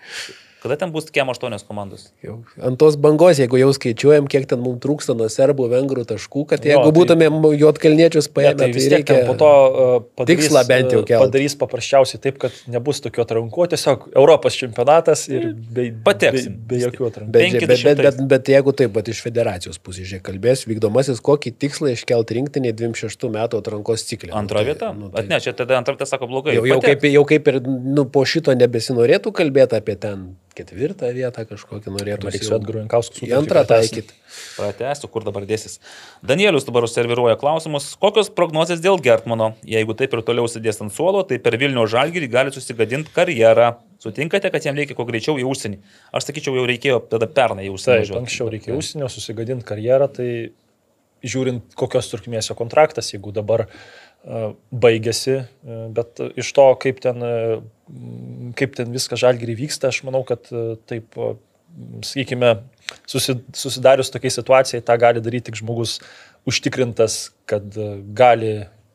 Kada ten bus kiem 8 komandos? Jau ant tos bangos, jeigu jau skaičiuojam, kiek ten mums trūksta nuo serbų, vengrų taškų, kad Jo, jeigu tai- būtumėm juotkalniečius paėmę, tai vis tiek po to uh, padarys, tikslą bent jau uh, kelt. padarys paprasčiausiai taip, kad nebus tokių atrankų, tiesiog Europos čempionatas ir be, be, Pateksim. be jokių atrankų. Bet, bet, bet, 50. bet, bet jeigu taip, bet iš federacijos pusės žiūrėk, kalbės, vykdomasis kokį tikslą iškelti rinktinį 26 metų atrankos ciklę. Antra Nu, tai- vieta? nu, tai- ne, čia tada antra vieta sako blogai. Jau, jau, Pateks. kaip, jau kaip ir nu, po šito nebesinorėtų kalbėti apie ten ketvirtą vietą kažkokį norėtų. Reiks Jankausku Į antrą taikyti. Pratęsiu, kur dabar dėsis. Danielius dabar serviruoja klausimus. Kokios prognozijas dėl Gertmano? Jeigu taip ir toliau sėdės ant suolo, tai per Vilnių žalgyrį gali susigadinti karjerą. Sutinkate, kad jam reikia kuo greičiau į užsienį? Aš sakyčiau, jau reikėjo tada pernai į užsienį. Taip, anksčiau reikėjo užsienio susigadinti karjerą, tai žiūrint, kokios trukmės jo kontraktas, jeigu dabar uh, baigėsi, bet iš to, kaip ten, kaip ten viskas žalgiriai vyksta, aš manau, kad uh, taip sakykime, susidarius tokiai situacijai, tą gali daryti tik žmogus užtikrintas, kad gali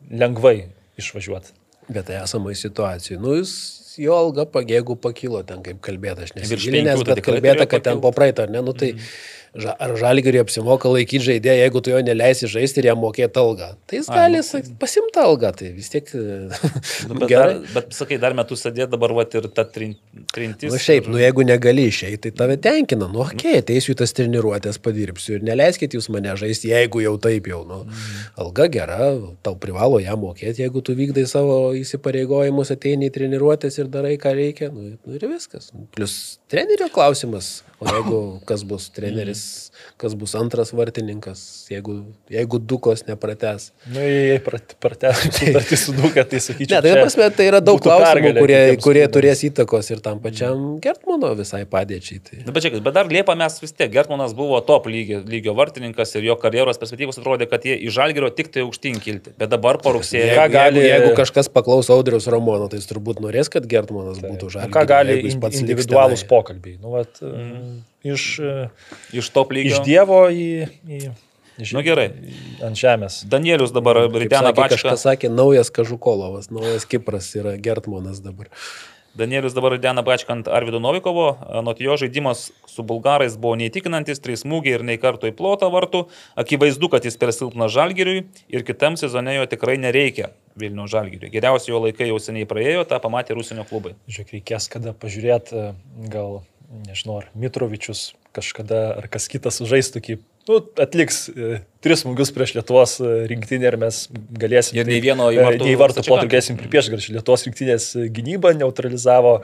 lengvai išvažiuoti. Bet tai esamai situacijai. Nu, jis jo alga, jeigu pakilo ten, kaip kalbėta, aš nesigilinęs, bet kalbėta, kad ten po praeitą, ne, nu tai... Mm ža, ar žalgiriui apsimoka laikyti žaidėją, jeigu tu jo neleisi žaisti ir jam mokėti algą. Tai jis gali nu, pasimti algą, tai vis tiek... nu, bet, gerai. dar, bet sakai, dar metus sėdėti dabar vat, ir ta trin, trintis. Na nu, šiaip, ir... nu jeigu negali išeiti, tai tave tenkina. Nu, okay, ateisiu tas treniruotės, padirbsiu ir neleiskit jūs mane žaisti, jeigu jau taip jau. Nu, mm. Alga gera, tau privalo ją mokėti, jeigu tu vykdai savo įsipareigojimus, ateini į treniruotės ir darai, ką reikia. Nu, nu ir viskas. Plus trenerio klausimas. O jeigu kas bus treneris, kas bus antras vartininkas, jeigu, jeigu Dukos neprates. Na, nu, jei prates sutartį su Duka, tai sakyčiau. Ne, tai prasme, tai yra daug klausimų, kurie, kurie turės įtakos ir tam pačiam Gertmano visai padėčiai. Tai. Na, bet, čia, bet dar Liepa mes vis tiek, Gertmanas buvo top lygio, lygio vartininkas ir jo karjeros perspektyvos atrodė, kad jie iš Žalgerio tik tai aukštyn kilti. Bet dabar po rugsėjo. Jeigu, gali... jeigu, jeigu kažkas paklaus Audrius Romono, tai jis turbūt norės, kad Gertmanas tai. būtų Žalgerio. Ką gali individualūs pokalbiai? Nu, vat, mm iš, iš top lygio. Iš Dievo į... į Iš, nu gerai. Ant žemės. Danielius dabar Ritena Bačka. Kažkas sakė, naujas Kažukolovas, naujas Kipras yra Gertmonas dabar. Danielius dabar Dena Bačka ant Arvido Novikovo. Nuo jo žaidimas su bulgarais buvo neįtikinantis, trys smūgiai ir nei karto į plotą vartų. Akivaizdu, kad jis per silpnas žalgiriui ir kitam sezone jo tikrai nereikia Vilnių žalgiriui. Geriausi jo laikai jau seniai praėjo, tą pamatė Rusinio klubai. Žiūrėk, reikės kada pažiūrėti, gal nežinau, ar Mitrovičius kažkada ar kas kitas sužais tokį, nu, atliks e, tris smūgius prieš Lietuvos e, rinktinę ir mes galėsim. Ir nei vieno į vartų, e, vartų potrukėsim prieš, kad Lietuvos rinktinės gynybą neutralizavo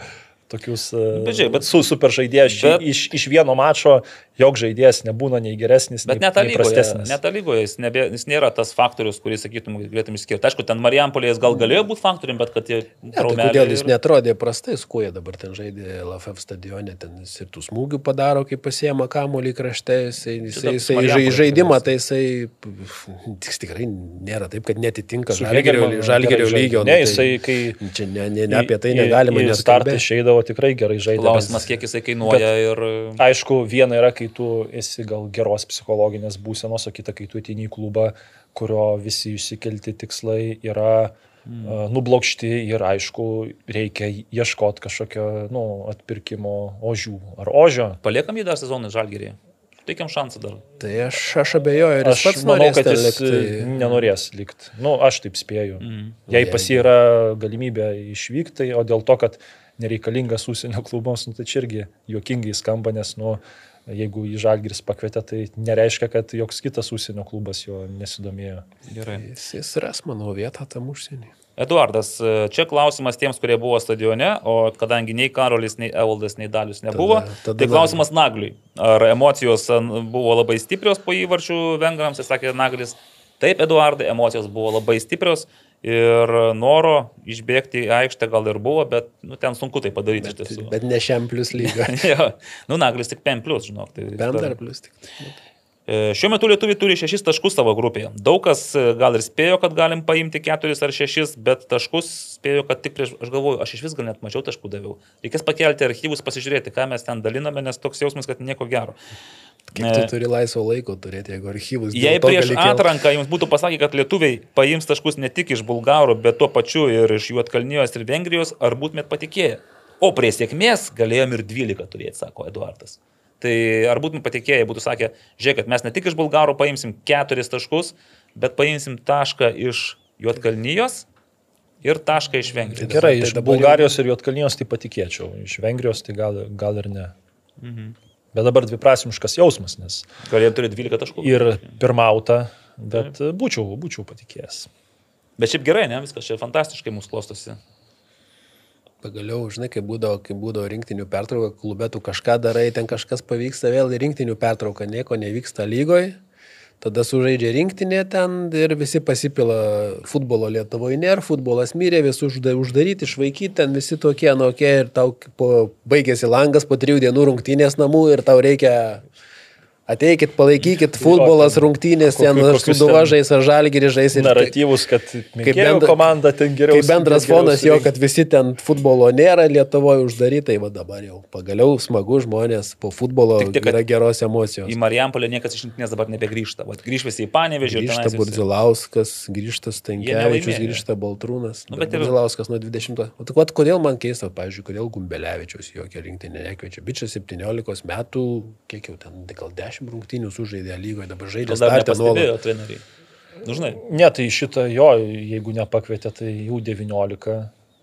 tokius bet, žiūrėk, bet, su super žaidėjais iš, iš vieno mačo jog žaidėjas nebūna nei geresnis, bet nei, nei prastesnis. Net lygoje jis, nebė, jis nėra tas faktorius, kurį sakytum, galėtum išskirti. Aišku, ten Marijampolės gal galėjo būti faktorium, bet kad jie... Ne, tai kodėl jis ir... netrodė prastai, kuo jie dabar ten žaidė LFF stadione, ten jis ir tų smūgių padaro, kai pasiema kamuolį krašte, jisai, jisai, jisai, jisai žaidimą, tai jisai tiks, tikrai nėra taip, kad netitinka žalgerio lygio. Ne, nu, jisai, kai... Čia ne, ne, ne apie tai negalima. Jis startą išeidavo tikrai gerai žaidė. Klausimas, kiek jisai kainuoja ir... Aišku, viena yra, kai kai tu esi gal geros psichologinės būsenos, o kita, kai tu ateini į klubą, kurio visi išsikelti tikslai yra mm. uh, nublokšti ir aišku, reikia ieškoti kažkokio nu, atpirkimo ožių ar ožio. Paliekam jį dar sezoną žalgerį. Teikiam šansą dar. Tai aš, aš abejoju, ir aš pats manau, kad jis likti. Tai- nenorės likti. Nu, aš taip spėju. Mm. Jei pas jį yra galimybė išvykti, o dėl to, kad nereikalingas užsienio klubams, nu, tai čia irgi juokingai skamba, nes, nu, jeigu į Žalgiris pakvietė, tai nereiškia, kad joks kitas užsienio klubas jo nesidomėjo. Gerai. Jis, jis ras, manau, vietą tam užsienį. Eduardas, čia klausimas tiems, kurie buvo stadione, o kadangi nei Karolis, nei Evaldas, nei Dalius nebuvo, tada, tada tai klausimas Nagliui. Ar emocijos buvo labai stiprios po įvarčių vengrams, jis sakė Naglis, taip, Eduardai, emocijos buvo labai stiprios, Ir noro išbėgti į aikštę gal ir buvo, bet nu, ten sunku tai padaryti bet, iš tiesų. Bet ne šiam plus lygą. ja, nu, Naglis tik 5 plus, žinok. Tai Bent dar plus tik. E, šiuo metu lietuviai turi šešis taškus savo grupėje. Daug kas e, gal ir spėjo, kad galim paimti keturis ar šešis, bet taškus spėjo, kad tik prieš, aš galvoju, aš iš vis gal net mažiau taškų daviau. Reikės pakelti archyvus, pasižiūrėti, ką mes ten daliname, nes toks jausmas, kad nieko gero. Kiek tu turi laisvo laiko turėti, jeigu archyvus. Jei prieš atranką jums būtų pasakę, kad lietuviai paims taškus ne tik iš bulgarų, bet tuo pačiu ir iš Juotkalnijos ir Vengrijos, ar būtumėt patikėję? O prie sėkmės galėjom ir 12 turėti, sako Eduardas. Tai ar būtum patikėję, būtų sakę, žiūrėk, mes ne tik iš bulgarų paimsim 4 taškus, bet paimsim tašką iš Juotkalnijos ir tašką iš Vengrijos. Gerai, tai iš Bulgarijos ir Juotkalnijos tai patikėčiau, iš Vengrijos tai gal, gal ir ne. Mhm. Bet dabar dviprasmiškas jausmas, nes. Galėjom turėti 12 taškų. Ir pirmauta, bet būčiau, būčiau patikėjęs. Bet šiaip gerai, ne, viskas čia fantastiškai mūsų klostosi. Pagaliau, žinai, kai būdavo, kai būdavo rinktinių pertrauka, klube tu kažką darai, ten kažkas pavyksta, vėl rinktinių pertrauka, nieko nevyksta lygoje tada sužaidžia rinktinė ten ir visi pasipila futbolo Lietuvoje, nėra, futbolas mirė, visi uždaryti, išvaikyti, ten visi tokie, okay, ir tau po, baigėsi langas po trijų dienų rungtynės namų ir tau reikia Ateikit, palaikykit, futbolas, rungtynės, kokiu- ten Suduva žais ar Žalgirį žais. Naratyvus, kad Kaip bendra- komanda ten geriau. Kaip bendras fonas jo, kad visi ten futbolo nėra Lietuvoje uždarytai, va dabar jau pagaliau smagu žmonės po futbolo Tik kad yra geros emocijos. Į Marijampolę niekas iš rinktinės dabar nebegrįžta. Vat grįž visi į Panevežį. Grįžta Burdzilauskas, grįžta Stankievičius, grįžta Baltrūnas. Nu, Nu, bet ir- Burdzilauskas nuo 20. O tik vat kodėl man keista, pavyzdžiui, kodėl Gumbelevičius jokia rinktinė nekviečia. Bičias 17 metų, kiek jau ten, gal 10 rungtynių sužaidė lygoje, dabar dar startę nuolat. nepastebėjo treneriai. Nu, žinai, Ne, tai šitą jo, jeigu nepakvietė, tai jų 19,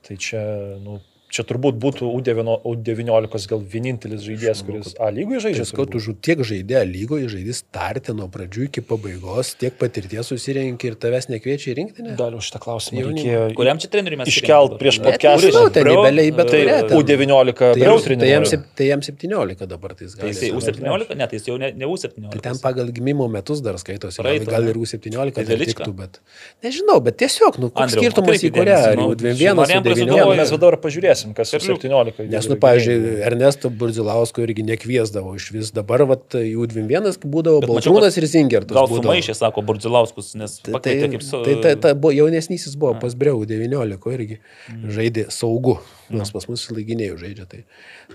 tai čia, nu, čia turbūt būtų U9 U19 gal vienintelis žaidėjas, kuris A lygoje žaidžia. Žinai, tu žu- tiek žaidė lygoje, žaidė startę nuo pradžių iki pabaigos, tiek patirties susirenki ir tavęs nekviečia į rinktinę. Daliu šitą klausimą reikėjo kuriam čia treneriui mes iškelt prieš podcastą. nežinau, ten nebeliai, bet tai kurią ten. U19 Tai jam, tai, jam, tai jam 17 dabar tai jis Tai gali. savo- U17, ne, tai jis jau ne, ne U17. Tai ten pagal gimimo metus dar skaitosi, gal, Praeitą, gal ir U17 Tai tiktų, bet nežinau, bet tiesiog, nu, koks skirtumas į kurią, ar nu, jau su 21 Marijampolės su Ne, Sūduva 19. mes dabar pažiūrėsim, kas Perliuk. 17. Nes, nu, pavyzdžiui, Ernesto Burzilausko irgi nekviesdavo iš vis. Dabar, vat, jų 21 būdavo Baltrūnas ir Zingertas. Gal būdavo. sumaišė, sako Burdzilauskus, nes Tai, tai, pakvietė kaip su... tai, tai, tai buvo, jaunesnysis buvo pas Breu 19 irgi Mm. žaidė saugu, nors pas mus laiginėjų žaidžia. Tai,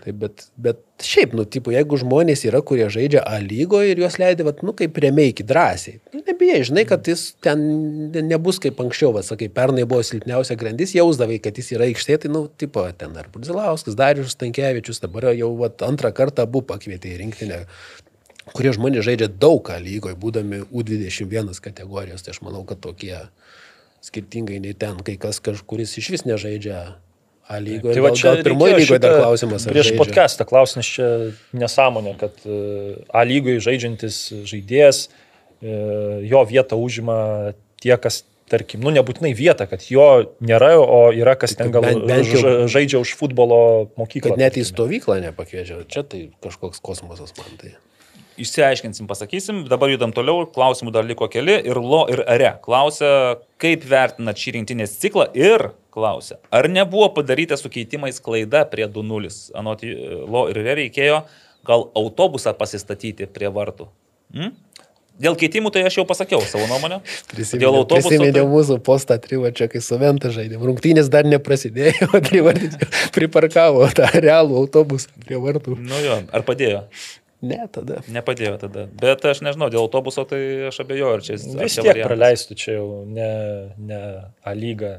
tai bet, bet šiaip, nu, tipo, jeigu žmonės yra, kurie žaidžia A lygoje ir juos leidė, vat, nu, kaip remeiki drąsiai. Nu, nebijai, žinai, kad jis ten ne- nebus kaip anksčiau, va, sakai, pernai buvo silpniausia grandis, jausdavai, kad jis yra aikštė, tai, nu, tipo, ten ar Burzilauskas, Darius Stankievičius, dabar jau vat, antrą kartą abu pakvietė į rinktinę kurie žmonės žaidžia daug ką lygoje, būdami U21 kategorijos, tai aš manau, kad tokie skirtingai nei ten, kai kas kažkuris iš vis nežaidžia A lygoje. Tai va čia reikėjo lygoje dar klausimas. Prieš žaidžia. podcastą klausimas čia nesąmonė, kad e, A lygoje žaidžiantis žaidėjas, e, jo vietą užima tie, kas, tarkim, nu nebūtinai vietą, kad jo nėra, o yra kas ten gal bent- bent jau- ža- žaidžia už futbolo mokyklą. Kad net į stovyklą nepakviečia. Čia tai kažkoks kosmosas man tai. Išsiaiškinsim, pasakysim, dabar judam toliau, klausimų dar liko keli ir Lo ir Are klausia, kaip vertinat šį rinktinės ciklą ir klausia, ar nebuvo padaryta su keitimais klaida prie 2-0. Anot e, Lo ir Are reikėjo gal autobusą pasistatyti prie vartų. Hmm? Dėl keitimų tai aš jau pasakiau savo nuomonę. Dėl autobuso. Prisiminiau Tai... mūsų postą trivačią, kai su Venta žaidėm. Rungtynės dar neprasidėjo, o trivartis priparkavo tą realų autobusą prie vartų. Nu jo, ar padėjo? Ne, tada. Nepadėjo tada. Bet aš nežinau, dėl autobuso tai aš abejoju, ar čia jis... Vis čia tiek variantas. praleistų čia jau ne, ne A lygą,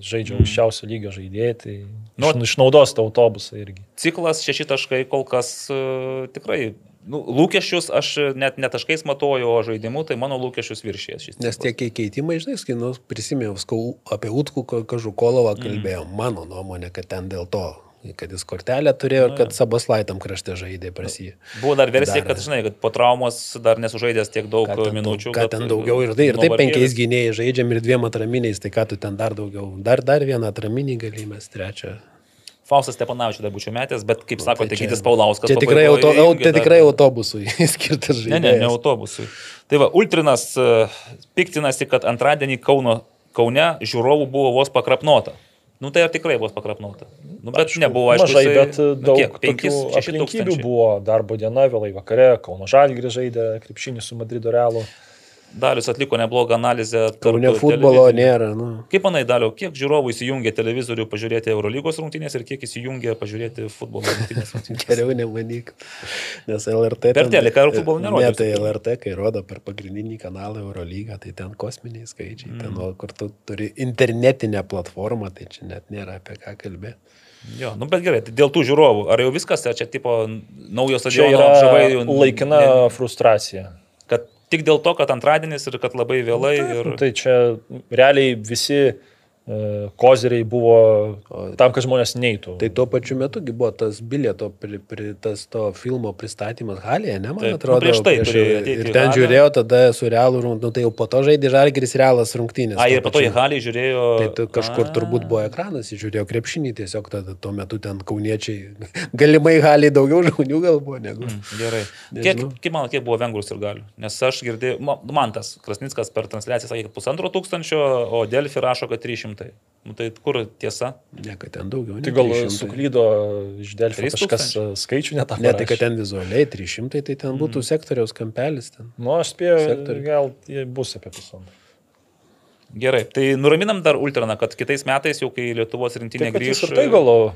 žaidžia mm. aukščiausio lygio žaidėjai, tai Nu, išnaudos tą autobusą irgi. Ciklas šeši taškai kol kas uh, tikrai. Nu, lūkesčius aš net ne taškais matuoju, o žaidimu, tai mano lūkesčius viršės šis. Nes tie kei- keitimai, žinai, kai nu, prisimėjau, skau, apie Utkų Kažukolovą kalbėjau, mm. mano nuomonė, kad ten dėl to, kad jis kortelę turėjo ir kad Sabaslaitam krašte žaidė prasį. Buvo dar versija, Dar- kad, žinai, kad po traumos dar nesužaidęs tiek daug ten, minučių. bet, ten daugiau ir tai, ir taip penkiais gynėjais žaidžiam ir dviem atraminiais, tai ką tu ten dar daugiau. Dar, dar vieną atraminį galime, trečią. Faustas Stepanavičius dar būčiau metęs, bet kaip sako, Tai tai Gytis Paulauskas. Čia tikrai, auto, au, tai dar- tikrai autobusui skirtas Ne, žaidimas. ne, ne autobusui. Tai va, Ultrinas uh, piktinasi, kad antradienį Kauno, Kaune žiūrovų buvo vos pakrapnota. Nu tai ar tikrai vos pakrapnota? Nu, bet Aišku, nebuvo, aišku, Mažai, bet nu, daug kiek, tokių 5-6 aplinkybių tūkstančių. buvo. Darbo diena, vėlai vakare, Kauno Žalgirį žaidė krepšinį su Madrido Realu. Dalius atliko neblogą analizę. tarp Kaune futbolo televizinių. nėra. Nu. Kaip manai, Daliu, kiek žiūrovų įsijungia televizorių pažiūrėti Eurolygos rungtynės ir kiek įsijungia pažiūrėti futbolo rungtynės? Geriau nemanyk. Nes LRT. Per ten- teliką ar futbolo nerodė, Ne, tai? LRT, kai rodo per pagrindinį kanalą Eurolygą, tai ten kosminiai skaičiai. Mm. Ten, o kur tu turi internetinę platformą, tai čia net nėra apie ką kalbėti. Jo, nu bet gerai, tai dėl tų žiūrovų, ar jau viskas, ar čia tipo naujo Čia stadiono apžavai jau laikina ne- frustracija. Tik dėl to, kad antradienis ir kad labai vėlai ir... Tai čia realiai visi kozeriai buvo tam, kad žmonės neitų. Tai tuo pačiu metu buvo tas bilieto, pri, pri, tas to filmo pristatymas Halėje, ne, man Taip, nu, atrodo. prieš tai ateiti ir į ten halę. žiūrėjau tada su realu rungtyniu, nu, tai jau po to žaidė Žalgiris realas rungtynės. A, ir po to į halį žiūrėjo... Tai tu kažkur A. turbūt buvo ekranas, jis žiūrėjo krepšinį, tiesiog tada tuo metu ten kauniečiai, galimai haliai daugiau žmonių gal buvo negu. Mm. Gerai. Kiek, Nežinau. kaip man, kiek buvo vengrus ir galių? Nes aš girdėjau, ma- man tas Krasnickas per transliaciją sakė, kad pusantro tūkstančio, o Delfi rašo, kad 300. Nu, tai kur tiesa? Ne, kad ten daugiau. Tai gal suklydo iš Delfio kažkas e, skaičių netą. Ne, tai kad ten vizualiai 300, tai ten būtų mm. sektoriaus kampelis. Ten. Nu, aš spėjau, Sektorių. gal bus apie pusantro. Gerai, tai nuraminam dar Ultraną, kad kitais metais jau kai Lietuvos rinktinė tai, grįžtų. Tai galvoju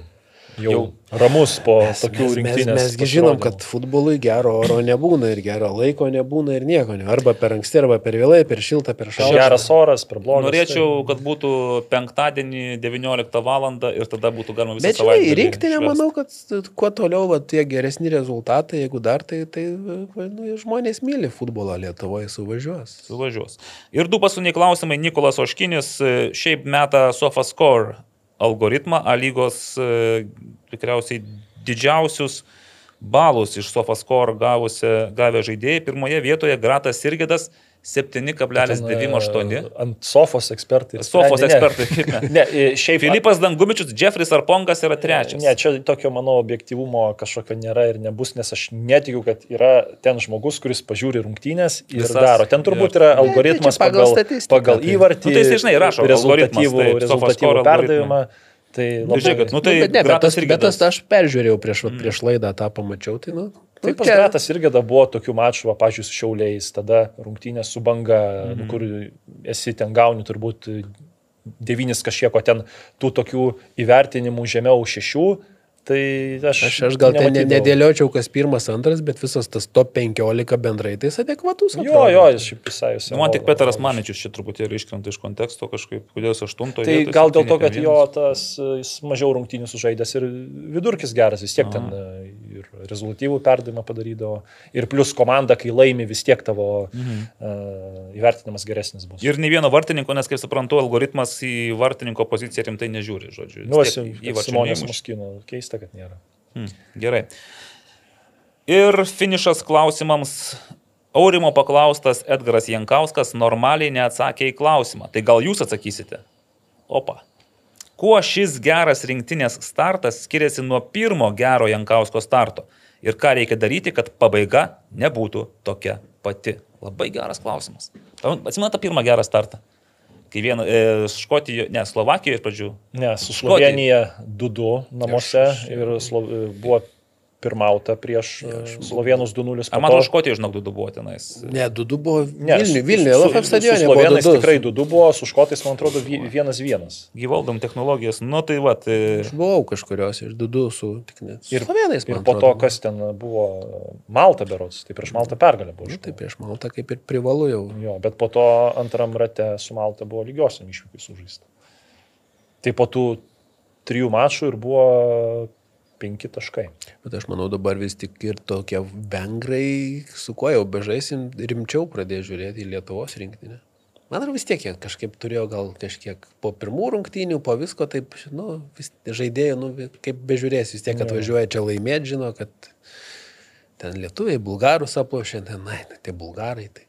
jau, jau ramus po mes, tokių rinktinės. Mes, mesgi žinom, kad futbolui gero oro nebūna ir gero laiko nebūna ir nieko. Ne. Arba per anksti, arba per vėlai, per šiltą, per šaltą. Geras oras, per blogas. Norėčiau, tai. kad būtų penktadienį 19 val. ir tada būtų galima visą Bet, savaitę. Bet rinktinė, manau, kad kuo toliau va, tie geresni rezultatai, jeigu dar tai, tai nu, žmonės myli futbolą Lietuvoje, suvažiuos. Suvažiuos. Ir du paskutiniai klausimai. Nikolas Oškinis šiaip meta SofaScore algoritmą, A lygos e, tikriausiai didžiausius balus iš SofaScore gavę žaidėjai. Pirmoje vietoje Gratas Irgidas 7,98. E, ant sofos ekspertai. Sofos ne, ekspertai. Ne, ne, šiaip. Filipas Dangumičius, Jeffris Arpongas yra trečias. Ne, čia tokio mano objektivumo kažkokio nėra ir nebus, nes aš netikiu, kad yra ten žmogus, kuris pažiūri rungtynės ir Visas, daro. Ten turbūt yra algoritmas ne, tai pagal, pagal, pagal tai. įvartį. Nu, tai jis, žinai, rašo rezultatyvų, tai, rezultatyvų perdavimą. Tai labai... Žiūrėkit, nu, tai nu, bet, ne, bet, tas, bet tas aš peržiūrėjau prieš, mm. prieš laidą, tą pamačiau. Tai, nu, Taip, pas Gretas irgi da buvo tokių mačų, pažiūrėjau, su Šiauliais, tada rungtynės su banga, mm -hmm. kur esi ten gauni turbūt devynis kažkieko ten tų tokių įvertinimų žemiau šešių, Tai aš, aš, aš gal ten nedėliočiau, kas pirmas, antras, bet visas tas top 15 bendrai, tai jis adekvatus. Atrodo. Jo, jo, jis šiaip visai visai. Nu, man tik Petras Maničius čia truputį iškrenta iš konteksto kažkaip, kodėl jis aštuntoje. Tai gal dėl to, kad jo tas, jis mažiau rungtynių sužaidęs ir vidurkis geras, vis tiek Aha. ten ir rezultatyvų perdavimą padarydavo. Ir plus komanda, kai laimi, vis tiek tavo mhm. uh, įvertinimas geresnis bus. Ir ne vieno vartininko, nes kaip suprantu, algoritmas į vartininko poziciją rimtai nežiūri, žodžiu. Nu, Simonės Muskino, keista keista, kad nėra. Hmm, gerai. Ir finišas klausimams. Aurimo paklaustas Edgaras Jankauskas normaliai neatsakė į klausimą. Tai gal jūs atsakysite? Opa. Kuo šis geras rinktinės startas skiriasi nuo pirmo gero Jankausko starto? Ir ką reikia daryti, kad pabaiga nebūtų tokia pati? Labai geras klausimas. Atsimenate pirmą gerą startą? Kai viena, e, Škotijoje, ne, Slovakijoje iš pradžių. Ne, su Slovenija 2-2 namuose ir Slo, buvo pirmauta prieš e, Slovenus 2-0. Ar man atrodo, Škotijoje, žinok, 2-2 buvo tenais? Ne, 2-2 buvo Vilniuje, Vilniuje, LFF stadione. Su Slovenais tikrai 2-2 buvo, su Škotais, man atrodo, 1-1. Gyvaldom technologijas, nu tai va. Tai... Aš buvau kažkurios iš 2-2 su tik net. Ir Slovenais. Ir po to, kas ten buvo Malta berots, tai prieš Maltą pergalę buvo. Nu, tai prieš Maltą kaip ir privalu jau. Jo, bet po to antram rate su Malta buvo lygiosiam iššūkiai sužaista. Tai po tų trijų mačų ir buvo penki taškai. Bet aš manau dabar vis tik ir tokie vengrai, su kuo jau bežaisim, rimčiau pradėjo žiūrėti į Lietuvos rinktinę. Man ar vis tiek kažkaip turėjo gal kažkiek po pirmų rungtynių, po visko taip, nu, vis, žaidėjai, nu, kaip bežiūrės, vis tiek atvažiuoja čia laimėti, žino, kad ten lietuviai, bulgarus aplošė, ten, na, tie bulgarai. Tai.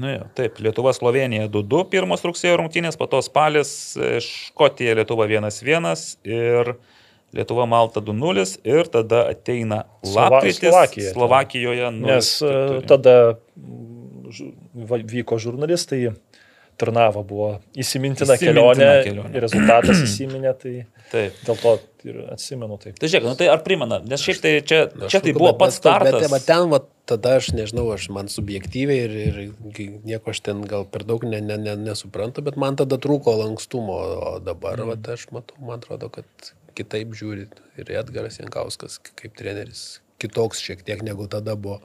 Nu jo, taip, Lietuva, Slovenija 2-2, pirmos rugsėjo rungtynės, po to spalis, Škotija, Lietuva 1-1 ir Lietuva Malta 2-0 ir tada ateina lapkritis Slovakija. Slovakijoje. 0, Nes e, tada vyko žurnalistai, Trnava buvo įsimintina, įsimintina kelionė, kelionė. rezultatas įsiminė, tai taip. dėl to ir atsimenu taip. Tai žiūrėk, nu tai ar primena, nes šiaip tai čia, čia tai buvo pats startas. Bet, bet ten, va, tada aš nežinau, aš man subjektyviai ir, ir nieko aš ten gal per daug ne, ne, ne, nesuprantu, bet man tada trūko lankstumo, o dabar, mm. va, aš matau, man atrodo, kad kitaip žiūri ir Edgaras Jankauskas kaip treneris, kitoks šiek tiek negu tada buvo.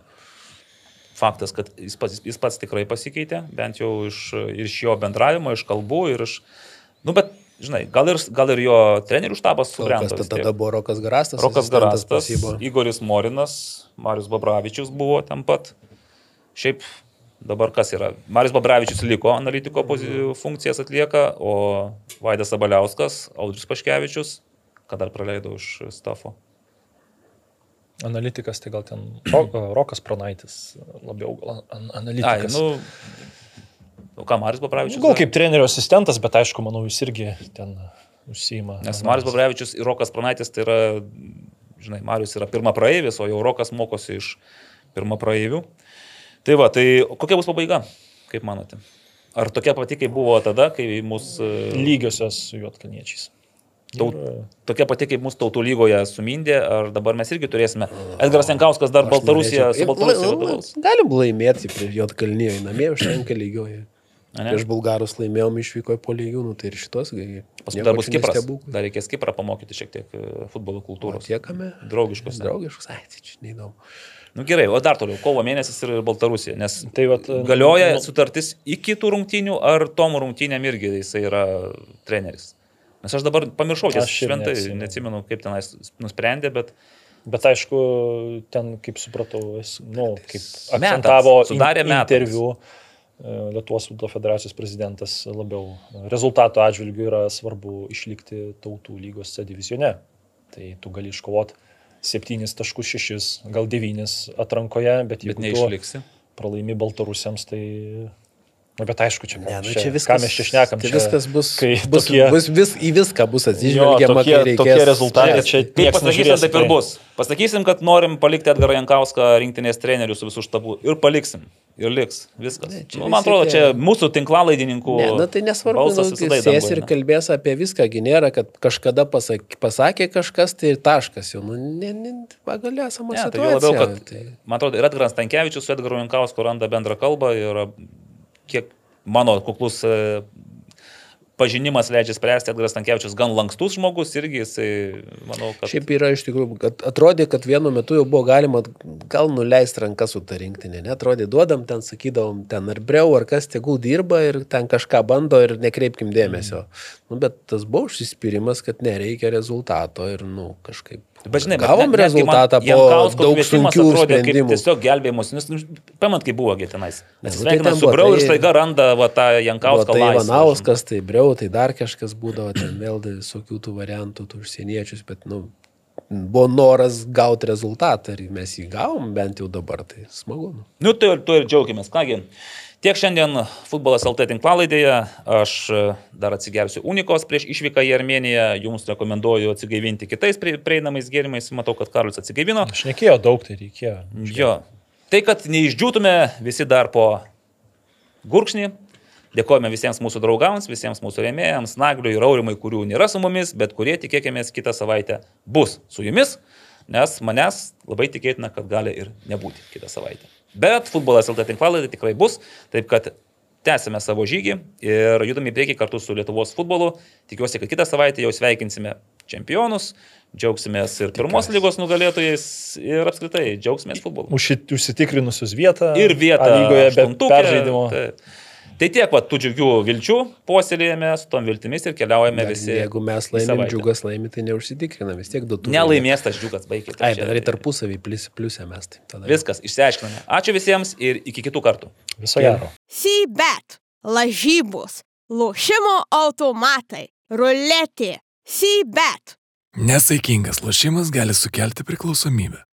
Faktas, kad jis pats, jis pats tikrai pasikeitė, bent jau iš, iš jo bendravimo, iš kalbų ir iš... Nu, bet, žinai, gal ir, gal ir jo trenerių štabas subrendo. Tada, tada buvo Rokas Garastas. Rokas Garastas, Igoris Morinas, Marius Babravičius buvo ten pat. Šiaip Dabar kas yra? Marius Babravičius liko analitiko funkcijas atlieka, o Vaidas Sabaliauskas, Audrius Paškevičius ką dar praleidau iš stafo. Analitikas, tai gal ten Rokas Pronaitis labiau gal analitikas. Ai, nu, nu ką, Marius Babravičius? Gal kaip trenerio asistentas, bet aišku, manau, jis irgi ten užsima. Nes Marius Babravičius ir Rokas Pronaitis tai yra, žinai, Marius yra pirmą praeivis, o jau Rokas mokosi iš pirmą praeivių. Tai va, tai kokia bus pabaiga, kaip manote? Ar tokia pati, kaip buvo tada, kai mūsų... Lygiosios su juotkalniečiais. Taut, tokia pati kaip mūsų tautų lygoje sumindė, ar dabar mes irgi turėsime. Edgaras Jankauskas dar Baltarusija, su Baltarusija vadovaus. Galim laimėti prieš Jotkalnyje, namie užtenka lygioje. Prieš bulgarus laimėjom išvyko po lygių, nu, tai ir šitos. Paskui dar bus Kipras. Dar reikės Kiprą pamokyti šiek tiek e, futbolo kultūros. Tiekame. Draugiškos. Draugiškos, ai, tai čia neįdomu. Nu gerai, o dar toliau, kovo mėnesis ir Baltarusija, nes tai vat, galioja nu, sutartis iki tų rungtynių, ar tom rungtynėm irgi jisai yra treneris. Nes aš dabar pamiršau, ties šventai, neatsimenu. neatsimenu, kaip tenais nusprendė, bet... Bet aišku, ten, kaip supratau, jis, nu, kaip akcentavo metams, sudarė in, interviu. E, Lietuvos futbolo federacijos prezidentas labiau rezultato atžvilgių yra svarbu išlikti tautų lygos C divisione. Tai tu gali iškovoti 7.6, gal 9 atrankoje, bet jeigu bet neišliksi. pralaimi Baltarusiams, tai Na, bet aišku, čia, ne, nu, čia viskas, ką mes čia šnekam. Tai čia, viskas bus, kai bus, tokie, bus vis, į viską bus atsižvelgiama, kai reikės. Tokie rezultatai čia kaip pasakysim, taip ir bus. Pasakysim, kad norim palikti Edgarą Jankauską rinktinės trenerių su visų štabu ir paliksim. Ir liks. Viskas. Ne, nu, man atrodo, čia mūsų tinklalaidininkų. Ne, na, tai nesvarbu, nu, sės ir kalbės apie viską, nėra, kad kažkada pasakė, pasakė kažkas, tai taškas jau. Nu, ne, ne, pagal esamą ne, situaciją. Tai labiau, kad, tai... Man atrodo, ir Edgaras Tankievičius su Edgaru Jankausku randa bendrą kalbą ir kiek mano kuklus e, pažinimas leidžia spręsti, Edgaras Tankievičius gan lankstus žmogus irgi, jisai, manau, kad... Šiaip yra iš tikrųjų, kad atrodė, kad vienu metu jau buvo galima gal nuleisti rankas su ta rinktinė, netrodė, duodam ten, sakydavom, ten ar breu, ar kas tegul dirba ir ten kažką bando ir nekreipkim dėmesio. Mm. Nu, bet tas buvo užsispyrimas, kad nereikia rezultato ir, nu, kažkaip Bet žinai, gavom bet, rezultatą po daug sunkių sprendimų. Tiesiog gelbėjimus, nes, nu, pamant, kaip buvo tenais. Atsisveikina tai su tai, ir staiga randa va, tą Jankauską. Tai Ivanauskas, tai Breu, tai dar kažkas būdavo, ten vėl visokių tų variantų, tų užsieniečius, bet, nu, buvo noras gauti rezultatą ir mes jį gavom bent jau dabar, tai smagu. Nu, nu tai ir tu ir džiaugiamės, kągi. Tiek šiandien futbolas LT tinklalaidėje. Aš e, dar atsigersiu unikos prieš išvyką į Armėniją. Jums rekomenduoju atsigaivinti kitais prieinamais gėrimais. Matau, kad Karolis atsigaivino. Aš nekėjau daug, tai reikėjo. Jo. Tai, kad neišdžiūtume visi dar po gurkšnį. Dėkojame visiems mūsų draugams, visiems mūsų rėmėjams, Nagliui ir Aurimai, kurių nėra su mumis, bet kurie tikėkime kitą savaitę bus su jumis, nes manęs labai tikėtina, kad gali ir nebūti kitą savaitę. Bet futbolas LT tinklalaidė tikrai bus, taip kad tęsime savo žygį ir judame į priekį kartu su Lietuvos futbolu. Tikiuosi, kad kitą savaitę jau sveikinsime čempionus, džiaugsimės ir pirmos lygos nugalėtojais ir apskritai džiaugsimės futbolu. Užsitikrinusius vietą. Ir vietą lygoje be peržaidimo. Tai, Tai tiek, va, tų džiugių vilčių puoselėjame su tom viltimis ir keliaujame Dar, visi. Jeigu mes laimim, džiugas laimi, tai neužsitikriname, vis tiek du tūkstančiai. Nelaimės tas džiugas, baigit. Ai, bet dar tarpusavį plius, pliusę mes. Tai tada... Viskas, išsiaiškiname. Ačiū visiems ir iki kitų kartų. Viso gero. Sybet, lažybos, lošimo automatai, ruletė, Sybet. Nesaikingas lošimas gali sukelti priklausomybę.